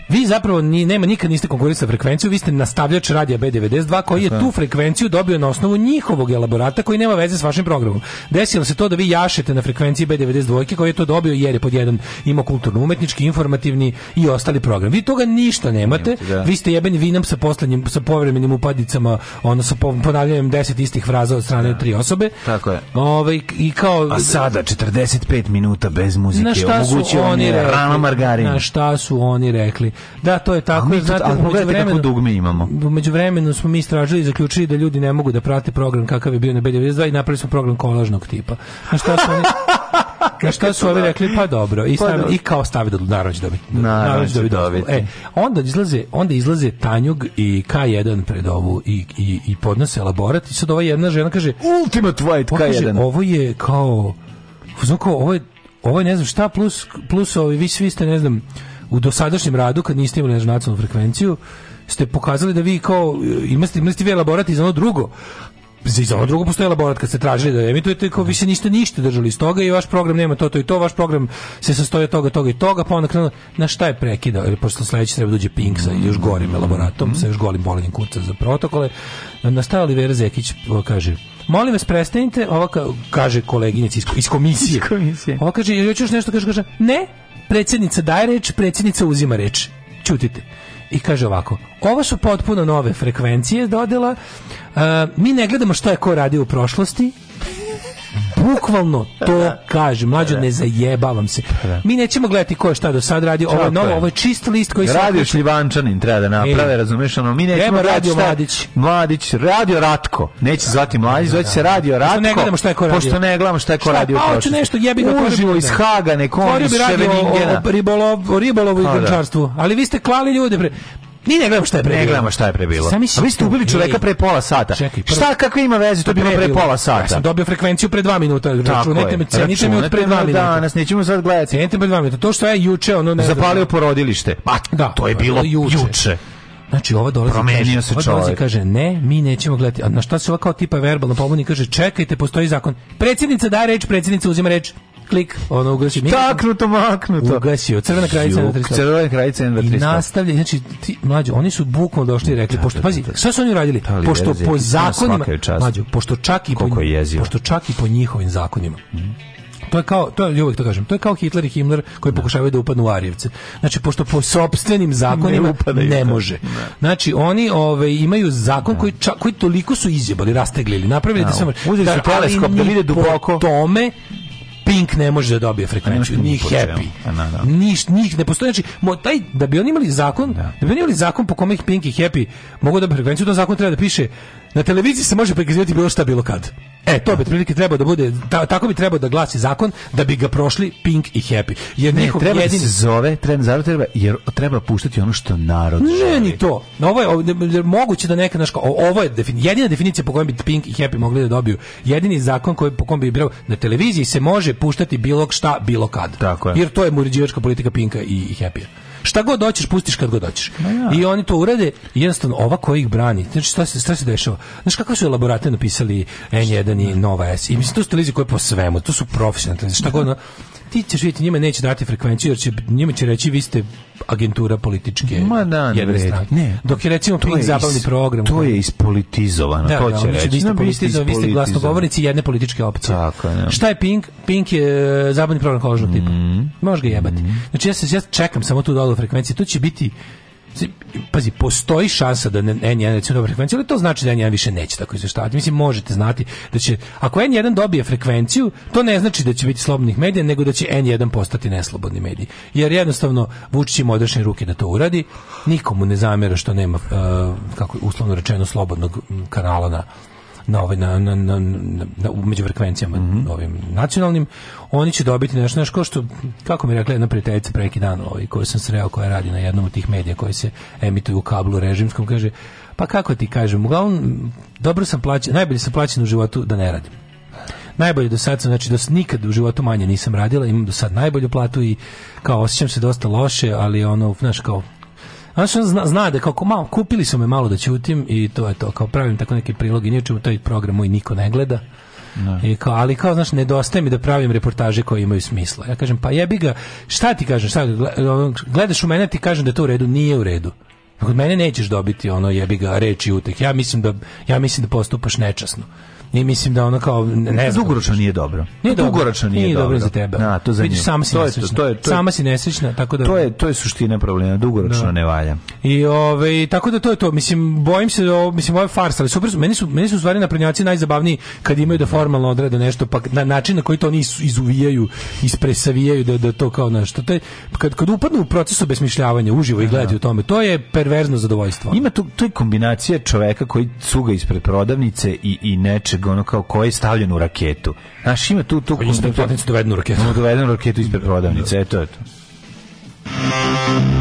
Vi zapravo ni, nema nikad niste sa frekvenciju, vi ste nastavljač radija B92 koji je tu frekvenciju dobio na osnovu njihovog elaborata koji nema veze s vašim programom. Desilo se to da vi jašete na frekvenciji B92 koji je to dobio jer je pod jedan ima kulturno umetnički, informativni i ostali program. Vi toga ništa nemate. Da. Vi ste jebeni vinam sa poslednjim sa povremenim upadicama, ono sa ponavljanjem 10 istih fraza od strane da. tri osobe. Tako je. Ove, ovaj, i kao A sada 45 minuta bez muzike na šta su oni rekli, Na šta su oni rekli? Da, to je tako. A mi, Znate, ali pogledajte kako dugme imamo. Umeđu vremenu smo mi istražili i zaključili da ljudi ne mogu da prate program kakav je bio na B92 i napravili smo program kolažnog tipa. A šta su oni... Na šta su ovi da? rekli, pa dobro, i, stavi, pa i kao stavi da narođe dobiti. Narođe dobiti. dobiti. E, onda izlaze, onda izlaze Tanjug i K1 pred ovu i, i, i podnose elaborat i sad ova jedna žena kaže Ultimate White K1. Kaže, ovo je kao, znači, ovo je ovo je ne znam šta plus, plus ovi, vi svi ste ne znam u dosadašnjem radu kad niste imali nacionalnu frekvenciju ste pokazali da vi kao imate imali ste vi elaborat i za ono drugo za ono drugo postoji elaborat kad se tražili da emitujete, kao vi se niste ništa držali iz toga i vaš program nema to, to i to, vaš program se sastoji od toga, toga i toga, pa onda krenuo, na šta je prekidao, ili e, pošto sledeće treba dođe da Pink sa još gorim elaboratom, mm. sa još golim bolenjem kurca za protokole, nastao Vera Zekić, kaže, molim vas prestanite, ova kaže koleginica iz, komisije, iz komisije, ova kaže, još nešto, kaže, kaže, ne, predsjednica daje reč, predsjednica uzima reč. Ćutite. I kaže ovako, ovo su potpuno nove frekvencije dodela, uh, mi ne gledamo što je ko radio u prošlosti, Bukvalno to da. kaže, Mlađo, da. ne zajebavam se. Da. Mi nećemo gledati ko je šta do sad radio, Ovo je novo, ovo je čist list koji se... Radio Šljivančanin treba da naprave, e. razumeš? Ono, mi nećemo Radio šta, Mladić. Mladić, Radio Ratko. Neće zvati Mladić, zvaće se Radio Ratko. Pošto ne gledamo šta je ko radio. Pošto ne gledamo šta je ko radio. Pa, hoću nešto jebi ga. Uživo iz Haga, neko iz Ševeningena. Ribolovu i pa grčarstvu. Ali vi ste klali ljude. Pre. Ni ne gledamo šta je prebilo. Ne gledamo šta je prebilo. A vi ste ubili čoveka pre pola sata. Čekaj, prv... Šta kakve ima veze to bilo pre pola sata? Ja sam dobio frekvenciju pre 2 minuta. Računajte znači, me, cenite me od pre 2 minuta. Danas nećemo sad gledati. Cenite pre 2 minuta. To što ja juče ono ne zapalio porodilište. Pa da, to je bilo juče. juče. Znači ova dolazi Promenio kaže, se ova dolazi kaže ne, mi nećemo gledati. A na šta se ova kao tipa verbalno pomoni kaže čekajte, postoji zakon. Predsjednica daje reč, predsjednica uzima reč klik, ono ugasi mikrofon. Taknuto, maknuto. Ugasio, crvena krajica na 300. Crvena krajica na 300. I nastavlja, znači, ti, mlađo, oni su bukvalno došli i rekli, da, pošto, da, pazi, da, da. šta su oni radili? Pošto verzija, po zakonima, mlađo, pošto čak, i po, pošto čak i po njihovim zakonima, mm to je kao to je uvek to kažem to je kao Hitler i Himmler koji ne. pokušavaju da upadnu u Arijevce znači pošto po sopstvenim zakonima ne, ne može znači oni ove imaju zakon koji čak, koji toliko su izjebali rasteglili napravili da samo uzeli su teleskop da vide duboko po tome Pink ne može da dobije frekvenciju, ni Happy. Da, da. Niš, njih ne postoji, znači, mo, taj, da bi oni imali zakon, da. da bi oni imali zakon po kome Pink i Happy mogu da frekvenciju, to zakon treba da piše Na televiziji se može prikazivati bilo šta bilo kad. E, to bi otprilike trebao da bude, ta, tako bi trebao da glasi zakon da bi ga prošli Pink i Happy. Jer ne, treba da jedini... da se zove, treba, treba, jer treba puštati ono što narod ne, želi. ni to. Ovo je, ovo, moguće da neka, naška, ovo je defin, jedina definicija po kojoj bi Pink i Happy mogli da dobiju. Jedini zakon koji, po kojem bi bilo, na televiziji se može puštati bilo šta bilo kad. Tako je. Jer to je muriđivačka politika Pinka i, i Happy. Šta god hoćeš, pustiš kad god hoćeš. Ja. I oni to urade, jednostavno ova koja ih brani. Znači šta se šta se dešava? Znaš kako su elaborate napisali N1 i Nova S. I mislim to su televizije koje po svemu, to su profesionalne. Šta god, ti ćeš vidjeti, njima neće dati frekvenciju, jer će, njima će reći vi ste agentura političke Ma da, ne vredi. Ne. Dok je recimo to je zabavni is, program. To je ispolitizovano, da, to da, će reći. Vi ste, no, politizovani, vi ste glasnogovornici jedne političke opcije. Tako, ne. Da. Šta je Pink? Pink je e, zabavni program kožnog mm. tipa. Mhm. Može ga jebati. Mm. Znači ja, se, ja čekam samo tu dolu frekvencije. To će biti pazi, postoji šansa da N1 recimo dobra frekvencija, ali to znači da N1 više neće tako izveštavati. Mislim, možete znati da će, ako N1 dobije frekvenciju, to ne znači da će biti slobodnih medija, nego da će N1 postati neslobodni mediji. Jer jednostavno Vučić ima odrešne ruke da to uradi, nikomu ne zamjera što nema, uh, kako je uslovno rečeno, slobodnog kanala na na ovaj na na na, na, na među frekvencijama mm -hmm. ovim nacionalnim oni će dobiti nešto nešto što kako mi je rekla jedna prijateljica pre neki dan ovaj koju sam sreo koja radi na jednom od tih medija koji se emituju u kablu režimskom kaže pa kako ti kažem uglavnom dobro sam plaćen najbolje sam plaćen u životu da ne radim najbolje do sad sam, znači do nikad u životu manje nisam radila, imam do sad najbolju platu i kao osjećam se dosta loše, ali ono, znaš, kao Znaš, on zna, zna da kako malo, kupili su me malo da ćutim i to je to, kao pravim tako neke priloge, ničemu taj program moj niko ne gleda. No. Da. I kao, ali kao, znaš, nedostaje mi da pravim reportaže koje imaju smisla. Ja kažem, pa jebi ga, šta ti kažem, šta, gledaš u mene, ti kažem da to u redu, nije u redu. Kod mene nećeš dobiti ono jebi ga reči uteh. Ja mislim da ja mislim da postupaš nečasno. I mislim da ona kao ne znam. Dugoročno nije dobro. Nije dugoročno nije, nije dobro za tebe. Na, da, to za Vidiš, sama si to nesrećna. Je to, to je, to je, sama si nesrećna, tako da To je to je suština problema, dugoročno da. ne valja. I ovaj tako da to je to, mislim bojim se da mislim ovaj farsa, ali super su, meni su meni su stvari na naprednjaci najzabavniji kad imaju da formalno odrede nešto, pa na način na koji to oni izuvijaju, ispresavijaju da da to kao nešto. To je, kad kad upadnu u proces obesmišljavanja, uživo i gledaju da. u tome. To je perverzno zadovoljstvo. Ima tu to je kombinacija čoveka koji cuga ispred prodavnice i i nečeg ono kao koji je stavljen u raketu. Znaš, ima tu tu pa konstantnicu dovedenu raketu. Dovedenu raketu ispred da, prodavnice, da. eto eto. to. Thank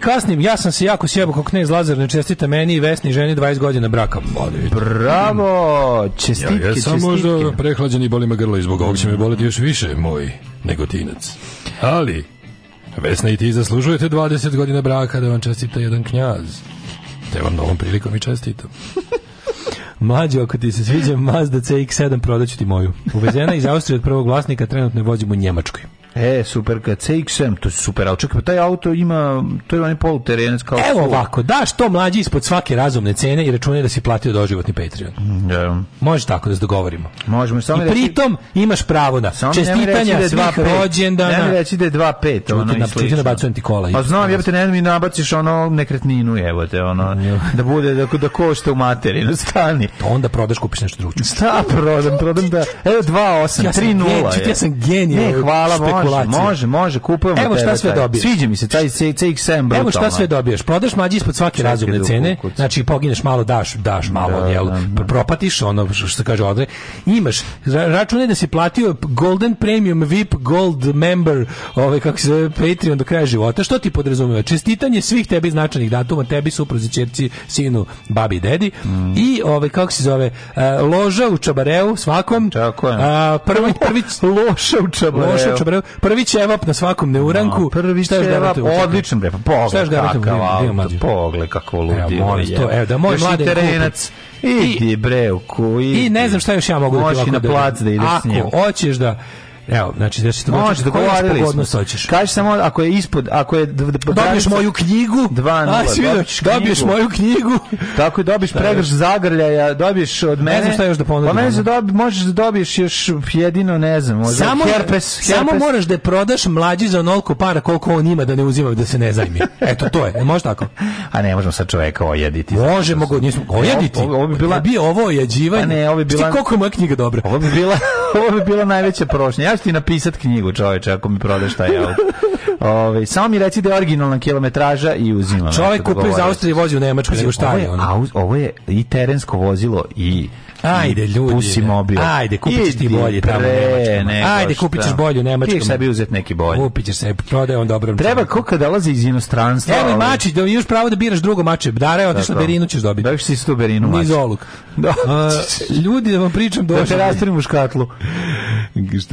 kasnim, ja sam se jako sjebao kako knez Lazar ne čestita meni i Vesni ženi 20 godina braka. Bravo! Čestitke, ja, ja sam čestitke. možda prehlađen i boli me grlo i zbog ovog će me boliti još više, moj negotinac. Ali, Vesna i ti zaslužujete 20 godina braka da vam čestita jedan knjaz. Te vam novom prilikom i čestitam. Mlađo, ako ti se sviđa Mazda CX-7, prodaću ti moju. Uvezena iz Austrije od prvog vlasnika, trenutno je vođem u Njemačkoj. E, super, kad CXM, to je super, ali čekaj, pa taj auto ima, to je onaj poluterenac kao... Evo ovako, daš to mlađi ispod svake razumne cene i računaj da si platio doživotni Patreon. Yeah. Da. Može tako da se dogovorimo. Možemo, samo I reći... pritom imaš pravo na samo čestitanja da svih rođendana. Ne reći da je 2,5, da ono i slično. nabacujem ti kola. Pa znam, jebate, ne mi nabaciš ono nekretninu, evo te, ono, da bude, da, da košta u materinu, stani. To onda prodaš, kupiš nešto drugo. Šta prodam, prodam da, evo 2,8, 3,0. Ja sam genij, sam genij. Ne, hvala, manipulacije. Može, može, kupujemo Evo šta sve dobiješ. Sviđa mi se taj CX7 brutalno. Evo šta sve dobiješ. Prodaš mlađi ispod svake razumne cene. Znači pogineš malo, daš, daš da, malo, da, jel, da. propatiš ono što kaže odre. Imaš računaj da si platio Golden Premium VIP Gold Member, ove, ovaj, kako se Patreon do kraja života. Što ti podrazumeva? Čestitanje svih tebi značajnih datuma, tebi supruzi, ćerci, sinu, babi dedi. Mm. I ove, ovaj, kako se zove loža u čabareu svakom. Tako je. A, prvi prvi loša u čabareu. Loža u čabareu. Prvi ćevap na svakom neuranku. No, prvi ćevap, odličan bre. Pa pogled kakav pogled kako ludi. Evo, moj, to, evo, da moj mladi da terenac. Idi bre, u koji. I ne znam šta još ja mogu da ti ovako na plac da ideš s njim. Ako hoćeš da Evo, znači da se to može dogovorili da hoćeš. Kaži samo ako je ispod, ako je dobiješ moju knjigu, 2 0. dobiješ moju knjigu. Tako je dobiš da, da. pregrš zagrljaja, dobiješ od mene. Ne znam šta još da ponudim. Pa mene se dobi, možeš da dobiješ još jedino, ne znam, možda samo, herpes, herpes. Samo moraš da je prodaš mlađi za onoliko para koliko on ima da ne uzima da se ne zajmi. Eto to je. Može tako. A ne možemo sa čoveka ojediti. Možemo ga, nismo ojediti. Ovo, ovo bi bila bi ovo ojeđivanje. Pa ne, ovo bi bila. Ti koliko je moja knjiga dobra? Ovo bi bila, ovo bi bila najveća prošnja. Ja ću ti napisat knjigu, čoveče, ako mi prodaš taj auto. Ove, ovaj, samo mi reci da je originalna kilometraža i uzimam. Čovek da kupio iz Austrije vozi u Nemačku, nego šta je ono? Ovo je i terensko vozilo i Ajde, ljudi. Pusi mobil. Ajde, kupićeš ti bolji tamo u Nemačkom. Ajde, kupićeš bolju Nemačkom. Ti sebi uzeti neki bolji. Kupićeš sebi, prodaje on dobrom. Treba ko kad dolazi iz inostranstva. Evo mači, da imaš pravo da biraš drugo mače. Dara je otišla Berinu ćeš dobiti. Dobiš si tu Berinu mač. Nizoluk. Da. ljudi, da vam pričam došli. Da te rastrim u škatlu.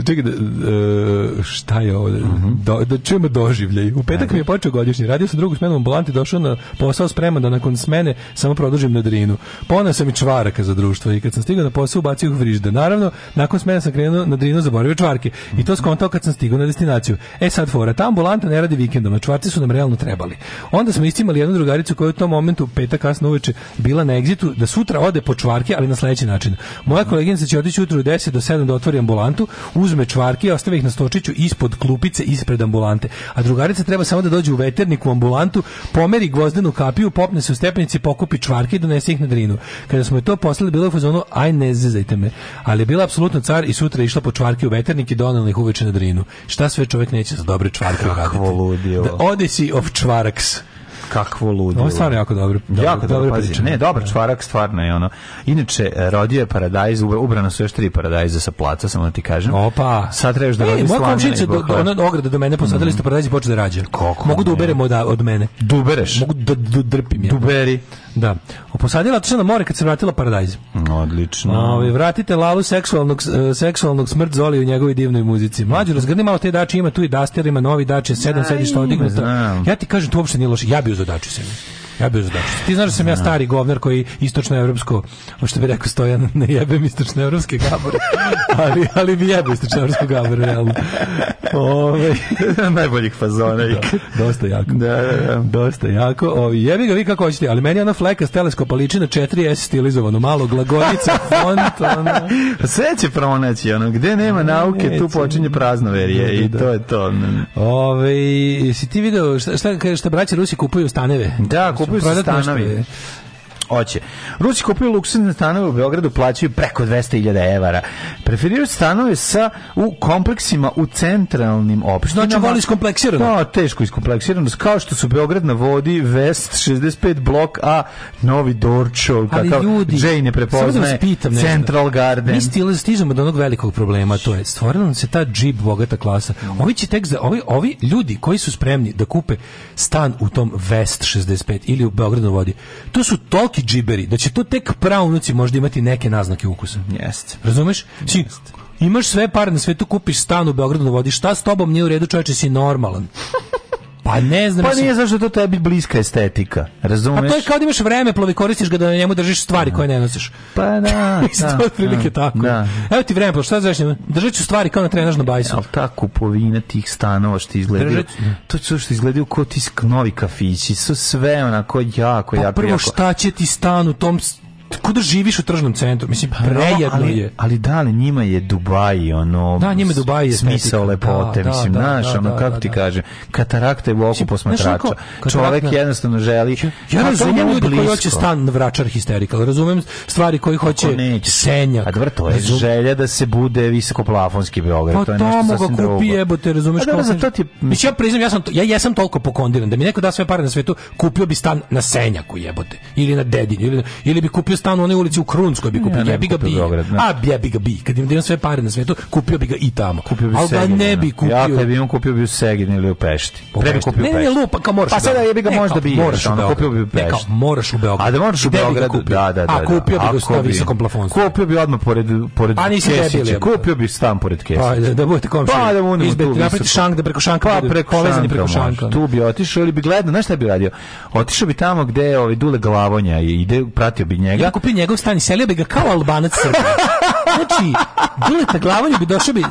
Čekaj, da, e, šta je ovo? Da, da čujemo doživljaj. U petak mi je počeo godišnji. Radio sam drugu smenu ambulanti, došao na posao spreman da nakon smene samo produžim na drinu. Ponao sam i čvaraka za društvo i kad sam stigao na posao ubacio u frižder. Naravno, nakon smena sam krenuo na drinu zaboravio čvarke. I to skontao kad sam stigao na destinaciju. E sad fora, ta ambulanta ne radi vikendom, a čvarci su nam realno trebali. Onda smo istimali jednu drugaricu koja je u tom momentu petak kasno uveče bila na egzitu da sutra ode po čvarke, ali na sledeći način. Moja koleginica će otići ujutru 10 do 7 da otvori ambulantu, uzme čvarke i ostavi ih na stočiću ispod klupice ispred ambulante. A drugarica treba samo da dođe u veternik u ambulantu, pomeri gvozdenu kapiju, popne se u stepenici, pokupi čvarke i donese ih na drinu. Kada smo je to poslali bilo u fazonu, aj ne zezajte me. Ali je bila apsolutno car i sutra išla po čvarki u veternik i donala ih uveče na drinu. Šta sve čovjek neće za dobre čvarke uraditi? Kakvo ludilo. The da, Odyssey of Čvaraks kakvo ludilo. Ovo je stvarno jako dobro. dobro jako dobro, dobro priča. Ne, dobro, da. čvarak, stvarno je ono. Inače, e, rodio je paradajz, ubrano su još tri paradajza sa placa, samo da ti kažem. Opa! Sad trebaš da e, rodi slavne. Moja komšinica, do, do, ona ograda do mene, posadili mm. ste paradajz i počeli da rađe. Kako? Mogu da uberem od, od mene. Dubereš? Da Mogu da drpim. Ja. Duberi. Da. Oposadila otišla na more kad se vratila paradajz. Odlično. Ovi, vratite lalu seksualnog, e, seksualnog smrt Zoli u njegovoj divnoj muzici. Mlađi, razgrni malo te dače, ima tu i daster, ima novi dače, sedam sedišta odignuta. Ja ti kažem, to uopšte nije loše. Ja bi uzao dače sebi. Ja bih uzdačica. Ti znaš da sam ja stari govnar koji istočnoevropsko, što bi rekao Stojan, ne jebem istočnoevropske gabore, ali, ali bi jebem istočnoevropsko gabore, realno. Ove, ovaj. Najboljih fazona. Da, dosta jako. Da, da, da. Dosta jako. Ovi, ovaj, jebi ga vi kako hoćete, ali meni ona fleka s teleskopa liči na 4S stilizovano, malo glagoljica, font, ono. Pa sve će pronaći, ono, gde nema nauke, ne, tu počinje praznoverje da, da, i da. to je to. Ove, ovaj, si ti video šta, šta, šta braće Rusi kupuju staneve? Da, kupuju Kupuju se stanovi. Oće. Rusi kupuju luksuzne stanove u Beogradu, plaćaju preko 200.000 evara. Preferiraju stanove sa u kompleksima u centralnim opštinama. Znači, voli iskompleksirano? Da, pa, no, teško iskompleksirano. Kao što su Beograd na vodi, Vest, 65 blok A, Novi Dorčov, kakav ljudi, Jane ne da prepoznaje, pitam, Central Garden. Mi stile stižemo do onog velikog problema, to je stvorila nam se ta džip bogata klasa. Ovi će tek za, ovi, ovi ljudi koji su spremni da kupe stan u tom Vest 65 ili u Beogradu na vodi, to su toliki svaki džiberi, da će to tek pravnuci možda imati neke naznake ukusa. Jeste. Razumeš? Jeste. Imaš sve pare na svetu, kupiš stan u Beogradu, da vodiš šta s tobom, nije u redu, čovječe, si normalan. Pa ne znam. Pa nije zašto to tebi bliska estetika. Razumeš? A to je kad da imaš vreme, plovi pa da koristiš ga da na njemu držiš stvari koje ne nosiš. Pa da. da je prilike da, tako. Da. Evo ti vreme, pa šta znaš? Držat stvari kao na trenažnom bajsu. Al ta kupovina tih stanova što izgledaju. Držat... To što što izgledaju kao ti novi kafići, su sve onako jako, pa, jako. Prvo jako. šta će ti stan u tom Kako da živiš u tržnom centru? Mislim, pa, prejedno ali, je. Ali da, ali njima je Dubai, ono... Da, njima je Dubai je smisao lepote, da, da mislim, da, naš, da, ono, da, kako da, ti kažem, katarakta je u oku posmatrača. Čovek jednostavno želi... Ja, ja razumijem ljudi koji hoće stan vračar histerikal, razumijem stvari koji hoće senja. senjak. A pa dobro, to je razum... želja da se bude visokoplafonski Beograd, pa to je nešto sasvim drugo. Pa tamo ga kupi, jebote, razumeš? Pa dobro, za ti... Mislim, ja priznam, ja, sam, ja jesam toliko pokondiran, da mi neko da sve pare na svetu, kupio bi stan na senjaku, jebote, ili na dedinu, ili, ili bi kupio kupio stan u onoj ulici u Krunskoj bi kupio. Ja, jebi ga bi. A jebi ga bi. Kad im dam sve pare na svetu, kupio bi ga i tamo. Kupio bi Al ga da ne da. bi kupio. Ja kad bi imam kupio bi u Segin ili u Pešti. Pre bi kupio ne, Pešti. Ne, ne, lupa, kao moraš. Pa sada jebi ga možda bi. Moraš ono, kupio bi u Pešti. Ne, kao moraš u Beograd. A da moraš u Beograd, da, da, da. A da, kupio bi ga sa visokom plafonu. Kupio bi odmah pored pored Pa nisi Kupio bi stan pored Kesića. Pa da budete komšije. Pa da mu ne. Napravite šank da preko šanka, pa preko povezani preko šanka. Tu bi otišao ili bi gledao, znaš šta bi radio? Otišao bi tamo gde je ovaj Dule Glavonja ide, pratio bi njega bi kupio njegov stan i selio bi ga kao albanac Srba. Znači, Duleta Glavolju bi došao bi,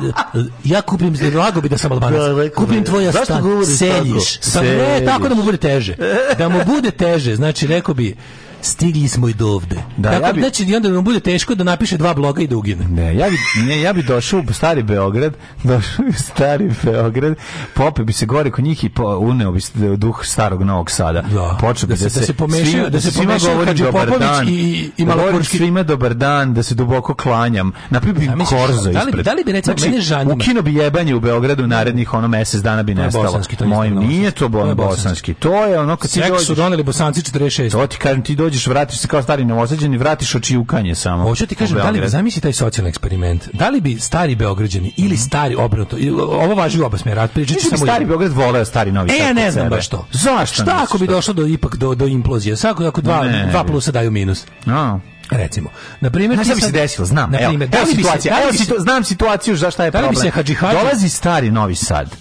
ja kupim, lago bi da sam albanac, da, kupim tvoja stan, seljiš. Sam, ne, tako da mu bude teže. Da mu bude teže, znači, rekao bi, stigli smo i do ovde. Da, dakle, ja bi... znači, onda nam da bude teško da napiše dva bloga i da ugine. Ne, ja bi, ne, ja bi došao u stari Beograd, došao u stari Beograd, pope bi se gore kod njih i po, uneo bi duh starog Novog Sada. Da. Počeo bi da, se, da se, da se pomešaju, da, da se da pomešaju Hadži Popović dan, i, i Malokurski. Da svima dobar dan, da se duboko klanjam. Napio bi da, korzo da li, ispred. Da li bi recimo, znači, mene žanjima? Ukino bi jebanje u Beogradu narednih ono mesec dana bi nestalo. Bosanski, to Mojim, nije to bosanski. To je ono kad ti dođeš... Seks su doneli bosanci 46. To ti kažem, ti do dođeš, vratiš se kao stari novosađeni, vratiš oči ukanje samo. Hoću ti kažem, da li bi zamisli taj socijalni eksperiment? Da li bi stari Beograđani ili mhm. stari obrnuto, ovo važi u oba smjera, pričati samo da stari jedan. Beograd voleo stari Novi Sad. E, ja ne znam baš to. Zašto? Šta ako bi došlo do ipak do do implozije? Svako ako dva, ne, dva plusa daju minus. No recimo. Na primjer, šta bi se desilo? Znam. Na primjer, da situacija, da evo, situ, znam situaciju za šta je problem. Da li bi se Hadži Dolazi stari Novi Sad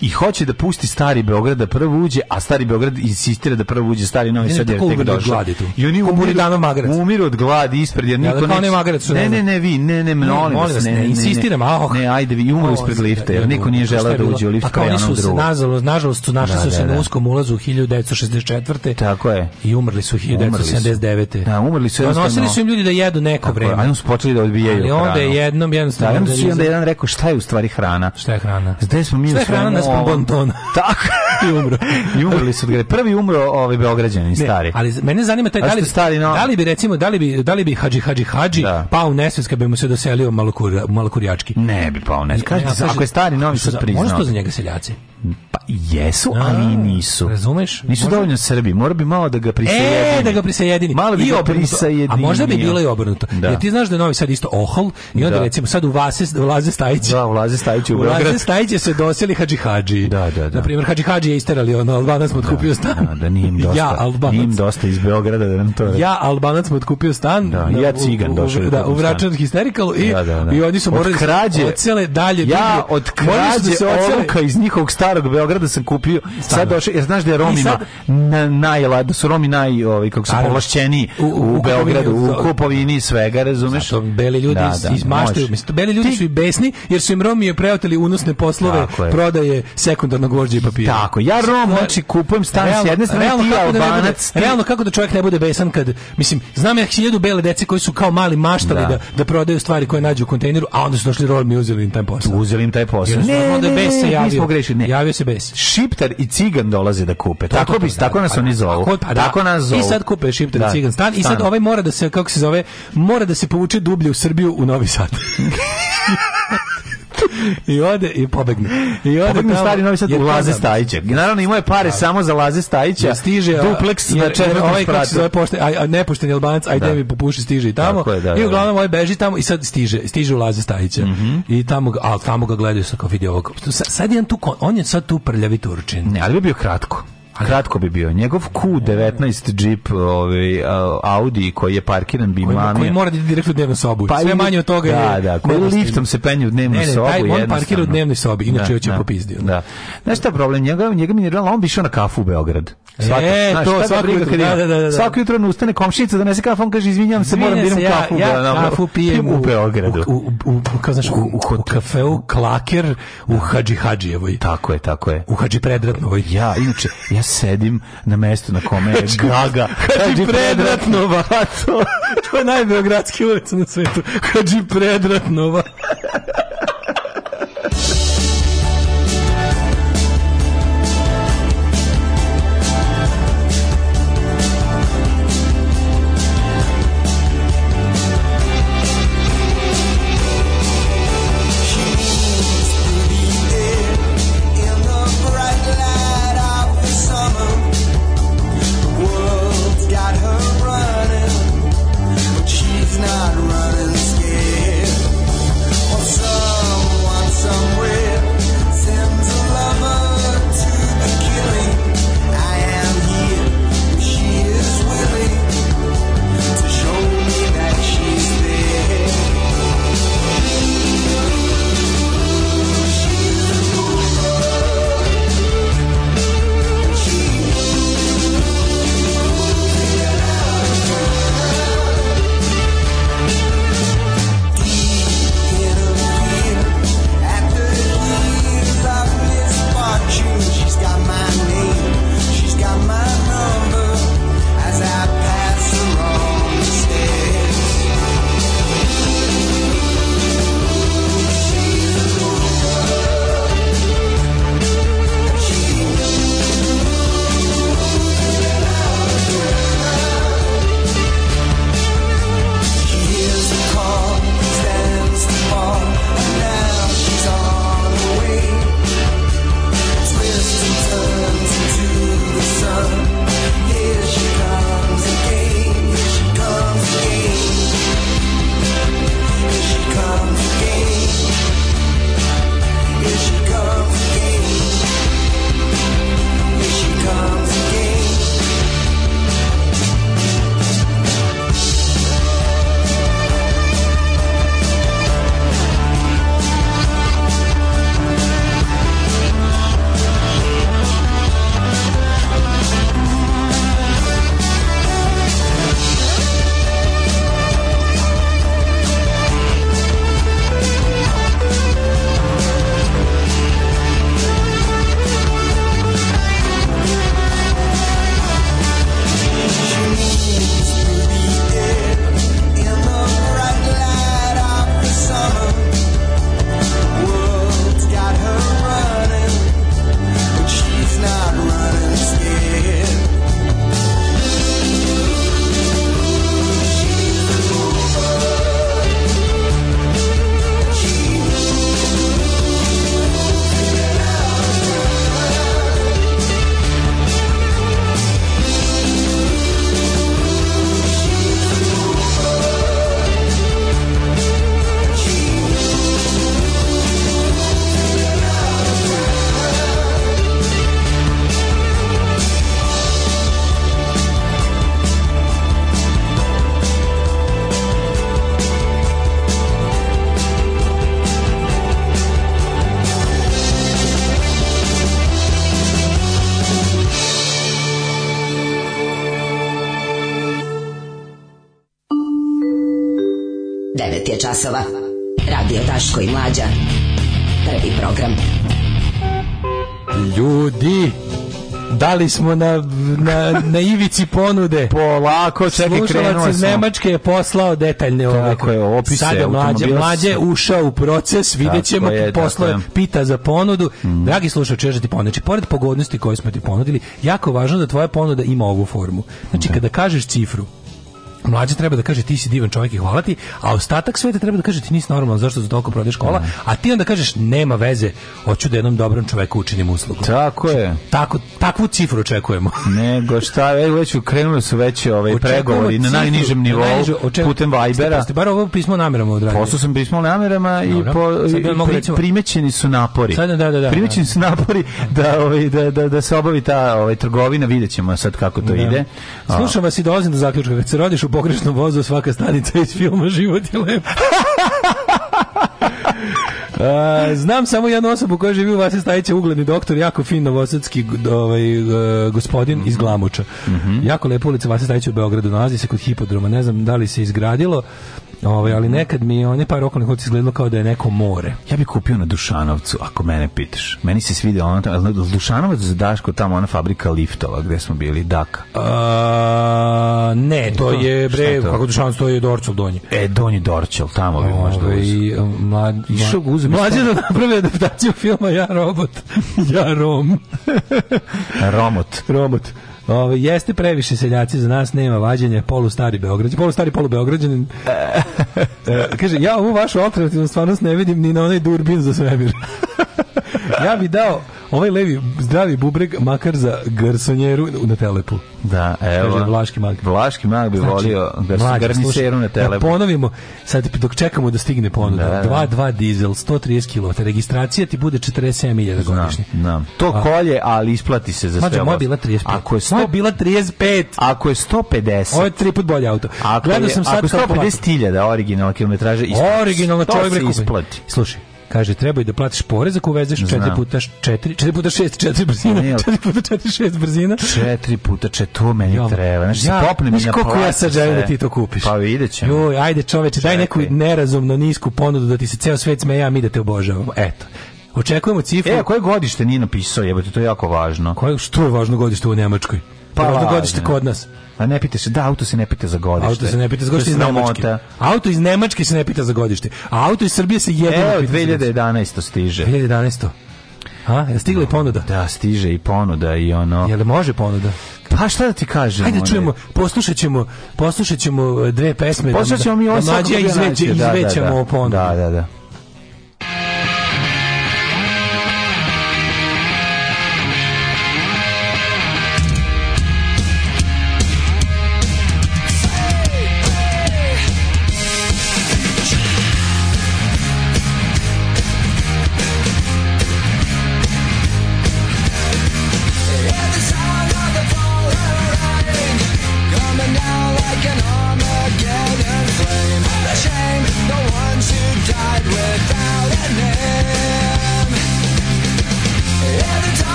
i hoće da pusti stari Beograd da prvo uđe, a stari Beograd insistira da prvo uđe stari Novi Sad jer tek došao. I oni umiru, umiru od gladi ispred jer niko da, neće. Ne, ne, ne, vi, ne, ne, molim vas, ne, insistiram, ah. Ne, ajde, vi umru ispred lifta da, jer da, niko nije želeo da uđe u lift kao pa oni su se nažalost, nažalost su našli su se na uskom ulazu 1964. Tako je. I umrli su 1979. Da, umrli su. Donosili su im ljudi da jedu neko vreme. Ajmo su počeli da odbijaju. Ali onda jednom jednostavno. Da, onda jedan rekao šta je u stvari hrana? Šta je hrana? Gde smo mi u stvari? Raspon bontona. Tako. I umro. I umrli su ga. Prvi umro ovaj beograđanin stari. Ali mene zanima taj da li stari, no. da li bi recimo da li bi da li bi Hadži Hadži Hadži da. pao u nesvest bi mu se doselio malo kur malo kurjački. Ne bi pa u nesvest. Kaže, ja, ako je stari Novi Sad priznao. Možda za njega seljaci. Pa jesu, ali nisu. Razumeš? Nisu možda... dovoljno Srbi, mora bi malo da ga prisajedini. E, da ga prisajedini. Malo bi I ga prisajedini. A možda bi bilo i obrnuto. Da. Jer ti znaš da je Novi Sad isto ohol i onda da. recimo sad u Vase, Vlaze Stajić. Da, Vlaze Stajić u Beograd. Vlaze Stajić se doseli Hadži Hadži. Da, da, da. Na primjer Hadži Hadži Hadžije isterali, ono, Albanac mu otkupio da, stan. Da, da nije im dosta. Ja, Albanac. Nije im dosta iz Beograda, da nam to... Ja, Albanac mu otkupio stan. Da, ja Cigan došao. Da, u Vračan Hysterical i, da, da, da. i oni su morali da krađe, ocele dalje. Ja od da krađe se olovka iz njihovog starog Beograda sam kupio. Stano. Sad došao, jer znaš da je Romima sad, na, da su Romi naj, ovaj, kako su povlašćeni u, u, u, Beogradu, u kupovini svega, razumeš? Zato, beli ljudi da, da, izmaštaju. Mislim, beli ljudi su i besni, jer su im Romi preoteli unosne poslove prodaje sekundarnog vođa i papira tako. Ja Rom, znači kupujem stan realno, s jedne strane, realno, ti da Albanac. Da realno kako da čovjek ne bude besan kad mislim znam ja hiljadu bele dece koji su kao mali maštali da. da, da prodaju stvari koje nađu u kontejneru, a onda su došli Rom i uzeli im taj posao. Uzeli im taj posao. Ne, ne, onda bes se javio. Grešili, ne. Javio se bes. Šiptar i cigan dolaze da kupe. To, tako to, to, bi tako nas oni zovu. Tako nas zovu. I sad kupe Šiptar i da. cigan stan i sad ovaj mora da se kako se zove, mora da se povuče dublje u Srbiju u Novi Sad. I ode i pobegne. I ode pobegne stari Novi Sad u Laze Stajića. Naravno ima je pare da. samo za Laze Stajića. Ja stiže dupleks na četvrtom ovaj spratu. Ovaj pošten, a, a nepošten Albanac, ajde da. mi popuši stiže i tamo. Je, da, I da, uglavnom da. ovaj beži tamo i sad stiže, stiže u Laze Stajića. Mm -hmm. I tamo al tamo ga gledaju sa kao vidi ovog. Sad, sad je on tu on je sad tu prljavi turčin. Ne, ali bi bio kratko. Kratko bi bio. Njegov Q19 džip ovaj, Audi koji je parkiran bi koji, mamio. Koji mora da ide direktno u dnevnu sobu. Pa Sve manje od toga da, je... Da, koji liftom se penje u dnevnu ne, ne, sobu. Ne, taj on parkira u dnevnoj sobi, da, inače joj će da, popizdio. Da. Znaš šta problem? Njega, njega mi minerala, on bi išao na kafu u Beograd. Svaki, e, znaš, to svako jutro. Da, da, da, da. Svako jutro na ustane komšinica, donese kafu, on kaže, izvinjam se, moram da idem ja, kafu. Ja, da, kafu pijem u, Beogradu. U, u, u, kao znaš, u, u, u kafeu Klaker u Hadži Hadžijevoj. Tako je, tako je. U Hadži Predratnovoj. Ja, inače, ja sedim na mestu na kome je Gaga. Hadži Predrat Novato. to je najbeogradski ulica na svetu. Hadži Predrat Novato. ali smo na, na, na ivici ponude. Polako, čekaj, krenuo iz Nemačke je poslao detaljne ove. Tako je, opise. Sad je mlađe, mlađe ušao u proces, vidjet ćemo, poslao pita za ponudu. Mm. Dragi slušaj, ti ponudu. Znači, pored pogodnosti koje smo ti ponudili, jako važno da tvoja ponuda ima ovu formu. Znači, da. kada kažeš cifru, mlađe treba da kaže ti si divan čovjek i hvala ti, a ostatak sveta treba da kaže ti nisi normalan, zašto za toliko prodeš škola, mm. Da. a ti onda kažeš nema veze, hoću da jednom dobrom čovjeku učinim uslugu. Tako je. Znači, tako, takvu cifru očekujemo. Nego šta, ej, već ukrenuli su već ovaj pregovori na najnižem nivou na najnižu, putem Vibera. Pa ste bar ovo pismo namerama odradili. Poslao sam pismo namerama i, po, sad i da pri, primećeni su napori. Sad, da, da, da, da, primećeni su napori da, ovaj, da, da, da se obavi ta ovaj, trgovina, vidjet ćemo sad kako to ide. Slušam vas i dolazim do zaključka. Kad se rodiš u pogrešnom vozu svaka stanica iz filma Život je lep. Uh, znam samo jednu osobu koja živi u Vasi Stajića, ugledni doktor, jako fin novosadski ovaj, uh, gospodin mm -hmm. iz Glamuča. Mm -hmm. Jako lepa ulica Vasi Stajića u Beogradu, nalazi se kod hipodroma, ne znam da li se izgradilo, Ovaj, ali nekad mi one par okolnih ulica izgledalo kao da je neko more. Ja bih kupio na Dušanovcu, ako mene pitaš. Meni se svide ona tamo, Dušanovac za Daško, tamo ona fabrika liftova gde smo bili, Daka. A, ne, to, je, bre, je to? kako Dušanovac, to je Dorčel Donji. E, Donji Dorčel, tamo bi možda ovaj, uzio. Mlad, mlad, Išao ga uzem. Mlađe da napravi adaptaciju filma Ja robot. ja rom. Romot. Romot. Ove, jeste previše seljaci za nas, nema vađenja, polu stari Beograđan, polu stari, polu Beograđan. E, kaže, ja ovu vašu alternativnu stvarnost ne vidim ni na onaj durbin za svemir ja bi dao ovaj levi zdravi bubreg makar za garsonjeru na telepu. Da, evo. Kaže, Vlaški mag. Vlaški mag bi znači, volio garniseru na da telepu. Da ponovimo, sad dok čekamo da stigne ponuda. 2.2 da, da. da. dizel, 130 kW, registracija ti bude 47.000 godišnje. Da, To A, kolje, ali isplati se za sve. Moja bila 35. Ako je 100, moja bila 35. Ako je 150. Ovo je tri put bolje auto. Ako Gledao sam sad ako 150.000 da originalna kilometraža isplati. Originalna čovjek isplati. Slušaj, Kaže, treba i da platiš porez ako uvezeš 4 puta 4, 4 puta 6, 4 brzina, 4 puta 4, 6 brzina. 4 puta 4, to meni jo, treba. Znači, ja, popne mi na koliko ja sad želim da ti to kupiš? Pa vidjet ćemo. Joj, ajde čoveče, daj neku nerazumno nisku ponudu da ti se ceo svet smeja, mi da te obožavamo. Eto. Očekujemo cifru. E, koje godište nije napisao, jebote, to je jako važno. Koje, što je važno godište u Nemačkoj? Pa, važno godište kod nas. A ne pita se, da, auto se ne pita za godište. Auto se ne pita za godište iz Nemačke. Auto iz Nemačke se ne pita za godište. A auto iz Srbije se jedino pita Evo, pita 2011. stiže. 2011. A, je stigla no, i ponuda? Da, stiže i ponuda i ono... Jel može ponuda? Pa šta da ti kažem? Hajde čujemo, poslušat ćemo, poslušat ćemo e, dve pesme. Da- poslušat ćemo mi ovo da svakog da, da, da, da, da, da, da.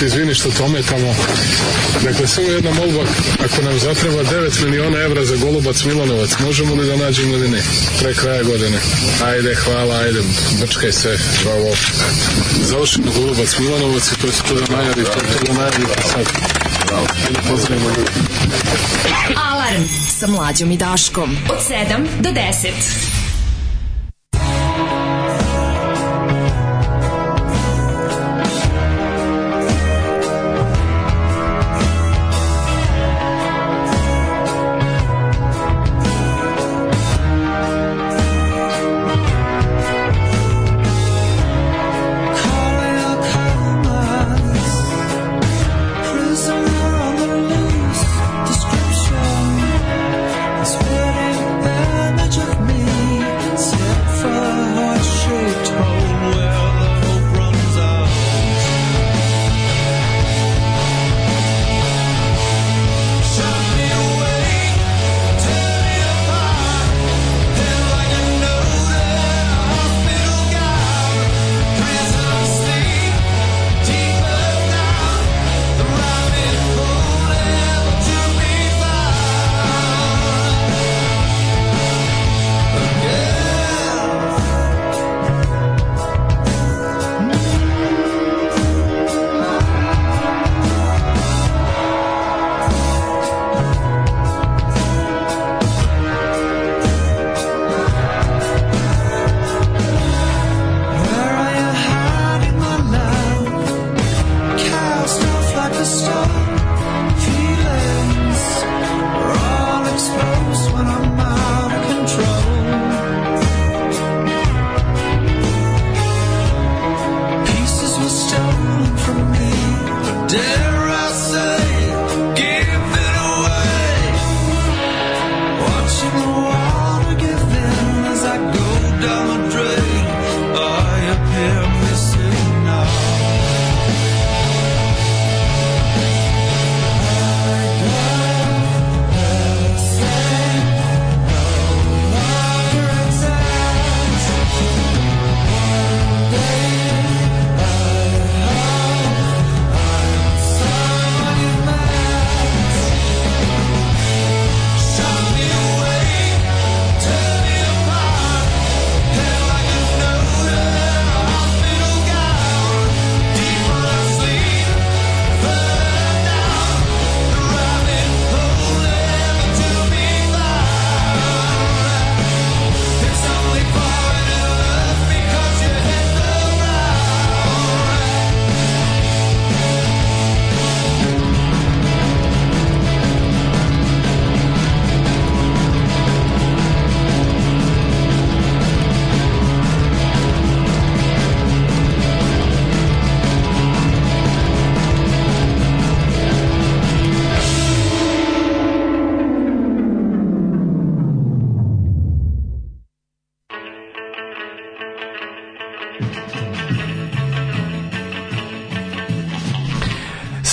ti izvini što te ometamo. Dakle, samo jedna molba, ako nam zatreba 9 miliona evra za Golubac Milanovac, možemo li da nađemo ili ne? Pre kraja godine. Ajde, hvala, ajde, brčkaj se, bravo. Završimo Golubac Milanovac i to je to da najavi, to je to da najavi pa sad. Bravo. Pozdravimo ljudi. Alarm sa mlađom i Daškom od 7 do 10.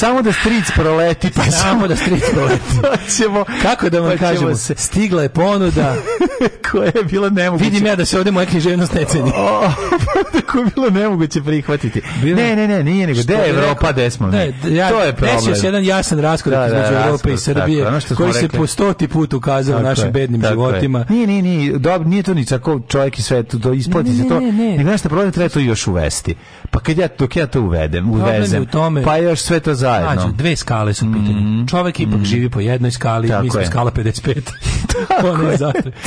Samo da stric proleti, pa samo da stric proleti. Pa ćemo, Kako da vam pa kažemo, se. stigla je ponuda koja je bila nemoguća. Vidim ja da se ovde moja književnost ne ceni. Tako je bilo nemoguće prihvatiti. Bilo... Ne, ne, ne, nije nego. Gde je Evropa, gde smo mi? Ne, ja, to je problem. Desio se jedan jasan raskorak da, da, između Evrope i Srbije, tako, koji se po stoti put ukazao našim bednim životima. Nije, nije, nije, nije to ni tako čovjek i sve, to isplati se to. Ne, ne, ne. Nego nešto problem treba to još uvesti kad ja, dok ja to uvedem, uvezem, tome, pa još sve to zajedno. Nađu, dve skale su pitanje. Mm -hmm. Čovek ipak mm -hmm. živi po jednoj skali, mi smo skala 55. Tako je,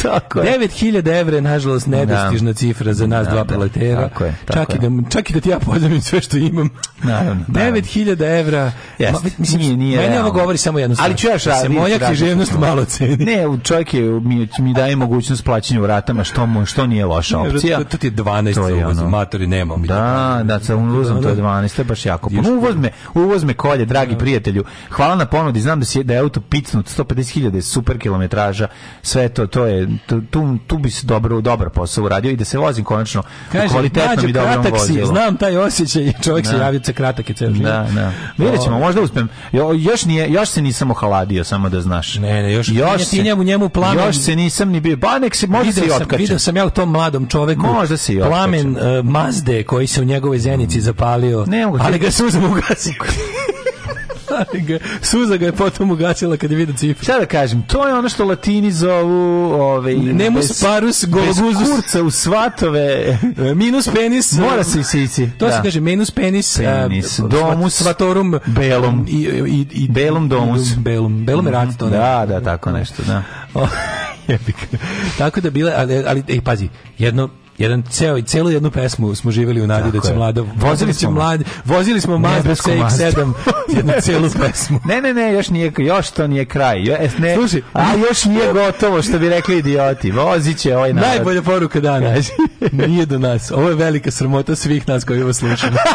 tako je. 9000 evra je, nažalost, da. nedostižna cifra za nas da, dva da. proletera. Tako je, tako čak, je. I da, čak i da ti ja pozavim sve što imam. Naravno. 9000 evra. Yes. mislim, nije, nije meni ovo govori samo jedno stvar. Ali ću ja da Se moja književnost malo ceni. Ne, čovjek je, mi, mi daje mogućnost plaćanja u ratama, što, mu, što nije loša opcija. To ti je 12 to je uvoz, ono. matori nema. Da, da, sa uvozom to je 12, to je baš jako. Pa uvoz me, uvoz me kolje, dragi prijatelju. Hvala na ponudi, znam da, si, da je auto picnut, 150.000 je super kilometraža, sve to to je tu, tu bi se dobro dobro posao uradio i da se vozim konačno kvalitetno i dobro vozilu. Znam taj osjećaj, čovjek da. se javio sa kratak je ceo život. Da, da. Vidjet ćemo, možda uspem. Jo, još nije, još se nisam ohaladio, samo da znaš. Ne, ne, još, još ti njemu njemu plamen. Još se nisam ni bio. Ba nek se može se otkači. Video sam ja u tom mladom čovjeku Možda se i Plamen uh, Mazde koji se u njegovoj zenici zapalio. Ne, ali ga suza ugasio. Suza ga je potom ugasila kad je vidio cifru. Šta da kažem, to je ono što latini zovu... Ove, Nemus bez, parus gologuzus. kurca u svatove. E, minus penis. Mora se isici. To da. se kaže minus penis. E, penis. A, domus. Svatorum. Belum. I, i, i, belum domus. Belum. Belum je rat to. Ne? Da, da, tako nešto. Da. Tako da bile, ali, ali ej, pazi, jedno jedan ceo i celu jednu pesmu smo živeli u nadi da Tako da će mlada vozili smo mladi vozili smo Mazda CX-7 jednu celu pesmu. Ne, ne, ne, još nije još to nije kraj. Jo, es, ne, Služi, a još nije gotovo što bi rekli idioti. Voziće ovaj narod. Najbolja poruka dana. nije do nas. Ovo je velika sramota svih nas koji ovo slušamo.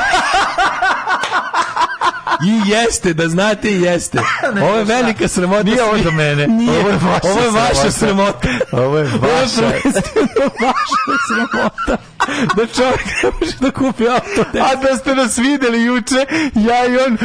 I jeste, da znate i jeste. Ovo je velika sramota. Nije ovo za mene. Nije. Ovo je vaša, ovo je vaša sramota. sramota. Ovo je vaša. Mašna sramota da čovjek ne može da kupi auto. Test. A da ste nas videli juče, ja i on...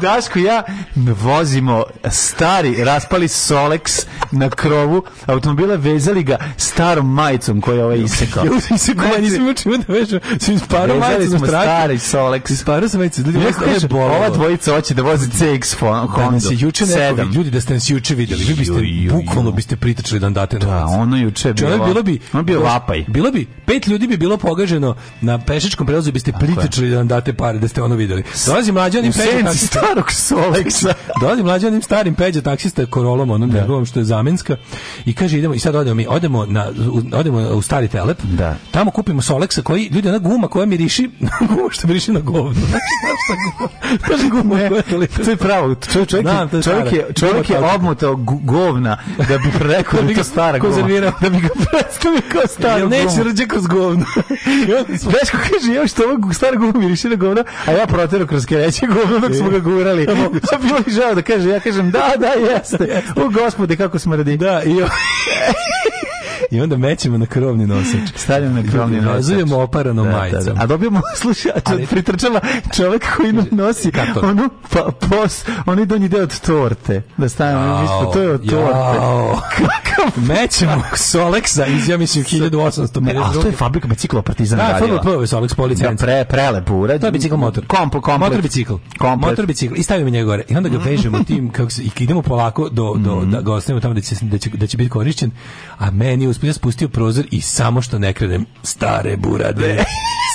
Daško ja vozimo stari raspali Solex na krovu automobila, vezali ga starom majicom koja je ovaj isekao. Ja isekao, ja znači, nisam učio da vežem. Sim znači, sparo majicom strašno. stari Solex. Isparo sam majicu. Ljudi, ovo je Ova dvojica hoće da vozi CX Honda. Da nas je juče neko, ljudi da ste nas juče videli. Vi biste, bukvalno biste pritačili da nam date novac. Da, ono ono juče bilo. Čovjek bilo bi, on bio vapaj. Bilo bi, pet ljudi bi bilo pogaženo na pešačkom prelazu biste pritičali da nam date pare da ste ono videli. Dolazi mlađi onim peđa taksista. starog Soleksa. Dolazi mlađi onim starim peđa taksista korolom, onom da. njegovom što je zamenska i kaže idemo i sad odemo mi, odemo na odemo u stari telep. Da. Tamo kupimo Soleksa koji ljudi ona guma koja miriši, guma što miriši na govno. Kaže guma. To je pravo. Čovjek, je, čovjek je, čovjek je obmutao govna da bi rekao da je to stara guma nervirao da mi ga predstavi kao staro Neće da rđe kroz govno. Daško kaže, evo što ovog staro govno miriši na govno, a ja protero kroz kereće govno dok smo ga gurali. Pa bilo mi žao da kaže, ja kažem, da, da, jeste. U gospode, kako smrdi. Da, i I onda mećemo na krovni nosač. Stavljamo na krovni nosač. Vezujemo oparano da, da, majicom. Da, da. A dobijemo, slušaj, ali... pritrčala čovjek koji nam nosi Kako? onu pa, pos, onaj donji deo od torte. Da stavimo ispod, to je od torte. Kakav? Mećemo Soleksa iz, ja mislim, 1800. Ne, a to je fabrika bicikla Partizana radila. Da, to je Soleks po licenci. Da, pre, prelepo urađen. To je bicikl motor. Kompl, komplet. Motor bicikl. Komplet. Motor bicikl. I stavimo njega gore. I onda ga vežemo tim, kako se, i idemo polako do, do, mm -hmm. da ga ostavimo tamo da će, da će, da će biti korišćen. A meni nije uspio, ja spustio prozor i samo što ne krenem, stare burade,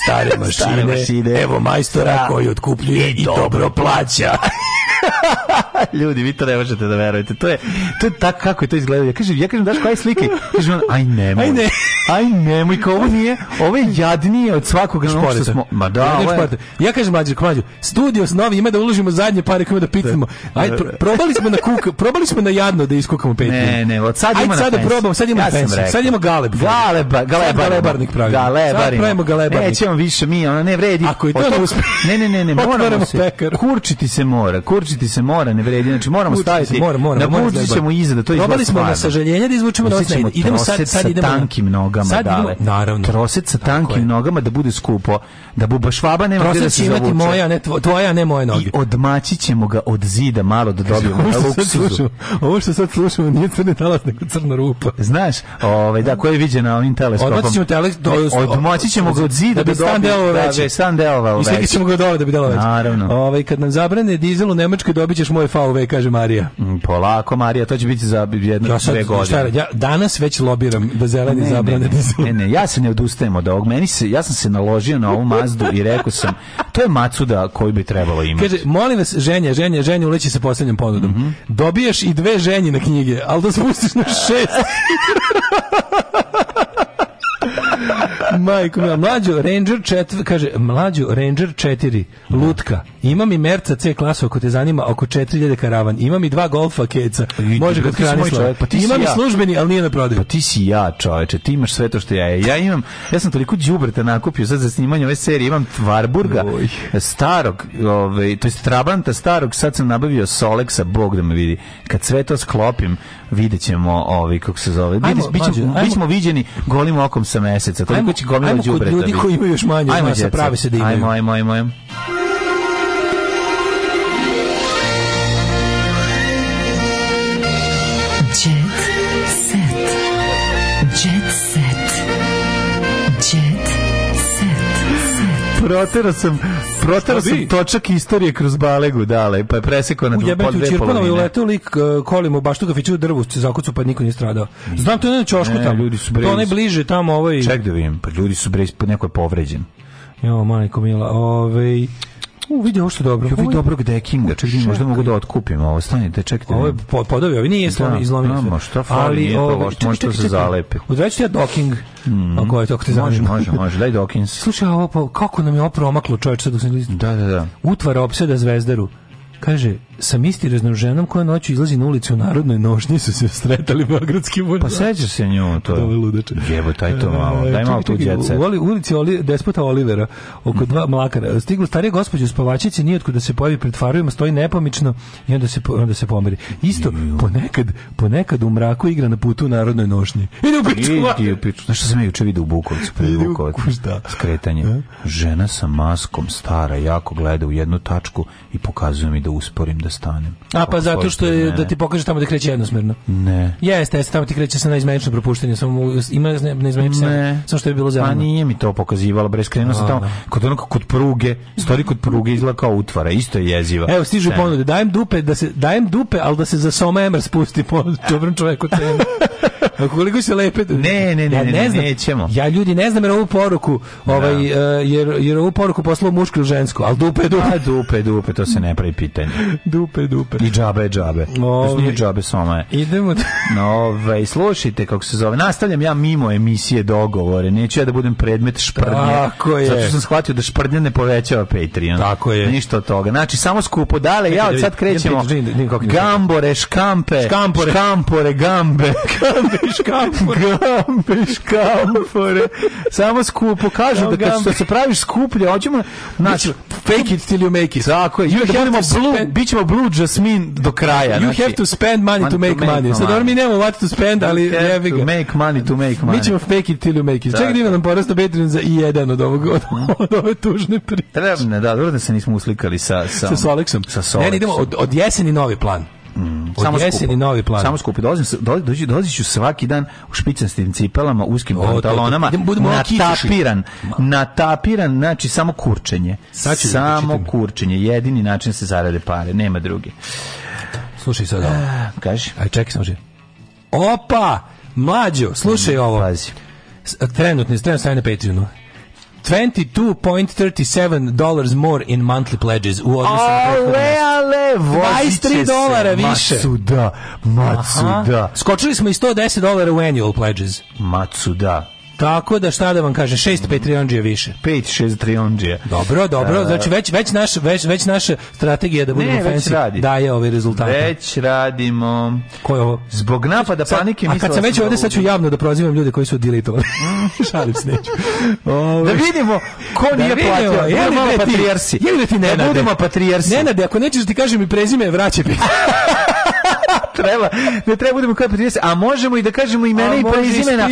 stare mašine, stare mašine. evo majstora da. koji otkupljuje i, i dobro plaća. Ljudi, vi to ne možete da verujete. To je to je tak kako je to izgleda. Ja kažem, ja kažem daš koje slike? Kaže on, aj ne. Aj ne. Aj ne, nemoj, kao nije, Ove je jadnije od svakog športa. Što smo, ma da, ovo Ja kažem mlađi, mlađi, studio s novi ima da uložimo zadnje pare kome da pitamo. Aj pro, probali smo na kuk, probali smo na jadno da iskukamo pet. Ne, ne, od sad ima Ajde, sad probamo, sad ima ja pensu, sad ima galeb. Galeba, galeba, galebarnik pravi. Galebar. Pravimo galebarnik. Nećemo više mi, ona ne vredi. Ako i to ne uspe. Ne, ne, ne, ne, moramo se. Kurčiti se mora. Kurčiti mučiti se mora, ne vredi. Znači moramo mučiti staviti. Mora, mora, da da mora, da ćemo iza da to izgleda. Probali smo na sažaljenje da izvučemo novac. Idemo sad, sad idemo sa tankim nogama, sad idemo, Naravno. Troset sa tankim nogama da bude skupo da buba švaba nema gde da se zavuče. moja, ne tvo, tvoja, ne moje noge. I odmaći ćemo ga od zida malo da dobijemo luksuzu. Ovo što sad slušamo nije crni talas, nego crna rupa. Znaš, ovaj, da, koje je viđena ovim teleskopom. Odmaći ćemo, teles, do, odmaći ćemo ga od zida da bi da stan delovao veći. Da bi stan delovao veći. I slikit ćemo ga dole da bi delovao veći. Naravno. Ovaj, kad nam zabrane dizel u Nemačkoj, dobit ćeš moje VW, kaže Marija. Mm, polako, Marija, to će biti za jedno, ja sad, dve godine. ja danas već lobiram da zeleni zabrane dizel. Ne, ne, ja se ne odustajem od ovog. Meni se, ja sam se naložio na ovu gazdu i rekao sam, to je macuda koji bi trebalo imati. Kaže, molim vas, ženja, ženja, ženja, uleći sa posljednjom ponudom. Mm -hmm. Dobiješ i dve ženje na knjige, ali da spustiš na šest. Majko, mlađo Ranger 4, kaže, mlađo Ranger 4, lutka. Imam i Merca C klasu ako te zanima, oko 4000 karavan. Imam i dva Golfa Keca. Može kod Kranislava. Pa imam i ja. službeni, ali nije na prodaju. Pa ti si ja, čoveče, ti imaš sve to što ja je. Ja imam, ja sam toliko đubreta nakupio sad za snimanje ove serije, imam Tvarburga, starog, ovaj, to jest Trabanta starog, sad sam nabavio Soleksa, bog da me vidi. Kad sve to sklopim, videćemo ćemo ovaj, kako se zove. Ajmo, bićemo, bićemo viđeni golim okom sa meseca. Toliko će gomila džubreta. Ajmo kod ljudi koji imaju još manje, ajmo, se pravi se da imaju. Ajmo, ajmo, ajmo. ajmo. protero sam, protero sam točak istorije kroz balegu, dale, pa je presekao na dve polovine. Ujebem ti u uleteo lik e, kolimo baš tu kafiću drvu se zakucu, pa niko nije stradao. Znam, to je na čošku tamo. Ljudi su brez... To najbliže tamo ovaj... Ček da vidim, pa ljudi su bre neko je povređen. Jo, majko mila, ovaj U, vidi ovo što dobro. Jo, vidi dobrog dekinga, čekaj, možda mogu da otkupim ovo, stanite, čekajte. Ovo je po, podovi, ovo nije slomi, da, da izlomili se. Šta fali, ali, nije ovo, možda čekaj, čekaj, se zalepi. Odveću ja doking, mm. ako je to ako te zanima. Može, može, može, daj dokins. Slušaj, ovo, pa kako nam je ovo promaklo čovječ sad dok sam gledam. Da, da, da. Utvara opseda zvezdaru. Kaže, sa misterioznom ženom koja noću izlazi na ulicu u narodnoj nošnji su se sretali beogradski vozači. Pa sećaš se nju to. Dobro ovaj ludače. Jebo taj to malo. Daj malo tu đece. U, u ulici Oli, despota Olivera oko dva mlakara. Stigla starija gospođa spavačice nije otkud da se pojavi pred farovima, stoji nepomično i onda se onda se pomeri. Isto ponekad ponekad u mraku igra na putu u narodnoj nošnji. Ide u pičku. Ide u pičku. Znaš šta sam ja juče video u Bukovcu, pre pa Bukovcu. Šta? Skretanje. Žena sa maskom, stara, jako gleda u jednu tačku i pokazuje mi da usporim da stanem. A pa zato što je, da ti pokaže tamo da kreće jednosmerno. Ne. Jeste, jeste, tamo ti kreće sa naizmenično propuštanje, samo ima naizmenično ne. samo što je bilo pa zeleno. Pa nije mi to pokazivalo, bre, skrenuo sam tamo da. kod onako kod pruge, stoji kod pruge izgleda kao utvara, isto je jeziva. Evo stižu ponude, dajem dupe da se dajem dupe, al da se za Soma Emer spusti po dobrom čoveku cenu. A koliko se lepe. Ne, ne, ne, ja ne, znam, nećemo. Ja ljudi ne znam jer ovu poruku, da. ovaj no. E, jer jer ovu poruku poslao muško ili žensko, al dupe dupe. A pa dupe dupe, to se ne pravi pitanje. dupe, dupe. I džabe, džabe. Ove, znači, nije ovaj, džabe, soma je. Idemo. Da- Ove, ovaj, slušajte kako se zove. Nastavljam ja mimo emisije dogovore. Neću ja da budem predmet šprdnje. Tako je. Zato sam shvatio da šprdnje ne povećava Patreon. Tako je. Ništa od toga. Znači, samo skupo. Dale, ja od da sad krećemo. Gambore, škampe. Škampore. Škampore, gambe. Gambe, škampore. Gambe, škampore. Samo skupo. Kažu da kad se praviš skuplje, hoćemo... Znači, fake it till you make it. Tako je. Da budemo blue, bit ćemo pevao Blue Jasmine do kraja. You znači, have to spend money to make, to make money. money. Sad dobro mi nemamo what to spend, ali jevi ga. make money to make money. Mi ćemo fake it till you make it. Da, Čekaj, ima da. nam porast na Patreon za i jedan od, ovog, od, od ove tužne priče. Trebne, da, dobro da se nismo uslikali sa... Sa, sa Solexom. Sa Solexom. Ne, idemo od, od jeseni novi plan. Mm, samo skupo. novi plan. Samo skupi Dolazim, dođi, dođi ću svaki dan u špicastim cipelama, uskim o, pantalonama, Budemo to, to, natapiran, natapiran, znači samo kurčenje. Sad da samo da kurčenje. Jedini način da se zarade pare, nema druge. Slušaj sad ovo. Eh, kaži. Aj, čekaj, samo Opa! Mlađo, slušaj mm, ovo. Pazi. Trenutni, trenutno stanje na Patreonu. 22.37 dollars more in monthly pledges u odnosu na e, Ale, ale, 23 dolara više. Macuda, macuda. Skočili smo i 110 dolara u annual pledges. Macuda. Tako da šta da vam kažem, šest Patreonđija više. Pet, šest Patreonđija. Dobro, dobro, znači već, već, naš, već, već naša strategija da budemo ne, već radi. daje ove rezultate. Već radimo. Ko je ovo? Zbog napada panike mislila A kad sam već da ovdje, sad ću javno da prozivam ljude koji su dilitovali. Mm. Šalim se neću. Ove. Da vidimo ko da nije vidimo, platio. Da je li da ti, je li da ti da Nenade? Da budemo patrijarsi. Nenade, ako nećeš ti kažem i prezime, vraćaj treba, ne treba budemo kao patrijarsi, a možemo i da kažemo imena i prezimena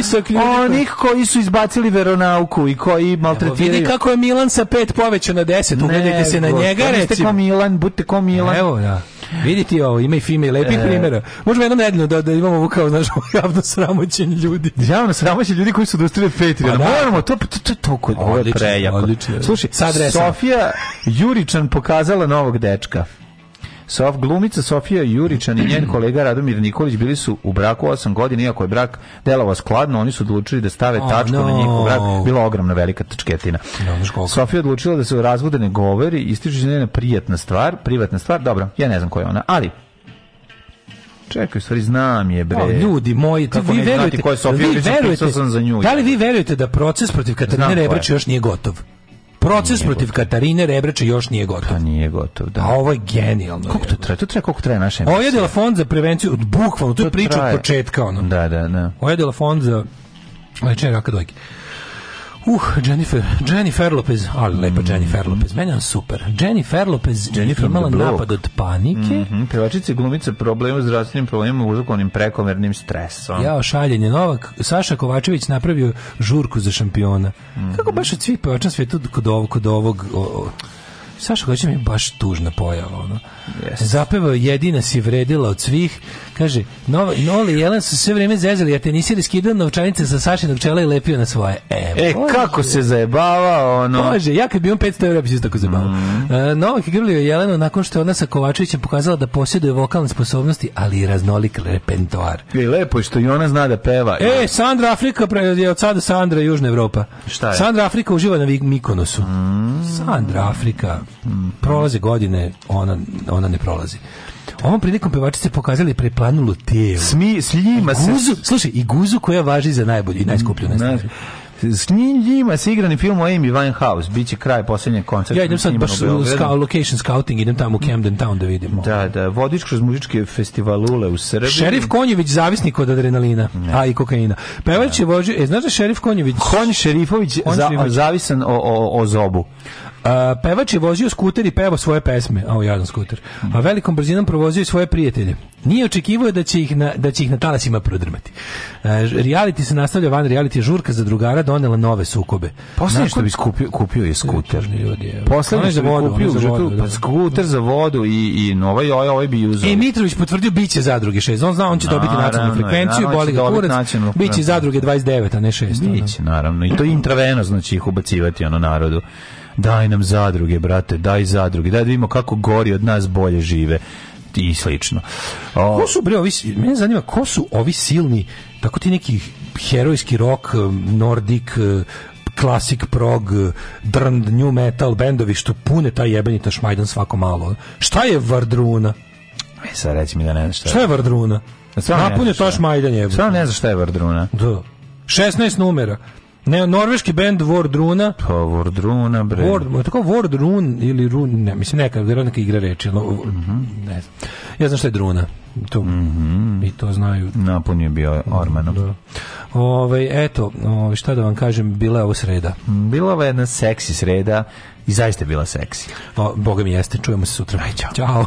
onih koji su izbacili veronauku i koji maltretiraju. Evo, vidi kako je Milan sa pet povećao na 10, ugledajte se na njega, recimo. Budite ko Milan, budite ko Milan. Evo, da. Vidite ovo, ima i fime i lepih e... primjera. Možemo jednom nedeljno da, da imamo ovo kao, znaš, javno sramoćenje ljudi. Javno sramoćenje ljudi koji su dostali od Patreon. Pa, da. Moramo, to, to, to, to, to, odlično, prejako. Odlično. Slušaj, Sofija Juričan pokazala novog dečka. Sof, glumica Sofija Juričan i njen kolega Radomir Nikolić bili su u braku 8 godina, iako je brak delovao skladno, oni su odlučili da stave oh, tačku no. na njihov brak. Bila ogromna velika tačketina. No, Sofija odlučila da se u razvodu ne govori, ističe njena prijatna stvar, privatna stvar, dobro, ja ne znam koja je ona, ali Čekaj, stvari znam je bre. O, ljudi moji, ti vi verujete, ko Sofija, vi verujete, za nju. Da li vi verujete da proces protiv Katarine Rebrač još nije gotov? Proces protiv gotov. Katarine Rebrača još nije gotov. Pa nije gotov, da. A ovo je genijalno. Koliko to traje? To traje koliko traje naša emisija? Ovo je fond za prevenciju, bukvalno, to, to je priča traje. od početka, ono. Da, da, da. Ovo je fond za lečenje raka dojke. Uh, Jennifer, Jennifer Lopez, ali mm. lepa mhm. Jennifer Lopez, meni je super. Jennifer Lopez Jennifer imala napad od panike. Mm -hmm. Pevačica glumica problema s zdravstvenim problemima uzrokovanim prekomernim stresom. Ja, šaljenje Novak, Saša Kovačević napravio žurku za šampiona. Mm -hmm. Kako baš od svih pevača svetu kod ovog, kod ovog o, o. Saša Kovačević mi baš tužna pojava. Ono. Yes. Zapevao jedina si vredila od svih, Kaže, Nova, Nole i Jelen su sve vreme zezali, jer tenisir je skidao novčanice sa Sašinog čela i lepio na svoje. E, e kako se zajebava ono. Bože, ja kad bi on 500 evra, bi se tako zajebavao. Mm. Uh, Novak je grlio Jelenu nakon što je ona sa Kovačevićem pokazala da posjeduje vokalne sposobnosti, ali i raznolik repentoar. I lepo je što i ona zna da peva. E, Sandra Afrika pre, je od sada Sandra Južna Evropa. Šta je? Sandra Afrika uživa na Mikonosu. Mm. Sandra Afrika. Mm. Prolaze godine, ona, ona ne prolazi brate. Ovom prilikom pevačice pokazali preplanulo tijelo. Smi, s njima se... Guzu, slušaj, i guzu koja važi za najbolju i najskuplju na s njima se igrani film o Amy Winehouse, bit kraj posljednjeg koncerta. Ja idem sad baš ska, location scouting, idem tamo u Camden Town da vidim. Da, da, vodič kroz muzičke festivalule u Srbiji. Šerif Konjević zavisnik od adrenalina, ne. a i kokaina. Pevač je vožio, e, znaš da Šerif Konjević... Konj Šerifović, Konj Šerifović za, zavisan o, o, o zobu. A, pevač je vozio skuter i pevao svoje pesme, a jadan skuter. A velikom brzinom provozio svoje prijatelje. Nije očekivao da će ih na, da će ih na talasima prodrmati. A, reality se nastavlja van reality žurka za drugara donela nove sukobe. Poslednje što bi skupio, kupio je skuter. Znači, Poslednje što bi kupio za vodu, pa skuter za vodu i, i nova i ovaj, ovaj, bi uzao. E, Mitrović potvrdio biće zadruge 6. On zna, on će dobiti nacionalnu frekvenciju, boli ga kurac, biće zadruge 29, a ne 6. Biće, naravno. I to intraveno, znači ih ubacivati ono narodu daj nam zadruge, brate, daj zadruge, daj da vidimo kako gori od nas bolje žive i slično. O, ko su, bre, ovi, mene zanima, ko su ovi silni, tako ti neki herojski rok, um, nordik, uh, klasik prog, uh, drnd, new metal bendovi što pune taj jebeni tašmajdan svako malo. Šta je Vardruna? E, sad reći mi da ne znaš šta je. Šta je Vardruna? je tašmajdan jebeni. Stvarno ne znaš šta je Vardruna? Da. 16 numera. Ne, norveški bend Vordruna. Pa Vordruna, bre. Vord, tako Vordrun ili Run, ne, mislim neka, da neka igra reči. No, mm -hmm. ne znam. Ja znam šta je Druna. To, mm -hmm. I to znaju. Napun je bio Ormanom. Da. Ove, ovaj, eto, ove, ovaj, šta da vam kažem, bila je ovo sreda. Bila je jedna seksi sreda i zaista je bila seksi. O, Boga mi jeste, čujemo se sutra. Aj, čao. Ćao.